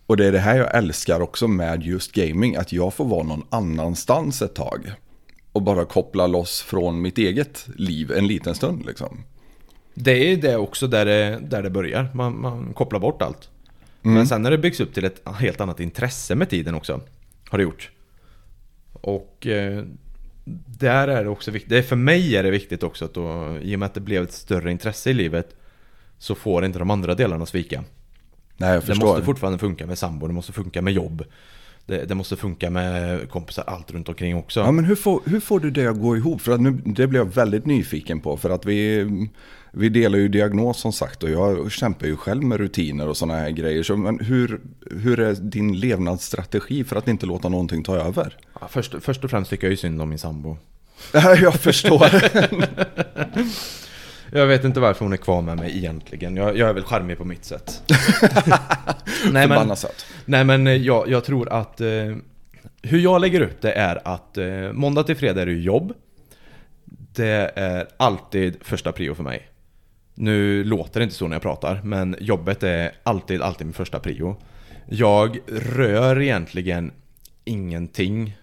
Och det är det här jag älskar också med just gaming, att jag får vara någon annanstans ett tag. Och bara koppla loss från mitt eget liv en liten stund liksom. Det är det också där det, där det börjar. Man, man kopplar bort allt. Men sen när det byggs upp till ett helt annat intresse med tiden också. Har det gjort. Och eh, där är det också viktigt. Det för mig är det viktigt också att då, i och med att det blev ett större intresse i livet så får inte de andra delarna svika. Nej, jag Det förstår. måste fortfarande funka med sambo, det måste funka med jobb. Det, det måste funka med kompisar, allt runt omkring också. Ja, men hur får, hur får du det att gå ihop? För att nu, det blir jag väldigt nyfiken på. För att vi, vi delar ju diagnos som sagt och jag kämpar ju själv med rutiner och sådana här grejer. Så, men hur, hur är din levnadsstrategi för att inte låta någonting ta över? Ja, först, först och främst tycker jag ju synd om min sambo. jag förstår. Jag vet inte varför hon är kvar med mig egentligen. Jag, jag är väl charmig på mitt sätt. nej, men, sätt. nej men eh, jag, jag tror att eh, hur jag lägger upp det är att eh, måndag till fredag är det jobb. Det är alltid första prio för mig. Nu låter det inte så när jag pratar, men jobbet är alltid, alltid min första prio. Jag rör egentligen ingenting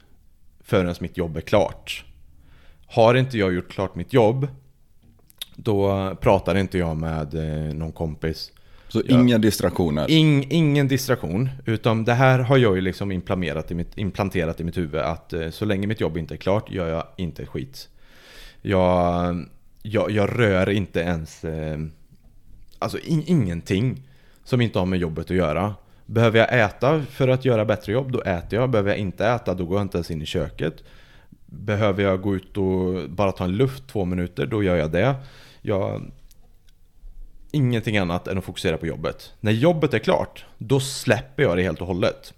förrän mitt jobb är klart. Har inte jag gjort klart mitt jobb, då pratar inte jag med eh, någon kompis. Så inga distraktioner. Ing, ingen distraktion, utan det här har jag ju liksom implanterat i mitt, implanterat i mitt huvud att eh, så länge mitt jobb inte är klart gör jag inte skit. Jag, jag, jag rör inte ens, eh, alltså in, ingenting som inte har med jobbet att göra. Behöver jag äta för att göra bättre jobb, då äter jag. Behöver jag inte äta, då går jag inte ens in i köket. Behöver jag gå ut och bara ta en luft två minuter, då gör jag det. Jag, ingenting annat än att fokusera på jobbet. När jobbet är klart, då släpper jag det helt och hållet.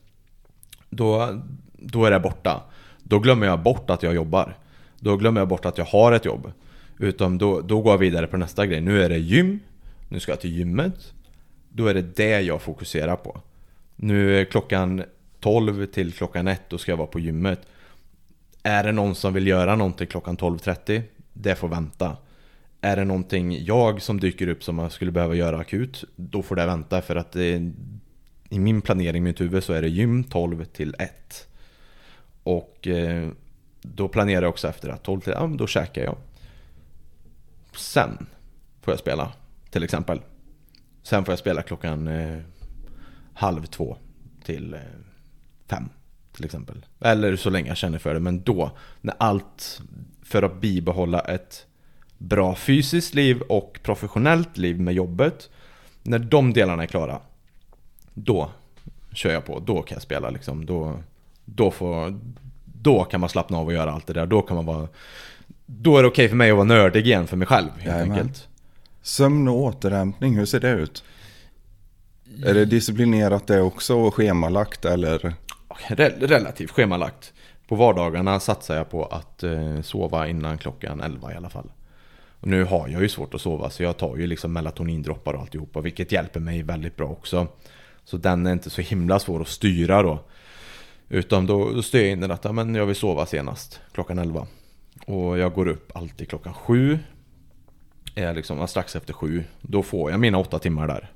Då, då är det borta. Då glömmer jag bort att jag jobbar. Då glömmer jag bort att jag har ett jobb. Utan då, då går jag vidare på nästa grej. Nu är det gym. Nu ska jag till gymmet. Då är det det jag fokuserar på. Nu är klockan 12 till klockan 1, då ska jag vara på gymmet. Är det någon som vill göra någonting klockan 12.30? Det får vänta. Är det någonting jag som dyker upp som jag skulle behöva göra akut? Då får det vänta för att det, i min planering i mitt huvud så är det gym 12 till 1. Och eh, då planerar jag också efter att 12 till, ja men då käkar jag. Sen får jag spela, till exempel. Sen får jag spela klockan eh, halv två till eh, fem, till exempel. Eller så länge jag känner för det, men då, när allt för att bibehålla ett bra fysiskt liv och professionellt liv med jobbet. När de delarna är klara, då kör jag på. Då kan jag spela liksom. Då, då, får, då kan man slappna av och göra allt det där. Då kan man vara... Då är det okej för mig att vara nördig igen för mig själv helt Jajamän. enkelt. Sömn och återhämtning, hur ser det ut? Är det disciplinerat det också och schemalagt eller? Re- relativt schemalagt. På vardagarna satsar jag på att eh, sova innan klockan 11 i alla fall. Och nu har jag ju svårt att sova så jag tar ju liksom melatonindroppar och alltihopa vilket hjälper mig väldigt bra också. Så den är inte så himla svår att styra då. Utan då, då styr jag in den att ja, men jag vill sova senast klockan 11. Och jag går upp alltid klockan 7. Är liksom strax efter 7. Då får jag mina 8 timmar där.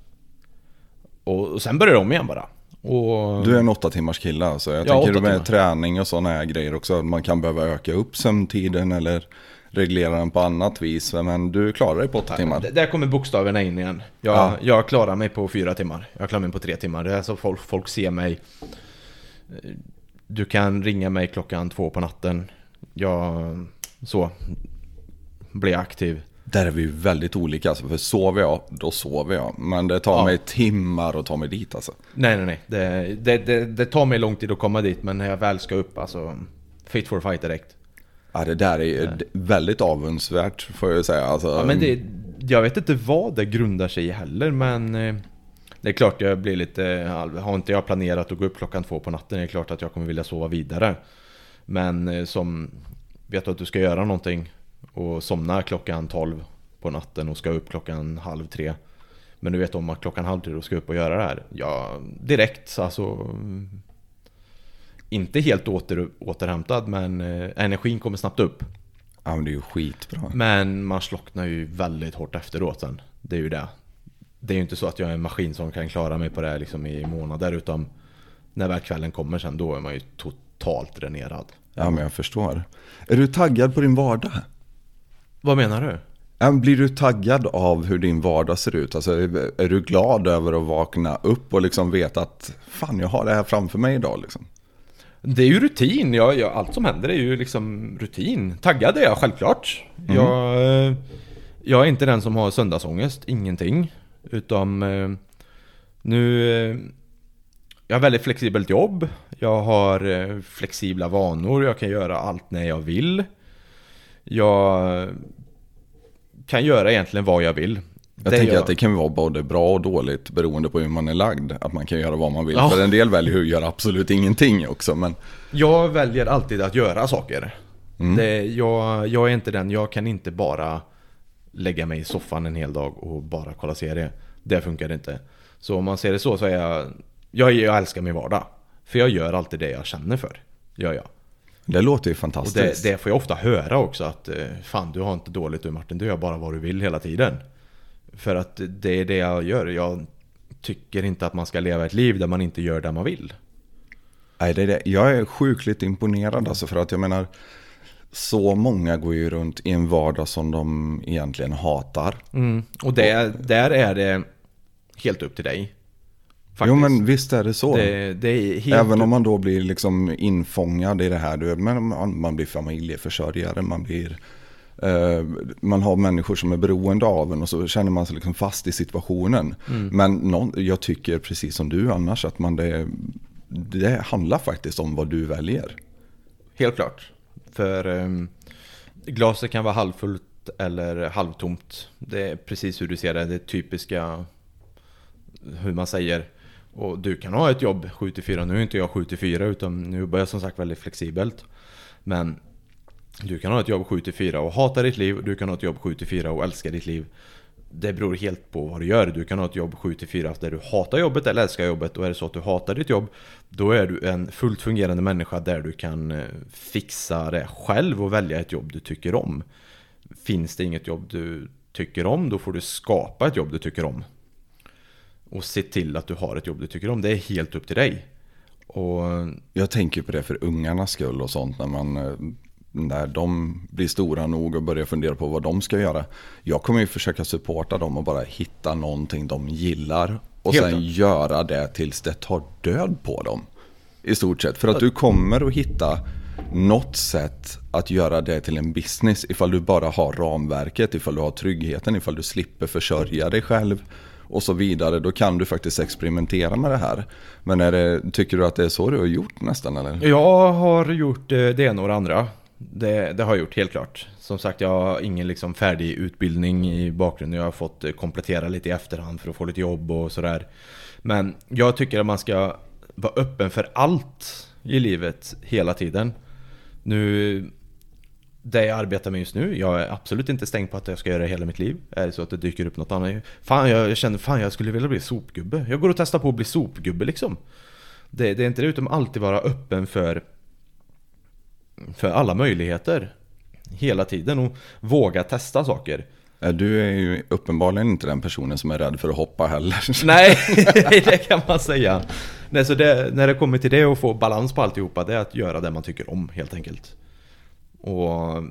Och, och sen börjar om igen bara. Och... Du är en åtta timmars kille alltså. Jag Ja, tänker åtta med timmar. träning och sådana här grejer också. Man kan behöva öka upp sömntiden eller reglera den på annat vis. Men du klarar dig på åtta timmar. D- Där kommer bokstäverna in igen. Jag, Ja. jag klarar mig på fyra timmar. Jag klarar mig på tre timmar. Det är så folk, folk ser mig. Du kan ringa mig klockan två på natten. Jag... Så. Blir aktiv. Där är vi väldigt olika alltså. För sover jag, då sover jag. Men det tar Ja. mig timmar att ta mig dit alltså. Nej, nej, nej. Det, det, det, det tar mig lång tid att komma dit. Men när jag väl ska upp, alltså... Fit for fight direkt. Ja, det där är d- väldigt avundsvärt får jag säga. Alltså, Ja, men det, jag vet inte vad det grundar sig i heller, men... eh, Det är klart jag blir lite... Har inte jag planerat att gå upp klockan två på natten, det är klart att jag kommer vilja sova vidare. Men eh, som... Vet att du ska göra någonting och somna klockan 12 på natten och ska upp klockan halv tre. Men du vet om att klockan halv tre då ska upp och göra det här. Ja, direkt alltså... Inte helt åter, återhämtad men eh, energin kommer snabbt upp. ja, men det är ju skitbra. Men man slocknar ju väldigt hårt efteråt sen. Det är ju det. Det är ju inte så att jag är en maskin som kan klara mig på det här liksom i månader utan när väl kvällen kommer sen då är man ju totalt dränerad. Ja, men jag förstår. Är du taggad på din vardag? Vad menar du? Blir du taggad av hur din vardag ser ut? Alltså, är du glad över att vakna upp och liksom veta att fan, jag har det här framför mig idag liksom? Det är ju rutin. Jag, jag, allt som händer är ju liksom rutin. Taggad är jag självklart. Jag, eh, jag är inte den som har söndagsångest. Ingenting. Utan eh, nu... Jag har väldigt flexibelt jobb. Jag har eh, flexibla vanor. Jag kan göra allt när jag vill. Jag kan göra egentligen vad jag vill. Jag Det tänker jag- att det kan vara både bra och dåligt beroende på hur man är lagd. Att man kan göra vad man vill. Ja. För en del väljer att göra absolut ingenting också. Men Jag väljer alltid att göra saker. Mm. Det, jag, jag är inte den, jag kan inte bara lägga mig i soffan en hel dag och bara kolla serie. Det funkar inte. Så om man ser det så så är jag, jag, jag älskar min vardag. För jag gör alltid det jag känner för. Gör jag. det låter ju Och fantastiskt. det, det får jag ofta höra också att eh, Fan du har inte dåligt du Martin, du gör bara vad du vill hela tiden. För att det är det jag gör. Jag tycker inte att man ska leva ett liv där man inte gör det man vill. Nej, det är det. Jag är sjukligt imponerad alltså för att jag menar så många går ju runt i en vardag som de egentligen hatar. Mm. Och det, där är det helt upp till dig. Faktiskt. Jo men visst är det så. det, det är helt Även om man då blir liksom infångad i det här. Du, men man, man blir familjeförsörjare, man blir... eh, man har människor som är beroende av en och så känner man sig liksom fast i situationen. Mm. Men någon, jag tycker precis som du annars att man det, det handlar faktiskt om vad du väljer. Helt klart. För um, glaset kan vara halvfullt eller halvtomt. Det är precis hur du ser det. Det typiska hur man säger. Och du kan ha ett jobb 7-4. Nu är inte jag 7-4 utan nu jobbar jag som sagt väldigt flexibelt. Men Du kan ha ett jobb 7-4 och hata ditt liv, du kan ha ett jobb 7-4 och älska ditt liv. Det beror helt på vad du gör. Du kan ha ett jobb 7-4 där du hatar jobbet eller älskar jobbet. Och är det så att du hatar ditt jobb, då är du en fullt fungerande människa där du kan eh, fixa det själv och välja ett jobb du tycker om. Finns det inget jobb du tycker om, då får du skapa ett jobb du tycker om. Och se till att du har ett jobb du tycker om. Det är helt upp till dig. Och Jag tänker på det för ungarnas skull och sånt när man eh, när de blir stora nog och börjar fundera på vad de ska göra. Jag kommer ju försöka supporta dem och bara hitta någonting de gillar och Helt sen klart. göra det tills det tar död på dem. I stort sett. För att du kommer att hitta något sätt att göra det till en business ifall du bara har ramverket, ifall du har tryggheten, ifall du slipper försörja dig själv och så vidare. Då kan du faktiskt experimentera med det här. Men är det, tycker du att det är så du har gjort nästan eller? Jag har gjort eh, det ena och det andra. Det, det har jag gjort helt klart. Som sagt, jag har ingen liksom färdig utbildning i bakgrunden. Jag har fått eh, komplettera lite i efterhand för att få lite jobb och sådär. Men jag tycker att man ska vara öppen för allt i livet hela tiden. Nu, det jag arbetar med just nu, jag är absolut inte stängd på att jag ska göra det hela mitt liv. Är det så att det dyker upp något annat? Fan, jag, känner fan jag skulle vilja bli sopgubbe. Jag går och testar på att bli sopgubbe liksom. Det, det är inte det, utan alltid vara öppen för för alla möjligheter hela tiden och våga testa saker. Du är ju uppenbarligen inte den personen som är rädd för att hoppa heller. Nej, det kan man säga. Nej, så det, när det kommer till det och få balans på alltihopa, det är att göra det man tycker om helt enkelt. Och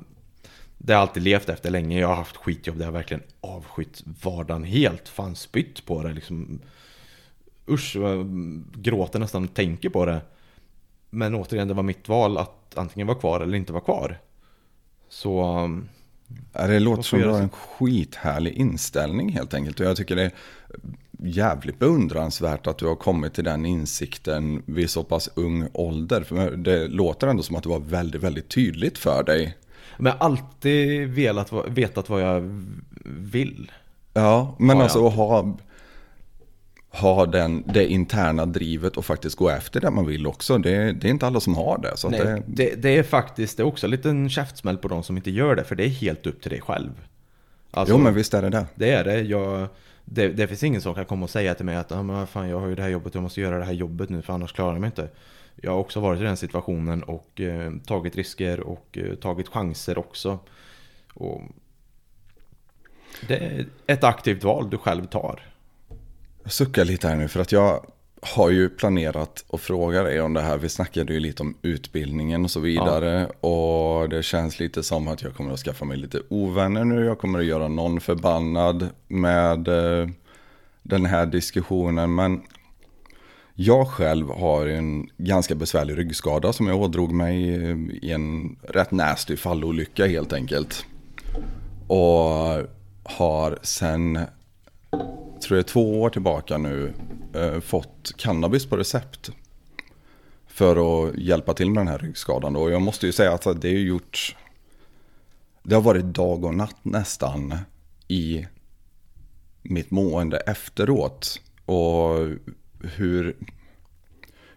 det har jag alltid levt efter länge. Jag har haft skitjobb där jag verkligen avskytt vardagen helt. Fan spytt på det liksom. Usch, jag gråter nästan och tänker på det. Men återigen, det var mitt val att antingen vara kvar eller inte vara kvar. Så... Ja, Det låter som du har en skithärlig inställning helt enkelt. Och jag tycker det jävligt beundransvärt att du har kommit till den insikten vid så pass ung ålder. För det låter ändå som att det var väldigt, väldigt tydligt för dig. Men jag har alltid velat, vetat vad jag vill. Ja, men alltså att ha, ha den, det interna drivet och faktiskt gå efter det man vill också. Det, det är inte alla som har det. Så Nej, det, det, det är faktiskt det är också en liten käftsmäll på de som inte gör det, för det är helt upp till dig själv. Alltså, jo, men visst är det det. Det är det. Jag, det. Det finns ingen som kan komma och säga till mig att ah, men fan, jag har ju det här jobbet, jag måste göra det här jobbet nu för annars klarar jag mig inte. Jag har också varit i den situationen och eh, tagit risker och eh, tagit chanser också. Och det är ett aktivt val du själv tar. Jag suckar lite här nu för att jag har ju planerat att fråga dig om det här. Vi snackade ju lite om utbildningen och så vidare. Och det känns lite som att jag kommer att skaffa mig lite ovänner nu. Jag kommer att göra någon förbannad med eh, den här diskussionen. Men jag själv har en ganska besvärlig ryggskada som jag ådrog mig eh, i en rätt nasty fallolycka helt enkelt. Och har sen tror jag två år tillbaka nu eh, fått cannabis på recept. För att hjälpa till med den här ryggskadan. Och jag måste ju säga att det är gjort... Det har varit dag och natt nästan i mitt mående efteråt. Och hur,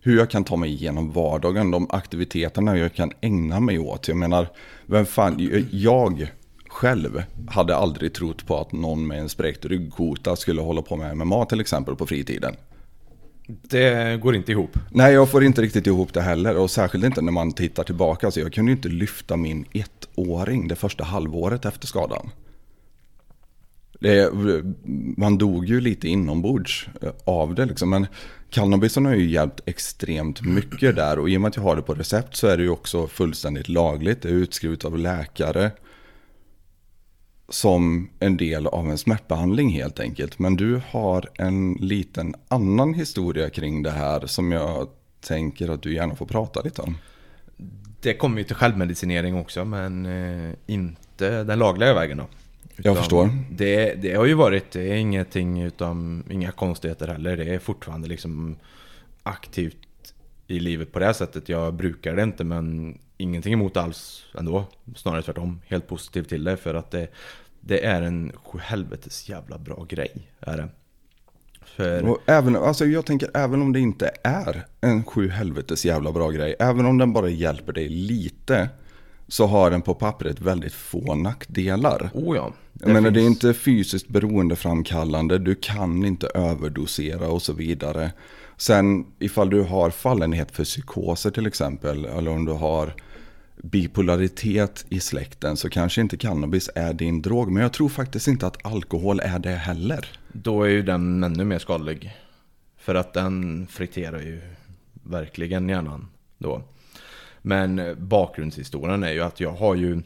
hur jag kan ta mig igenom vardagen, de aktiviteterna jag kan ägna mig åt. Jag menar, vem fan, jag själv hade aldrig trott på att någon med en spräckt ryggkota skulle hålla på med MMA till exempel på fritiden. Det går inte ihop. Nej, jag får inte riktigt ihop det heller. Och särskilt inte när man tittar tillbaka. Så jag kunde ju inte lyfta min ettåring det första halvåret efter skadan. Det, man dog ju lite inombords eh, av det liksom. Men cannabisen har ju hjälpt extremt mycket där. Och i och med att jag har det på recept så är det ju också fullständigt lagligt. Det är utskrivet av läkare. Som en del av en smärtbehandling helt enkelt. Men du har en liten annan historia kring det här som jag tänker att du gärna får prata lite om. Det kommer ju till självmedicinering också, men eh, inte den lagliga vägen då. Jag förstår. Det, det har ju varit, det är ingenting utan inga konstigheter heller. Det är fortfarande liksom aktivt i livet på det här sättet. Jag brukar det inte men ingenting emot alls ändå. Snarare tvärtom. Helt positiv till det för att det, det är en helvetes jävla bra grej. Är det. För, Och även, alltså jag tänker även om det inte är en sju helvetes jävla bra grej. Även om den bara hjälper dig lite. så har den på pappret väldigt få nackdelar. Oh ja. Jag menar det är inte fysiskt beroendeframkallande, du kan inte överdosera och så vidare. Sen ifall du har fallenhet för psykoser till exempel, eller om du har bipolaritet i släkten så kanske inte cannabis är din drog. Men jag tror faktiskt inte att alkohol är det heller. Då är ju den ännu mer skadlig. För att den friterar ju verkligen hjärnan då. Men bakgrundshistorien är ju att jag har ju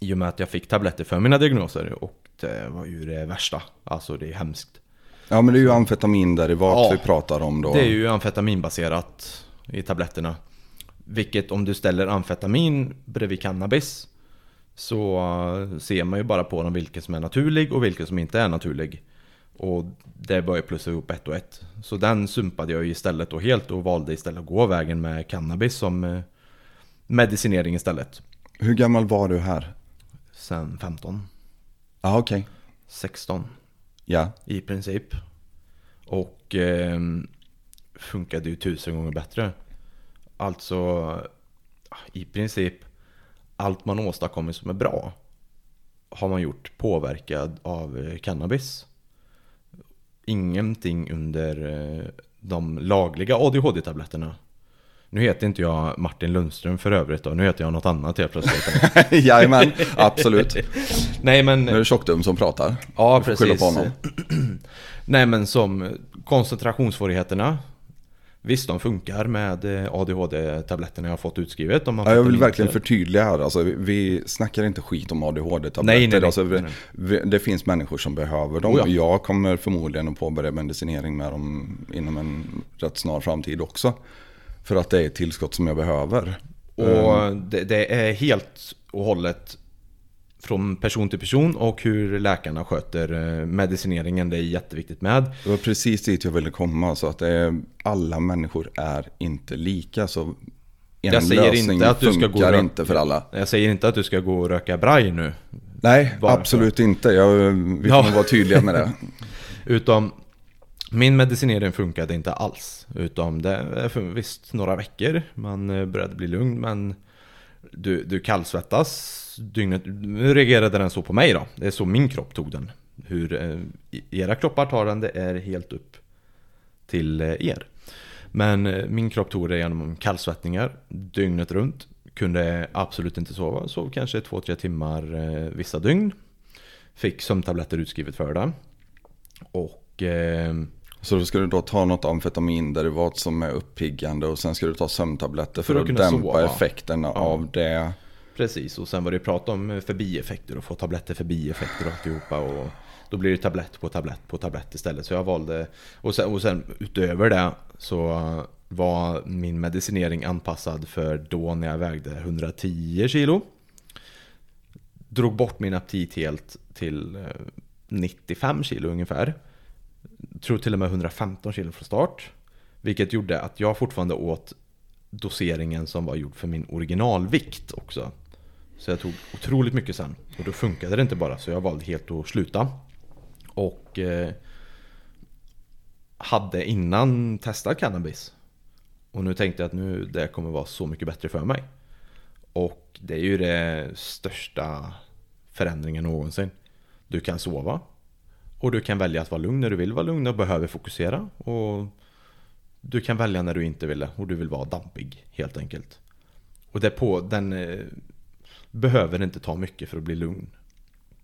i och med att jag fick tabletter för mina diagnoser och det var ju det värsta. Alltså det är hemskt. Ja men det är ju amfetaminderivat ja, vi pratar om då. Det är ju amfetaminbaserat i tabletterna. Vilket om du ställer amfetamin bredvid cannabis så ser man ju bara på dem vilken som är naturlig och vilken som inte är naturlig. Och det börjar plussa ihop ett och ett. Så den sumpade jag istället då helt och valde istället att gå vägen med cannabis som eh, medicinering istället. Hur gammal var du här? Sen 15. Ja, ah, okej. Okay. 16. Ja. I princip. Och eh, funkade ju tusen gånger bättre. Alltså i princip allt man åstadkommit som är bra har man gjort påverkad av eh, cannabis. Ingenting under eh, de lagliga ADHD-tabletterna. Nu heter inte jag Martin Lundström för övrigt då, nu heter jag något annat helt plötsligt. Jajamän, absolut. Nej men... Nu är det Tjockdum som pratar. Ja, precis. På honom. Nej men som koncentrationssvårigheterna Visst, de funkar med eh, ADHD-tabletterna jag har fått utskrivet. ja, jag vill verkligen förtydliga här. Alltså, vi snackar inte skit om ADHD-tabletter. Nej, nej, nej. Alltså, vi, vi, det finns människor som behöver dem. Oh ja. Jag kommer förmodligen att påbörja medicinering med dem inom en rätt snar framtid också. För att det är ett tillskott som jag behöver. Och um, det, det är helt och hållet från person till person och hur läkarna sköter eh, medicineringen. Det är jätteviktigt med. Det var precis dit jag ville komma. Så att är, alla människor är inte lika. Så en jag säger inte att du ska gå inte för alla. Jag säger inte att du ska gå och röka braj nu. Nej, Bara absolut inte. Jag, vi får ja. vara tydliga med det. Utom min medicinering funkade inte alls. Utom det visst några veckor. Man eh, började bli lugn men du, du kallsvettas dygnet. Nu reagerade den så på mig då. Det är så min kropp tog den. Hur eh, era kroppar tar den, det är helt upp till eh, er. Men eh, min kropp tog det genom kallsvettningar dygnet runt. Kunde absolut inte sova. Sov kanske 2-3 timmar vissa dygn. Fick sömntabletter utskrivet för det. Och... så då ska du då ta något amfetaminderivat som är uppiggande och sen ska du ta sömntabletter för, för att, att dämpa sova. effekterna ja. av det. Precis, och sen var det prat om förbieffekter och få tabletter för bieffekter och alltihopa. Och då blir det tablett på tablett på tablett istället. Så jag valde, och sen, och sen utöver det så var min medicinering anpassad för då när jag vägde 110 kilo. Drog bort min aptit helt till eh, 95 kilo ungefär. Tror till och med 115 kilo från start. Vilket gjorde att jag fortfarande åt doseringen som var gjord för min originalvikt också. Så jag tog otroligt mycket sen. Och då funkade det inte bara så jag valde helt att sluta. Och eh, hade innan testat cannabis. Och nu tänkte jag att nu det kommer vara så mycket bättre för mig. Och det är ju det största förändringen någonsin. Du kan sova. Och du kan välja att vara lugn när du vill vara lugn och behöver fokusera. Och du kan välja när du inte vill det och du vill vara dampig helt enkelt. Och det på, den eh, behöver inte ta mycket för att bli lugn.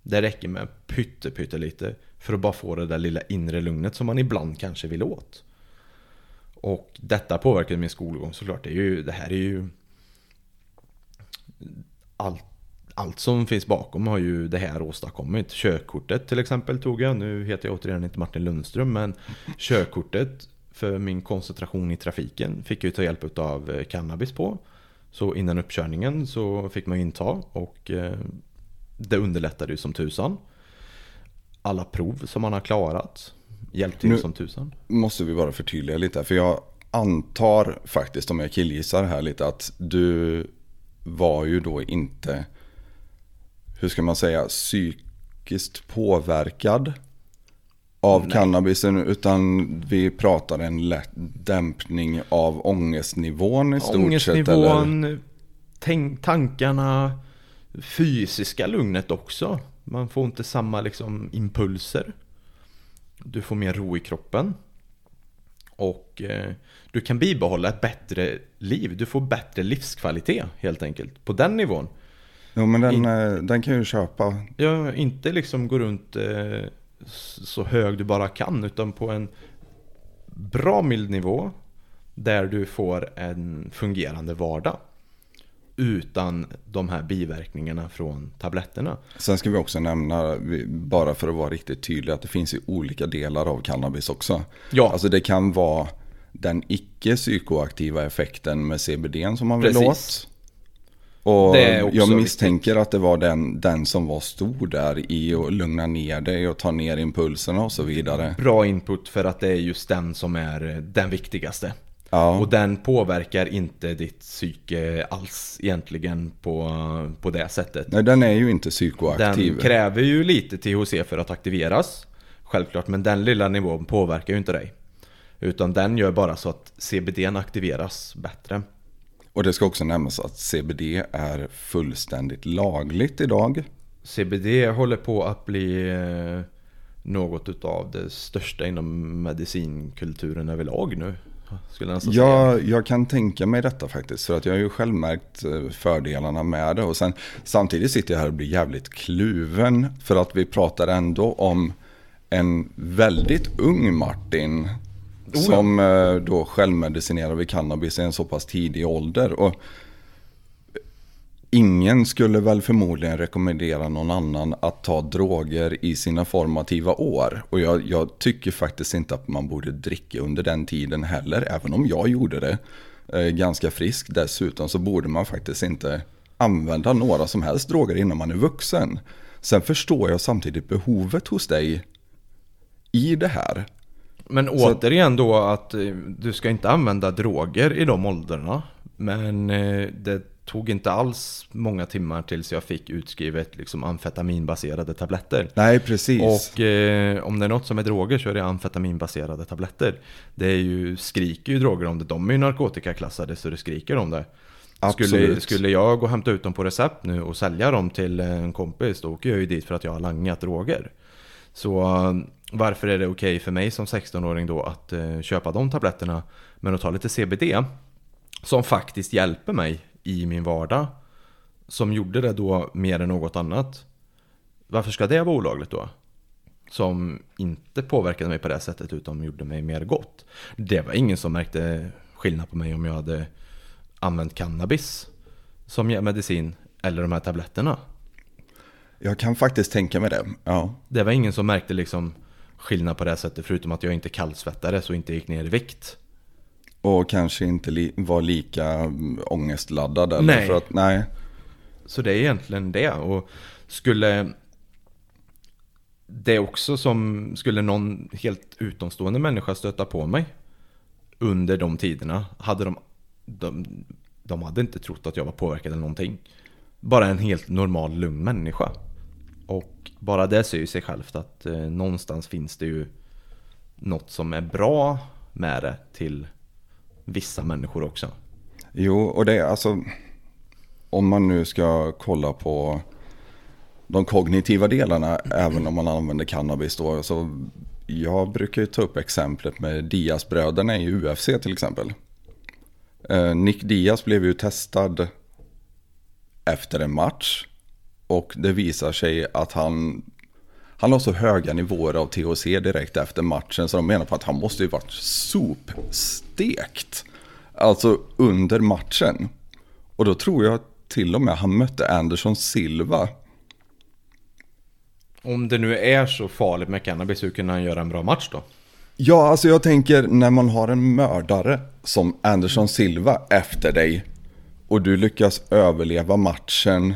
Det räcker med pytte, pytte lite för att bara få det där lilla inre lugnet som man ibland kanske vill åt. Och detta påverkade min skolgång såklart. Det, är ju, det här är ju... Allt, allt som finns bakom har ju det här åstadkommit. Körkortet till exempel tog jag. Nu heter jag återigen inte Martin Lundström men körkortet för min koncentration i trafiken fick jag ta hjälp av eh, cannabis på. Så innan uppkörningen så fick man inta och eh, det underlättade ju som tusan. Alla prov som man har klarat hjälpte ju som tusan. måste vi bara förtydliga lite för jag antar faktiskt om jag killgissar här lite att du var ju då inte, hur ska man säga, psykiskt påverkad av Nej. cannabisen utan vi pratar en lätt dämpning av ångestnivån i stort ångestnivån, sett? Tänk, tankarna, fysiska lugnet också. Man får inte samma liksom impulser. Du får mer ro i kroppen. Och eh, du kan bibehålla ett bättre liv. Du får bättre livskvalitet helt enkelt. På den nivån. Jo men den, eh, den kan ju köpa. Ja, inte liksom gå runt eh, så hög du bara kan. Utan på en bra mild nivå. Där du får en fungerande vardag. Utan de här biverkningarna från tabletterna. Sen ska vi också nämna, bara för att vara riktigt tydlig, att det finns ju olika delar av cannabis också. Ja, Alltså det kan vara den icke psykoaktiva effekten med CBD som man vill Precis. åt. Och jag misstänker att det var den, den som var stor där i att lugna ner dig och ta ner impulserna och så vidare. bra input för att det är just den som är eh, den viktigaste. Ja, Och den påverkar inte ditt psyke alls egentligen på, på det sättet. nej den är ju inte psykoaktiv. Den kräver ju lite THC för att aktiveras. Självklart, men den lilla nivån påverkar ju inte dig. Utan den gör bara så att CBD aktiveras bättre. Och det ska också nämnas att CBD är fullständigt lagligt idag. CBD håller på att bli eh, något utav det största inom medicinkulturen överlag nu. Skulle jag nästan säga. Jag, jag kan tänka mig detta faktiskt. För att jag har ju själv märkt eh, fördelarna med det. Och sen, samtidigt sitter jag här och blir jävligt kluven. För att vi pratar ändå om en väldigt ung Martin. Oh, Som ja. då självmedicinerar vid cannabis i en så pass tidig ålder. Och ingen skulle väl förmodligen rekommendera någon annan att ta droger i sina formativa år. Och jag, jag tycker faktiskt inte att man borde dricka under den tiden heller. Även om jag gjorde det eh, ganska frisk dessutom så borde man faktiskt inte använda några som helst droger innan man är vuxen. Sen förstår jag samtidigt behovet hos dig i det här. Men återigen då att eh, du ska inte använda droger i de åldrarna. Men eh, det tog inte alls många timmar tills jag fick utskrivet liksom amfetaminbaserade tabletter. Nej, precis. Och eh, om det är något som är droger så är det amfetaminbaserade tabletter. Det är ju, skriker ju droger om det. De är ju narkotikaklassade så det skriker om det. Skulle, Absolut. skulle jag gå och hämta ut dem på recept nu och sälja dem till en kompis då åker jag ju dit för att jag har langat droger. Så varför är det okej för mig som 16-åring då att eh, köpa de tabletterna men att ta lite CBD som faktiskt hjälper mig i min vardag som gjorde det då mer än något annat. Varför ska det vara olagligt då? Som inte påverkade mig på det sättet utan gjorde mig mer gott. Det var ingen som märkte skillnad på mig om jag hade använt cannabis som medicin eller de här tabletterna. Jag kan faktiskt tänka mig det. Ja. Det var ingen som märkte liksom skillnad på det sättet förutom att jag inte kallsvettades och inte gick ner i vikt. Och kanske inte li- var lika mm, ångestladdad. Eller Nej. För att, nej. Så det är egentligen det. Och skulle det också som skulle någon helt utomstående människa stöta på mig under de tiderna hade de, de, de hade inte trott att jag var påverkad eller någonting. Bara en helt normal lugn människa. Och bara det säger ju sig självt att eh, någonstans finns det ju något som är bra med det till vissa människor också. Jo, och det är alltså... Om man nu ska kolla på de kognitiva delarna, även om man använder cannabis då. Så jag brukar ju ta upp exemplet med Diaz-bröderna i UFC till exempel. Eh, Nick Diaz blev ju testad efter en match. Och det visar sig att han, han har så höga nivåer av THC direkt efter matchen. Så de menar på att han måste ju varit sopstekt. Alltså under matchen. Och då tror jag till och med han mötte Anderson Silva. Om det nu är så farligt med cannabis, hur kan han göra en bra match då? Ja, alltså jag tänker när man har en mördare som Anderson Silva efter dig. Och du lyckas överleva matchen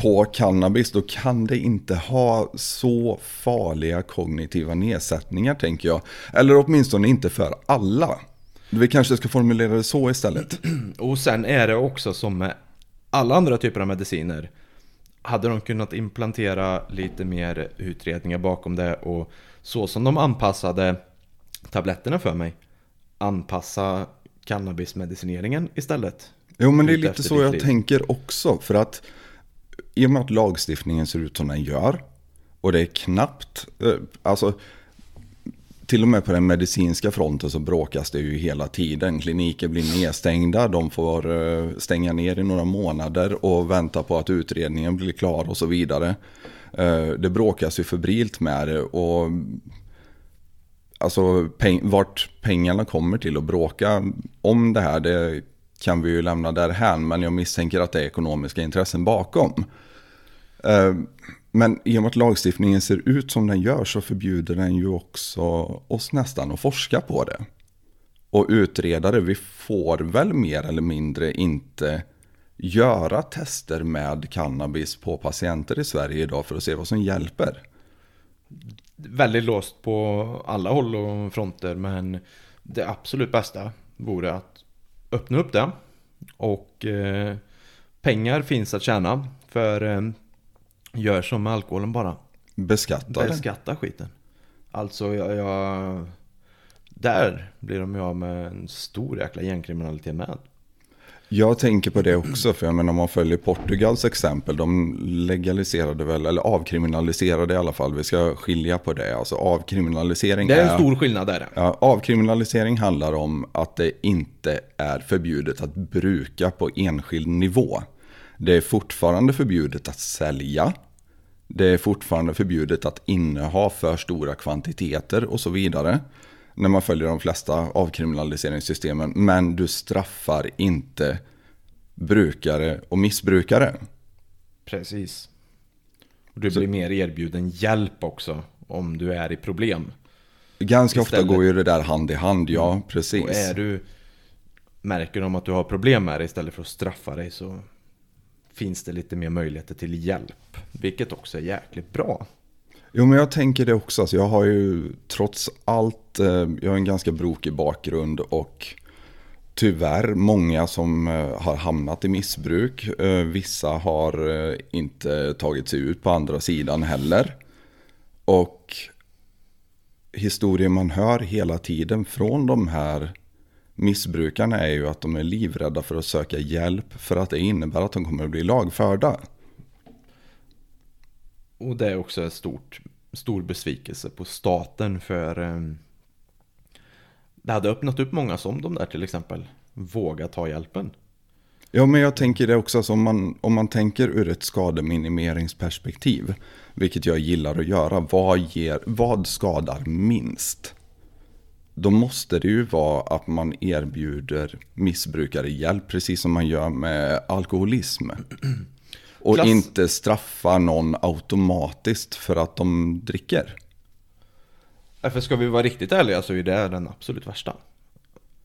på cannabis. Då kan det inte ha så farliga kognitiva nedsättningar tänker jag. Eller åtminstone inte för alla. Vi kanske ska formulera det så istället. Och sen är det också som med alla andra typer av mediciner. Hade de kunnat implantera lite mer utredningar bakom det och så som de anpassade tabletterna för mig. Anpassa cannabismedicineringen istället. Jo, men det är Lite så jag tänker också. För att i och med att lagstiftningen ser ut som den gör och det är knappt, eh, alltså till och med på den medicinska fronten så bråkas det ju hela tiden. Kliniker blir nedstängda, de får eh, stänga ner i några månader och vänta på att utredningen blir klar och så vidare. Eh, det bråkas ju febrilt med det och alltså peng, vart pengarna kommer till att bråka om det här, det kan vi ju lämna därhän. Men jag misstänker att det är ekonomiska intressen bakom. Eh, men i och med att lagstiftningen ser ut som den gör så förbjuder den ju också oss nästan att forska på det. Och utredare, vi får väl mer eller mindre inte göra tester med cannabis på patienter i Sverige idag för att se vad som hjälper. Väldigt låst på alla håll och fronter men det absolut bästa vore att öppna upp det. Och eh, pengar finns att tjäna för eh, gör som med alkoholen bara. Beskatta. Beskatta skiten. Alltså jag, jag... Där blir de ju av med en stor jäkla gängkriminalitet med. Jag tänker på det också, för jag menar om man följer Portugals exempel, de legaliserade väl, eller avkriminaliserade i alla fall, vi ska skilja på det. Alltså avkriminalisering Det är en stor skillnad där. Ja, avkriminalisering handlar om att det inte är förbjudet att bruka på enskild nivå. Det är fortfarande förbjudet att sälja. Det är fortfarande förbjudet att inneha för stora kvantiteter och så vidare. När man följer de flesta avkriminaliseringssystemen. Men du straffar inte brukare och missbrukare. Precis. Och du blir mer erbjuden hjälp också om du är i problem. Ganska ofta Istället- går ju det där hand i hand, ja precis. Och är du Märker de att du har problem med det istället för att straffa dig så Finns det lite mer möjligheter till hjälp Vilket också är jäkligt bra Jo men jag tänker det också. Alltså, jag har ju trots allt, eh, jag har en ganska brokig bakgrund och tyvärr många som eh, har hamnat i missbruk. Eh, vissa har inte tagit sig ut på andra sidan heller. Och historien man hör hela tiden från de här missbrukarna är ju att de är livrädda för att söka hjälp för att det innebär att de kommer att bli lagförda. Och det är också en stort, stor besvikelse på staten för eh, Det hade öppnat upp många som de där till exempel Våga ta hjälpen Ja, men jag tänker det också, alltså, om, man, om man tänker ur ett skademinimeringsperspektiv, vilket jag gillar att göra, vad, ger, vad skadar minst? Då måste det ju vara att man erbjuder missbrukare hjälp, precis som man gör med alkoholism. Och Klass- inte straffa någon automatiskt för att de dricker. Ja, För ska vi vara riktigt ärliga så är det den absolut värsta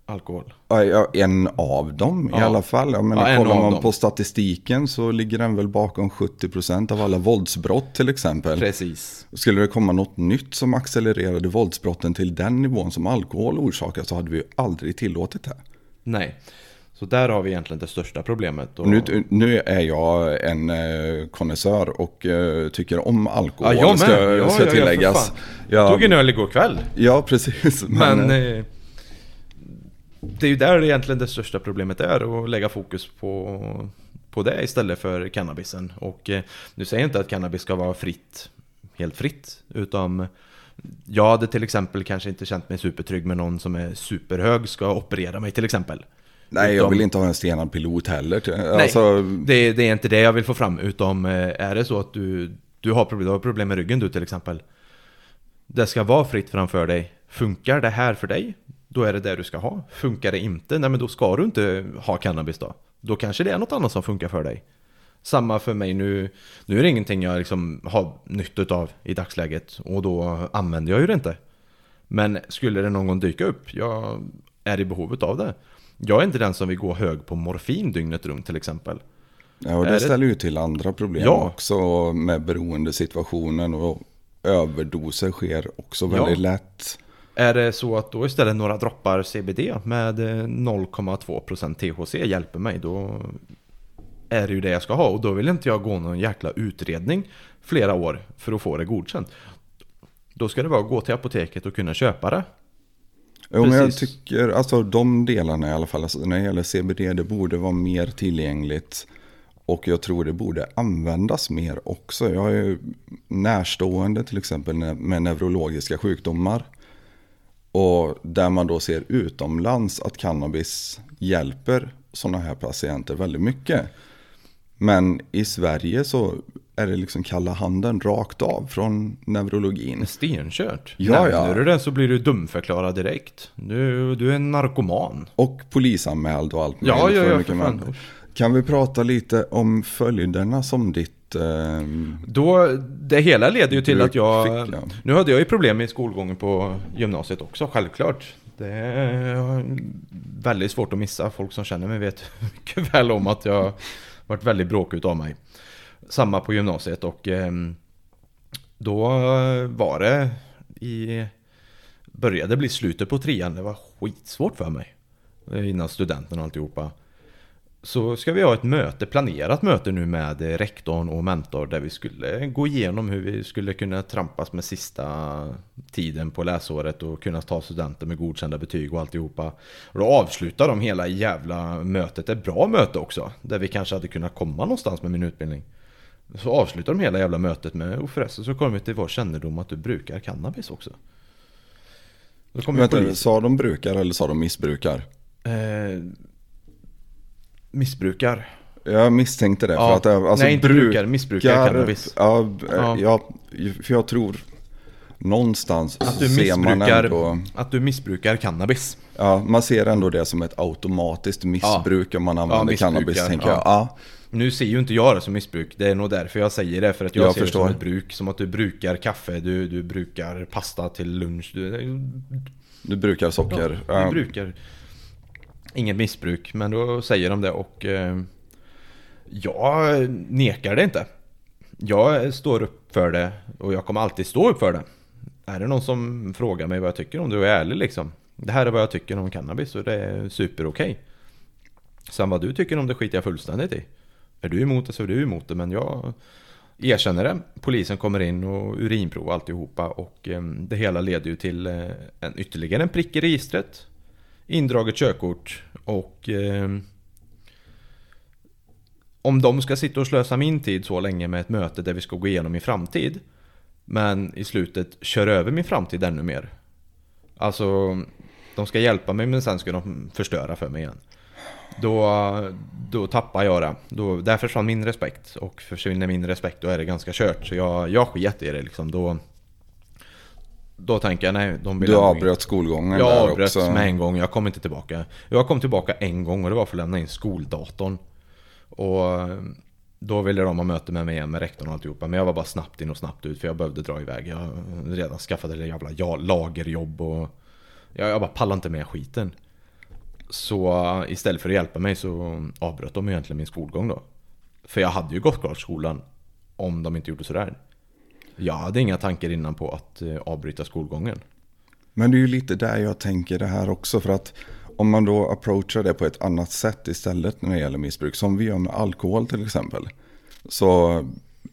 Alkohol Ja, En av dem i Ja. alla fall. Jag menar, Ja, kollar man dem. på statistiken så ligger den väl bakom 70% av alla våldsbrott till exempel. Precis Skulle det komma något nytt som accelererade våldsbrotten till den nivån som alkohol orsakar så hade vi ju aldrig tillåtit det. Nej Så där har vi egentligen det största problemet och... Nu, nu är jag en eh, konnässör och eh, tycker om alkohol. Ja, jag med! Ska, Ja, ska ja, tilläggas. Ja, Tog en öl igår kväll ja, precis. Men, Men eh, Det är ju där egentligen det största problemet är Att lägga fokus på På det istället för cannabisen Och eh, nu säger jag inte att cannabis ska vara fritt Helt fritt Utan Jag hade till exempel kanske inte känt mig supertrygg med någon som är superhög ska operera mig till exempel nej, jag vill inte ha en stenad pilot heller. Nej, Alltså, det, det är inte det jag vill få fram Utom eh, är det så att du, du, har problem, du har problem med ryggen du till exempel Det ska vara fritt framför dig Funkar det här för dig? Då är det det du ska ha Funkar det inte? Nej men då ska du inte ha cannabis då Då kanske det är något annat som funkar för dig Samma för mig nu Nu är det ingenting jag liksom har nytta av i dagsläget Och då använder jag ju det inte Men skulle det någon gång dyka upp Jag är i behovet av det Jag är inte den som vill gå hög på morfin dygnet runt till exempel ja, och det det- ställer ju till andra problem Ja. också med beroendesituationen och överdoser sker också Ja. väldigt lätt. Är det så att då istället några droppar CBD med eh, 0,2% THC hjälper mig då är det ju det jag ska ha och då vill inte jag gå någon jäkla utredning flera år för att få det godkänt. Då ska det vara att gå till apoteket och kunna köpa det. Jo, men jag tycker, alltså de delarna i alla fall, alltså, när det gäller CBD, det borde vara mer tillgängligt. Och jag tror det borde användas mer också. Jag är ju närstående till exempel med neurologiska sjukdomar. Och där man då ser utomlands att cannabis hjälper sådana här patienter väldigt mycket. Men i Sverige så är det liksom kalla handen rakt av från neurologin. Stenkört. Ja, Nämner ja. du det så blir du dumförklarad direkt. Du, du är en narkoman. Och polisanmäld och allt Ja, möjligt ja, ja, mycket för fan. mer. Kan vi prata lite om följderna som ditt... ehm, Då, det hela leder ju till att jag... fick, ja. Nu hade jag ju problem med skolgången på gymnasiet också, självklart. Det är väldigt svårt att missa. Folk som känner mig vet mycket väl om att jag varit väldigt bråkig utav mig. Samma på gymnasiet och ehm, då var det i... Började bli slutet på trean. Det var skitsvårt för mig. Eh, innan studenten och alltihopa. Så ska vi ha ett möte, planerat möte nu med eh, rektorn och mentor där vi skulle gå igenom hur vi skulle kunna trampas med sista tiden på läsåret och kunna ta studenter med godkända betyg och alltihopa. Och då avslutar de hela jävla mötet, ett bra möte också, där vi kanske hade kunnat komma någonstans med min utbildning. Så avslutar de hela jävla mötet med, och förresten så kommer vi till vår kännedom att du brukar cannabis också. Då kommer vänta, polis- sa de brukar eller sa de missbrukar? eh, missbrukar. Jag misstänkte det. Ja, för att, eh, alltså, nej, inte brukar, missbrukar cannabis. Ja, eh, Ja. ja, för jag tror någonstans Att du ser man ändå... att du missbrukar cannabis. Ja, man ser ändå det som ett automatiskt missbruk om man använder cannabis, tänker ja. jag. Ja, Nu ser ju inte jag det som missbruk, det är nog därför jag säger det. För att jag, Jag ser förstår. det som ett bruk. Som att du brukar kaffe, du, du brukar pasta till lunch. Du, du brukar socker. du Ja. brukar inget missbruk, men då säger de det och eh, jag nekar det inte. Jag står upp för det och jag kommer alltid stå upp för det. Är det någon som frågar mig vad jag tycker om det och är ärlig liksom. Det här är vad jag tycker om cannabis och det är super okej. Sen vad du tycker om det skiter jag fullständigt i. Är du emot det så är du emot det men jag erkänner det. Polisen kommer in och urinprov och alltihopa och ehm, det hela leder ju till eh, en, ytterligare en prick i registret. Indraget körkort och eh, om de ska sitta och slösa min tid så länge med ett möte där vi ska gå igenom min framtid men i slutet kör över min framtid ännu mer. Alltså, de ska hjälpa mig men sen ska de förstöra för mig igen. Då, då tappar jag det. Då, där försvann min respekt. Och försvinner min respekt då är det ganska kört. Så jag, jag sket i det liksom. Då, då tänker jag nej, de vill Du avbröt skolgången jag där avbröt också. med en gång, jag kom inte tillbaka. Jag kom tillbaka en gång och det var för att lämna in skoldatorn. Och eh, då ville de ha möte med mig igen med rektorn och alltihopa. Men jag var bara snabbt in och snabbt ut för jag behövde dra iväg. Jag redan skaffat ett jävla lagerjobb och jag, jag bara pallade inte med skiten. Så istället för att hjälpa mig så avbröt de egentligen min skolgång då. För jag hade ju gått klart skolan om de inte gjorde sådär. Jag hade inga tankar innan på att eh, avbryta skolgången. Men det är ju lite där jag tänker det här också. För att om man då approachar det på ett annat sätt istället när det gäller missbruk. Som vi gör med alkohol till exempel. Så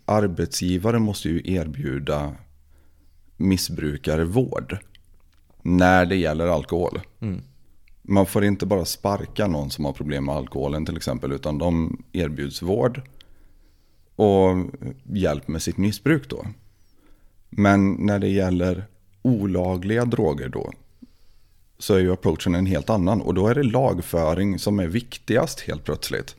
arbetsgivare måste ju erbjuda missbrukare vård. När det gäller alkohol. Man får inte bara sparka någon som har problem med alkoholen till exempel. Utan de erbjuds vård. Och hjälp med sitt missbruk då. Men när det gäller olagliga droger då så är ju approachen en helt annan. Och då är det lagföring som är viktigast helt plötsligt.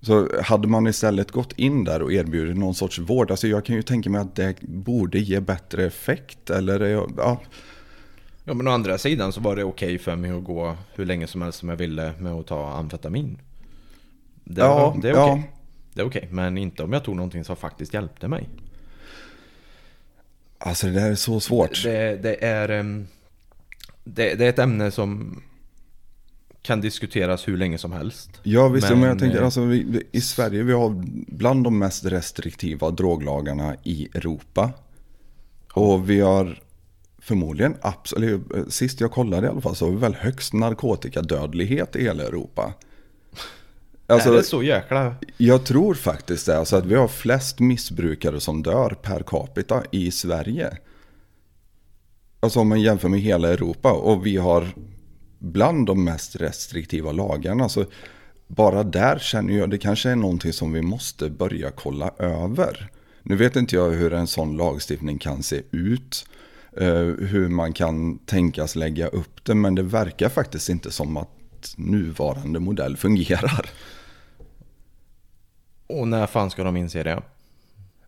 Så hade man istället gått in där och erbjudit någon sorts vård, alltså jag kan ju tänka mig att det borde ge bättre effekt. Eller ja, Ja men å andra sidan så var det okej för mig att gå hur länge som helst som jag ville med att ta amfetamin. Det, Ja, det är okej. ja. Det är okej, men inte om jag tog någonting som faktiskt hjälpte mig. alltså det där är så svårt. Det, det är... em, Det, det är ett ämne som kan diskuteras hur länge som helst. Ja visst, men, Men, jag tänker eh, alltså vi- i Sverige vi har bland de mest restriktiva droglagarna i Europa. Och vi har förmodligen, absolut, sist jag kollade i alla fall så har vi väl högst narkotikadödlighet i hela Europa. är Alltså, det så jäkla... jag tror faktiskt det, alltså att vi har flest missbrukare som dör per capita i Sverige. alltså om man jämför med hela Europa och vi har bland de mest restriktiva lagarna. Så bara där känner jag det kanske är någonting som vi måste börja kolla över. Nu vet inte jag hur en sån lagstiftning kan se ut. Eh, Hur man kan tänkas lägga upp det. Men det verkar faktiskt inte som att nuvarande modell fungerar. Och när fan ska de inse det?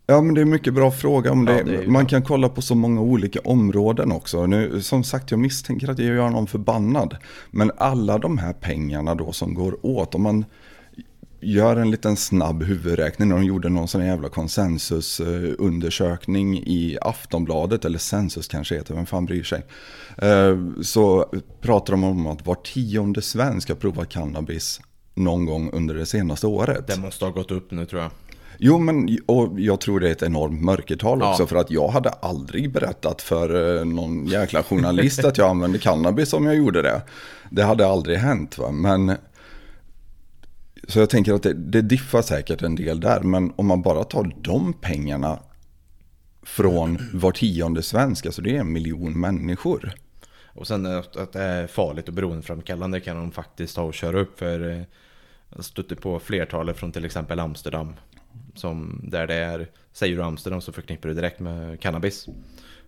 Ja men det är en mycket bra fråga. Om det, Ja, det man kan kolla på så många olika områden också. Nu, som sagt jag misstänker att jag gör någon förbannad. Men alla de här pengarna då som går åt. Om man gör en liten snabb huvudräkning. De gjorde någon sån jävla konsensusundersökning i Aftonbladet. Eller Sensus kanske heter, vem fan bryr sig. Eh, Så pratar de om att var tionde svensk har provat cannabis någon gång under det senaste året. Det måste ha gått upp nu tror jag. Jo, men och jag tror det är ett enormt mörkertal Ja. också. För att jag hade aldrig berättat för eh, någon jäkla journalist att jag använde cannabis om jag gjorde det. Det hade aldrig hänt. Va? Men, så jag tänker att det, det diffar säkert en del där. Men om man bara tar de pengarna från var tionde svensk, alltså det är en miljon människor. Och sen att, att det är farligt och beroendeframkallande kan de faktiskt ta och köra upp för eh, Jag stötte på flertalet från till exempel Amsterdam Som där det är Säger du Amsterdam så förknippar du direkt med cannabis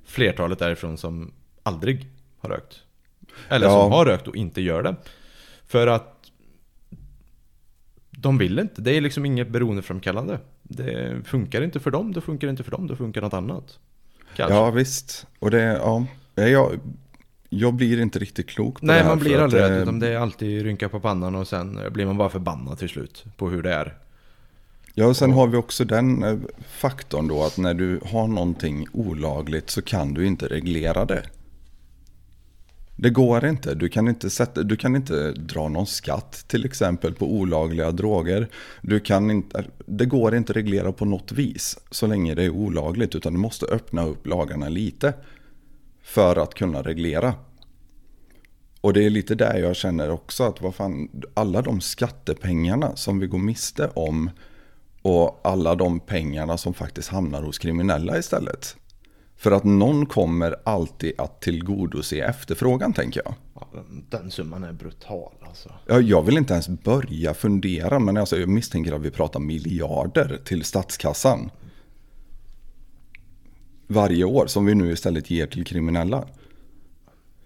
Flertalet därifrån som aldrig har rökt Eller Ja. som har rökt och inte gör det För att De vill inte, det är liksom inget beroendeframkallande Det funkar inte för dem, det funkar inte för dem, det funkar något annat Kanske. Ja, visst. Och det, ja, jag, jag blir inte riktigt klok på det Nej, här. man för blir aldrig eh, rätt utan det är alltid rynka på pannan och sen blir man bara förbannad till slut på hur det är. Ja, och sen har vi också den eh, faktorn då att när du har någonting olagligt så kan du inte reglera det. Det går inte. Du kan inte, sätta, du kan inte dra någon skatt till exempel på olagliga droger. Du kan inte, det går inte att reglera på något vis så länge det är olagligt. Utan du måste öppna upp lagarna lite för att kunna reglera. Och det är lite där jag känner också att vad fan, alla de skattepengarna som vi går miste om och alla de pengarna som faktiskt hamnar hos kriminella istället. För att någon kommer alltid att tillgodose efterfrågan tänker jag. Ja, den summan är brutal alltså. Ja, Jag vill inte ens börja fundera men alltså jag misstänker att vi pratar miljarder till statskassan. Varje år som vi nu istället ger till kriminella.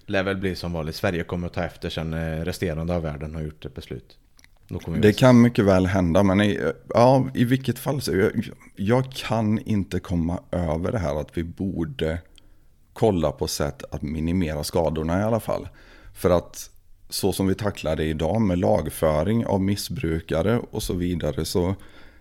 Lär väl bli som vanligt. Sverige kommer att ta efter sen eh, resterande av världen har gjort ett beslut. Det kan mycket väl hända, men i, ja, i vilket fall så jag, jag kan inte komma över det här att vi borde kolla på sätt att minimera skadorna i alla fall. För att så som vi tacklar det idag med lagföring av missbrukare och så vidare så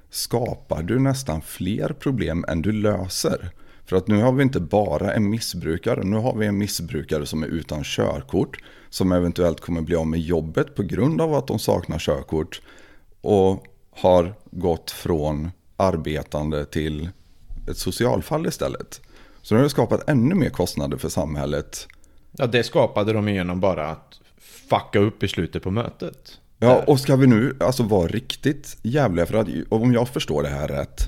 skapar du nästan fler problem än du löser. För att nu har vi inte bara en missbrukare, nu har vi en missbrukare som är utan körkort, som eventuellt kommer bli av med jobbet på grund av att de saknar körkort och har gått från arbetande till ett socialfall istället. Så nu har det skapat ännu mer kostnader för samhället. Ja, det skapade de genom bara att fucka upp i slutet på mötet. Ja, och ska vi nu alltså vara riktigt jävliga, för att om jag förstår det här rätt,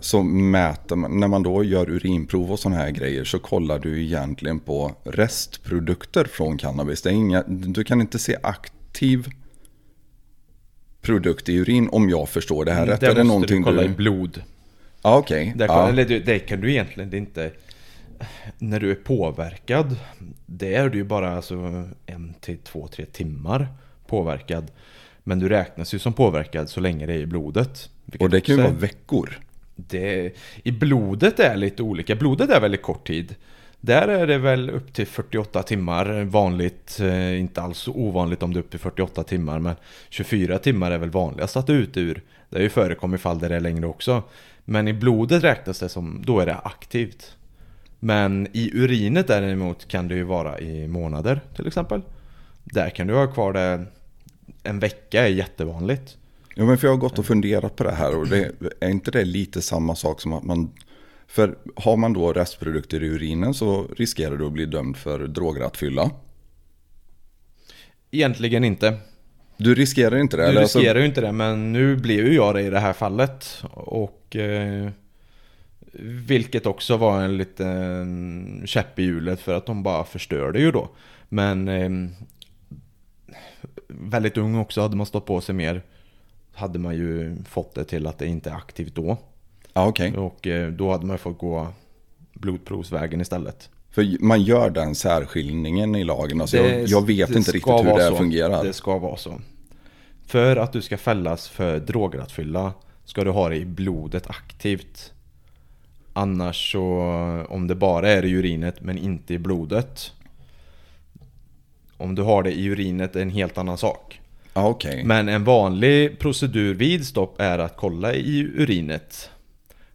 så mäter man, när man då gör urinprov och sådana här grejer så kollar du egentligen på restprodukter från cannabis. Det är inga, du kan inte se aktiv produkt i urin om jag förstår det här rätt. Där är det måste du kolla du... i blod. Okej. Där, Ja. Eller det, kan du egentligen inte... När du är påverkad, det är du ju bara alltså en till två, tre timmar påverkad. Men du räknas ju som påverkad så länge det är i blodet. Och det kan ju vara veckor det, I blodet är lite olika. Blodet är väldigt kort tid. Där är det väl upp till 48 timmar vanligt. Eh, inte alls så ovanligt om det är upp till 48 timmar. Men 24 timmar är väl vanligast att det är ute ur. Det har ju förekommit fall där det är längre också. Men i blodet räknas det som, då är det aktivt. Men i urinet däremot kan det ju vara i månader till exempel. Där kan du ha kvar det en vecka är jättevanligt. Ja, men för jag har gått och funderat på det här och det, är inte det lite samma sak som att man... För har man då restprodukter i urinen så riskerar du att bli dömd för drograttfylla. Egentligen inte. Du riskerar inte det? Du eller? Alltså- riskerar ju inte det men nu blir ju jag det i det här fallet och eh, Vilket också var en liten käpp i hjulet för att de bara förstörde ju då. Men eh, väldigt ung också, hade man stått på sig mer hade man ju fått det till att det inte är aktivt då. Ja, okej. Och eh, då hade man fått gå blodprovsvägen istället. För man gör den särskiljningen i lagen. Alltså Det- jag, jag vet inte riktigt hur det så. fungerar. Det ska vara så. För att du ska fällas för drograttfylla ska du ha det i blodet aktivt. Annars så, om det bara är i urinet men inte i blodet. Om du har det i urinet är en helt annan sak. Okej. Men en vanlig procedur vid stopp är att kolla i urinet.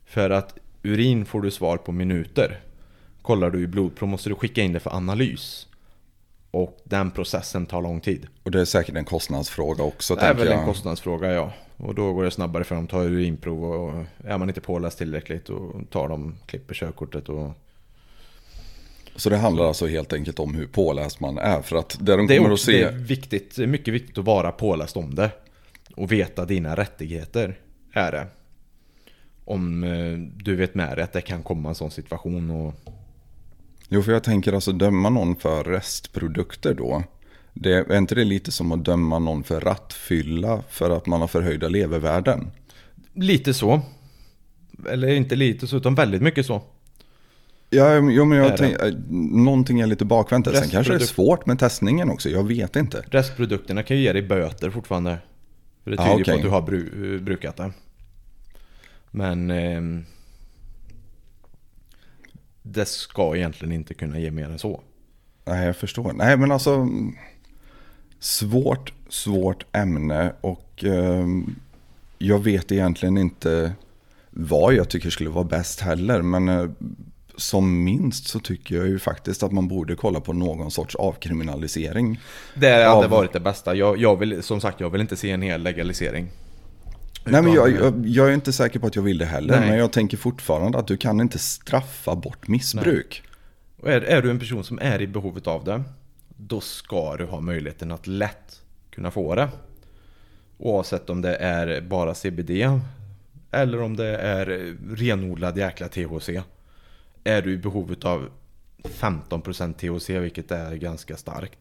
För att urin får du svar på minuter. Kollar du i blodprov måste du skicka in det för analys. Och den processen tar lång tid. Och det är säkert en kostnadsfråga också, Det är väl jag. en kostnadsfråga ja. Och då går det snabbare för de tar urinprov och är man inte påläst tillräckligt och tar de, klipper körkortet och... Så det handlar alltså helt enkelt om hur påläst man är. För att det de Det är, kommer att också, det se... är viktigt, mycket viktigt att vara påläst om det. Och veta dina rättigheter är det. Om eh, du vet med dig att det kan komma en sån situation och... Jo, för jag tänker alltså döma någon för restprodukter då. Det, är inte det lite som att döma någon för rattfylla för att man har förhöjda levervärden? Lite så. Eller inte lite så, utan väldigt mycket så. Ja, jo, men jag det? tänker, någonting är lite bakvänt. Sen kanske det är svårt med testningen också, jag vet inte. Restprodukterna kan ju ge dig böter fortfarande. För det tyder ju okej. på att du har bru- brukat det. Men... ehm, det ska egentligen inte kunna ge mer än så. Nej, jag förstår. Nej, men alltså... Svårt, svårt ämne och ehm, jag vet egentligen inte vad jag tycker skulle vara bäst heller. Men eh, som minst så tycker jag ju faktiskt att man borde kolla på någon sorts avkriminalisering. Det hade Av- varit det bästa. Jag, jag vill, som sagt, jag vill inte se en hel legalisering. Nej, men jag, jag, jag är inte säker på att jag vill det heller. Nej. Men jag tänker fortfarande att du kan inte straffa bort missbruk. Och är, är du en person som är i behovet av det, då ska du ha möjligheten att lätt kunna få det. Oavsett om det är bara CBD eller om det är renodlad jäkla THC. Är du i behovet av 15% THC, vilket är ganska starkt.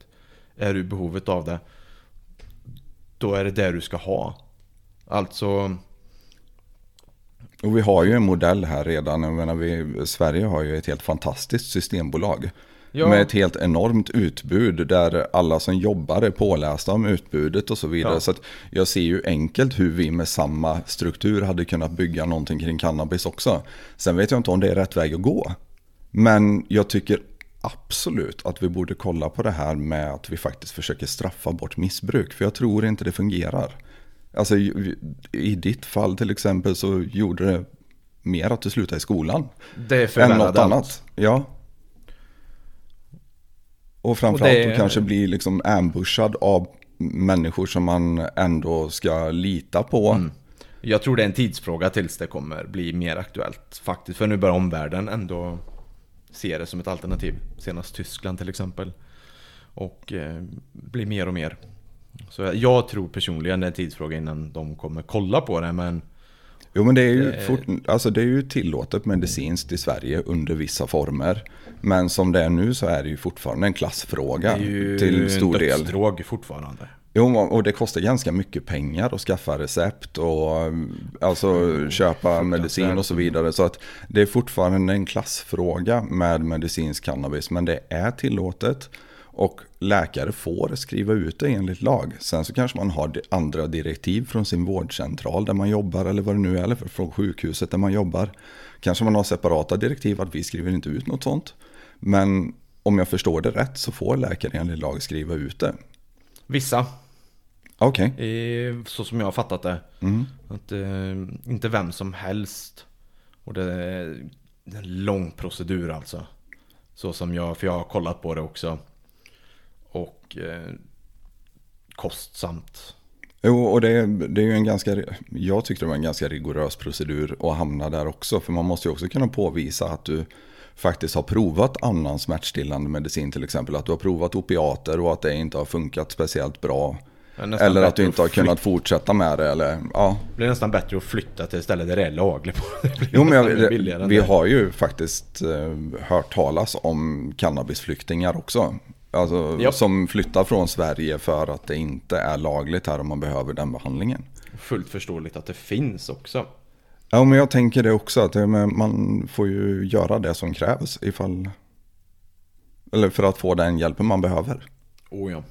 Är du i behovet av det, då är det det du ska ha. Alltså, Och vi har ju en modell här redan. Jag menar, vi, Sverige har ju ett helt fantastiskt systembolag. Ja. Med ett helt enormt utbud där alla som jobbar är pålästa om utbudet och så vidare. Ja. Så jag ser ju enkelt hur vi med samma struktur hade kunnat bygga någonting kring cannabis också. Sen vet jag inte om det är rätt väg att gå. Men jag tycker absolut att vi borde kolla på det här med att vi faktiskt försöker straffa bort missbruk. För jag tror inte det fungerar. Alltså i, ditt fall till exempel så gjorde det mer att du slutade i skolan. det är Än något allt. annat. Ja. Och framförallt Och det- att kanske bli liksom ambushad av människor som man ändå ska lita på. Mm. Jag tror det är en tidsfråga tills det kommer bli mer aktuellt faktiskt. För nu börjar omvärlden ändå se det som ett alternativ. Senast Tyskland till exempel. Och eh, blir mer och mer. Så jag, jag tror personligen det är en tidsfråga innan de kommer kolla på det. Men Jo men det är ju, Det- fort, alltså det är ju tillåtet medicinskt i Sverige under vissa former. Men som det är nu så är det ju fortfarande en klassfråga det är ju till stor en del. dödsdrog fortfarande. Jo, och det kostar ganska mycket pengar att skaffa recept och alltså köpa medicin och så vidare. Så att det är fortfarande en klassfråga med medicinsk cannabis. Men det är tillåtet och läkare får skriva ut det enligt lag. Sen så kanske man har andra direktiv från sin vårdcentral där man jobbar eller vad det nu är. Eller från sjukhuset där man jobbar. Kanske man har separata direktiv att vi skriver inte ut något sånt. Men om jag förstår det rätt så får läkare enligt lag skriva ut det. Vissa, Okej. eh, så som jag har fattat det. Mm. Att, eh, inte vem som helst. Och det är en lång procedur alltså. Så som jag, för jag har kollat på det också. Och eh, kostsamt. Jo, och det, det är ju en ganska, jag tyckte det var en ganska rigorös procedur att hamna där också. För man måste ju också kunna påvisa att du faktiskt har provat annan smärtstillande medicin till exempel. Att du har provat opiater och att det inte har funkat speciellt bra. Eller att du inte har kunnat fortsätta med det eller ja. Det blir nästan bättre att flytta till ett ställe där det är lagligt. Jo men jag, vi har ju faktiskt eh, hört talas om cannabisflyktingar också. Alltså Japp. som flyttar från Sverige för att det inte är lagligt här och man behöver den behandlingen. Fullt förståeligt att det finns också. Ja men jag tänker det också att man får ju göra det som krävs ifall eller för att få den hjälpen man behöver. Oh ja.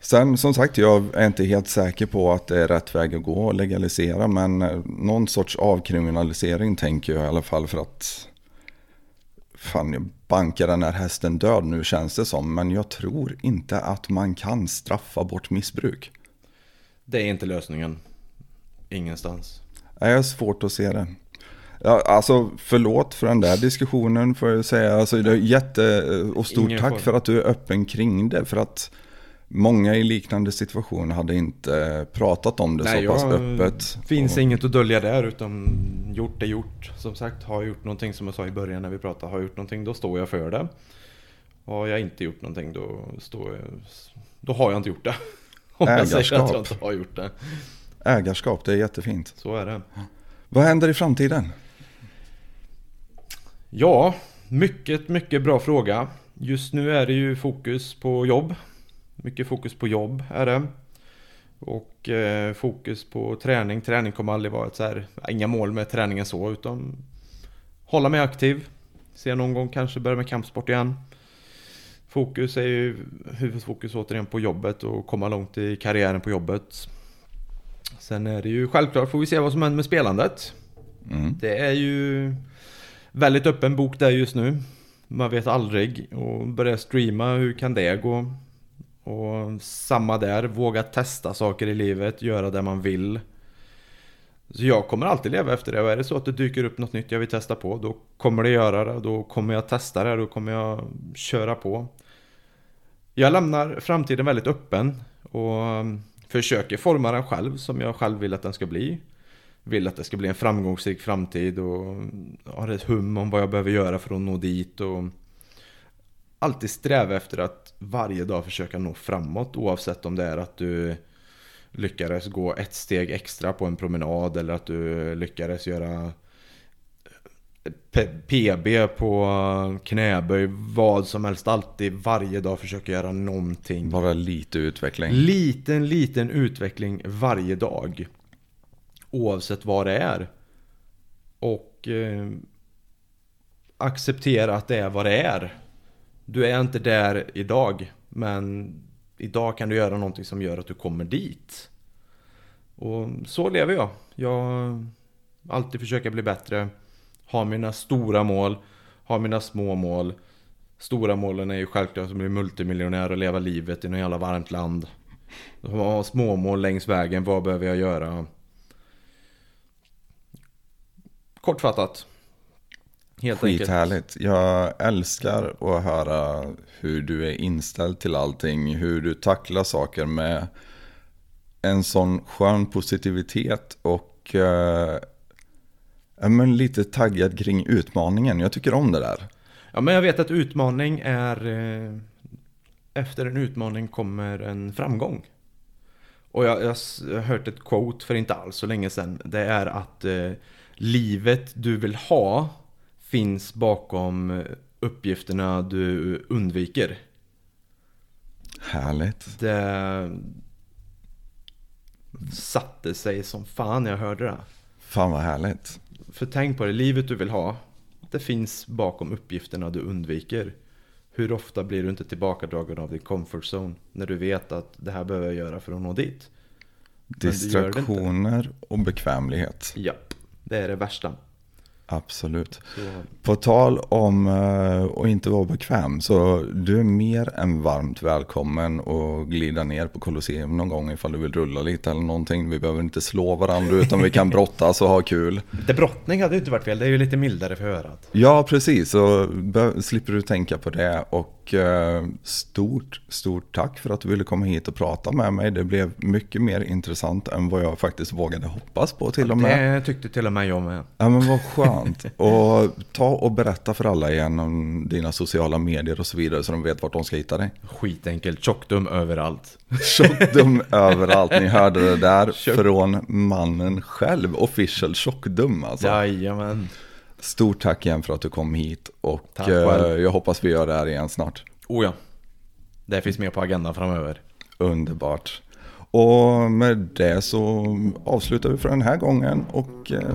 Sen som sagt, jag är inte helt säker på att det är rätt väg att gå och legalisera. Men eh, någon sorts avkriminalisering tänker jag i alla fall för att... Fan, jag bankar den här hästen död nu känns det som. Men jag tror inte att man kan straffa bort missbruk. Det är inte lösningen. Ingenstans. Jag har svårt att se det. Ja, alltså förlåt för den där diskussionen får jag säga. Alltså, det är jätte och stort Ingen tack fara. för att du är öppen kring det. För att många i liknande situationer hade inte pratat om det så pass öppet. finns Och- inget att dölja där utan gjort är gjort. Som sagt, har jag gjort någonting som jag sa i början när vi pratade, har jag gjort någonting då står jag för det. Har jag inte gjort någonting då står jag, då har jag inte gjort det. Om jag säger att jag Ägarskap. inte har gjort det. Ägarskap, det är jättefint. Så är det. Vad händer i framtiden? Ja, mycket, mycket bra fråga. Just nu är det ju fokus på jobb. Mycket fokus på jobb är det. Och eh, fokus på träning. Träning kommer aldrig vara ett så här, inga mål med träningen så utan hålla mig aktiv. Se någon gång kanske börja med kampsport igen. Fokus är ju huvudfokus återigen på jobbet och komma långt i karriären på jobbet. Sen är det ju självklart får vi se vad som händer med spelandet. Mm. Det är ju väldigt öppen bok där just nu. Man vet aldrig. Och börja streama, hur kan det gå? Och samma där, våga testa saker i livet, göra det man vill. Så jag kommer alltid leva efter det. Och är det så att det dyker upp något nytt jag vill testa på, då kommer det göra det. Då kommer jag testa det, då kommer jag köra på. Jag lämnar framtiden väldigt öppen och um, försöker forma den själv som jag själv vill att den ska bli vill att det ska bli en framgångsrik framtid och um, har ett hum om vad jag behöver göra för att nå dit och um, alltid sträva efter att varje dag försöka nå framåt oavsett om det är att du lyckades gå ett steg extra på en promenad eller att du lyckades göra P- PB på knäböj, vad som helst, alltid varje dag försöka göra någonting Bara lite utveckling. Liten, liten utveckling varje dag. Oavsett vad det är. Och eh, acceptera att det är vad det är. Du är inte där idag. Men idag kan du göra någonting som gör att du kommer dit. Och så lever jag. Jag alltid försöker bli bättre. Har mina stora mål. Har mina små mål. Stora målen är ju självklart att bli multimiljonär och leva livet i något jävla varmt land. Ha små mål längs vägen. Vad behöver jag göra? Kortfattat. Helt. Skithärligt. Jag älskar att höra hur du är inställd till allting. Hur du tacklar saker med en sån skön positivitet och eh, men lite taggad kring utmaningen. Jag tycker om det där. Ja men jag vet att utmaning är eh, Efter en utmaning kommer en framgång Och jag, jag har hört ett quote för inte alls så länge sedan Det är att eh, Livet du vill ha Finns bakom uppgifterna du undviker Härligt. Det Satte sig som fan när jag hörde det Fan vad härligt. För tänk på det, livet du vill ha Det finns bakom uppgifterna du undviker Hur ofta blir du inte tillbakadragen av din comfort zone När du vet att det här behöver jag göra för att nå dit. Distraktioner och bekvämlighet. Japp, det är det värsta Absolut. Så, På tal om eh, att inte vara bekväm, så du är mer än varmt välkommen att glida ner på Colosseum någon gång ifall du vill rulla lite eller någonting. Vi behöver inte slå varandra utan vi kan brottas och ha kul. Det brottning hade ju inte varit fel, det är ju lite mildare för örat Ja, precis. Så slipper du tänka på det. Och eh, stort, stort tack för att du ville komma hit och prata med mig. Det blev mycket mer intressant än vad jag faktiskt vågade hoppas på till och med. Det tyckte till och med jag med Ja, men vad skönt. Sant. Och ta och berätta för alla igen om dina sociala medier och så vidare så de vet vart de ska hitta dig. Skitenkelt, tjockdum överallt. Tjockdum överallt. Ni hörde det där Tjock- från mannen själv. Official tjockdum alltså. Jajamän. Stort tack igen för att du kom hit. Och Tack eh, jag hoppas vi gör det här igen snart. Oh ja. Det finns mer på agendan framöver. Underbart. Och med det så avslutar vi för den här gången. Och eh,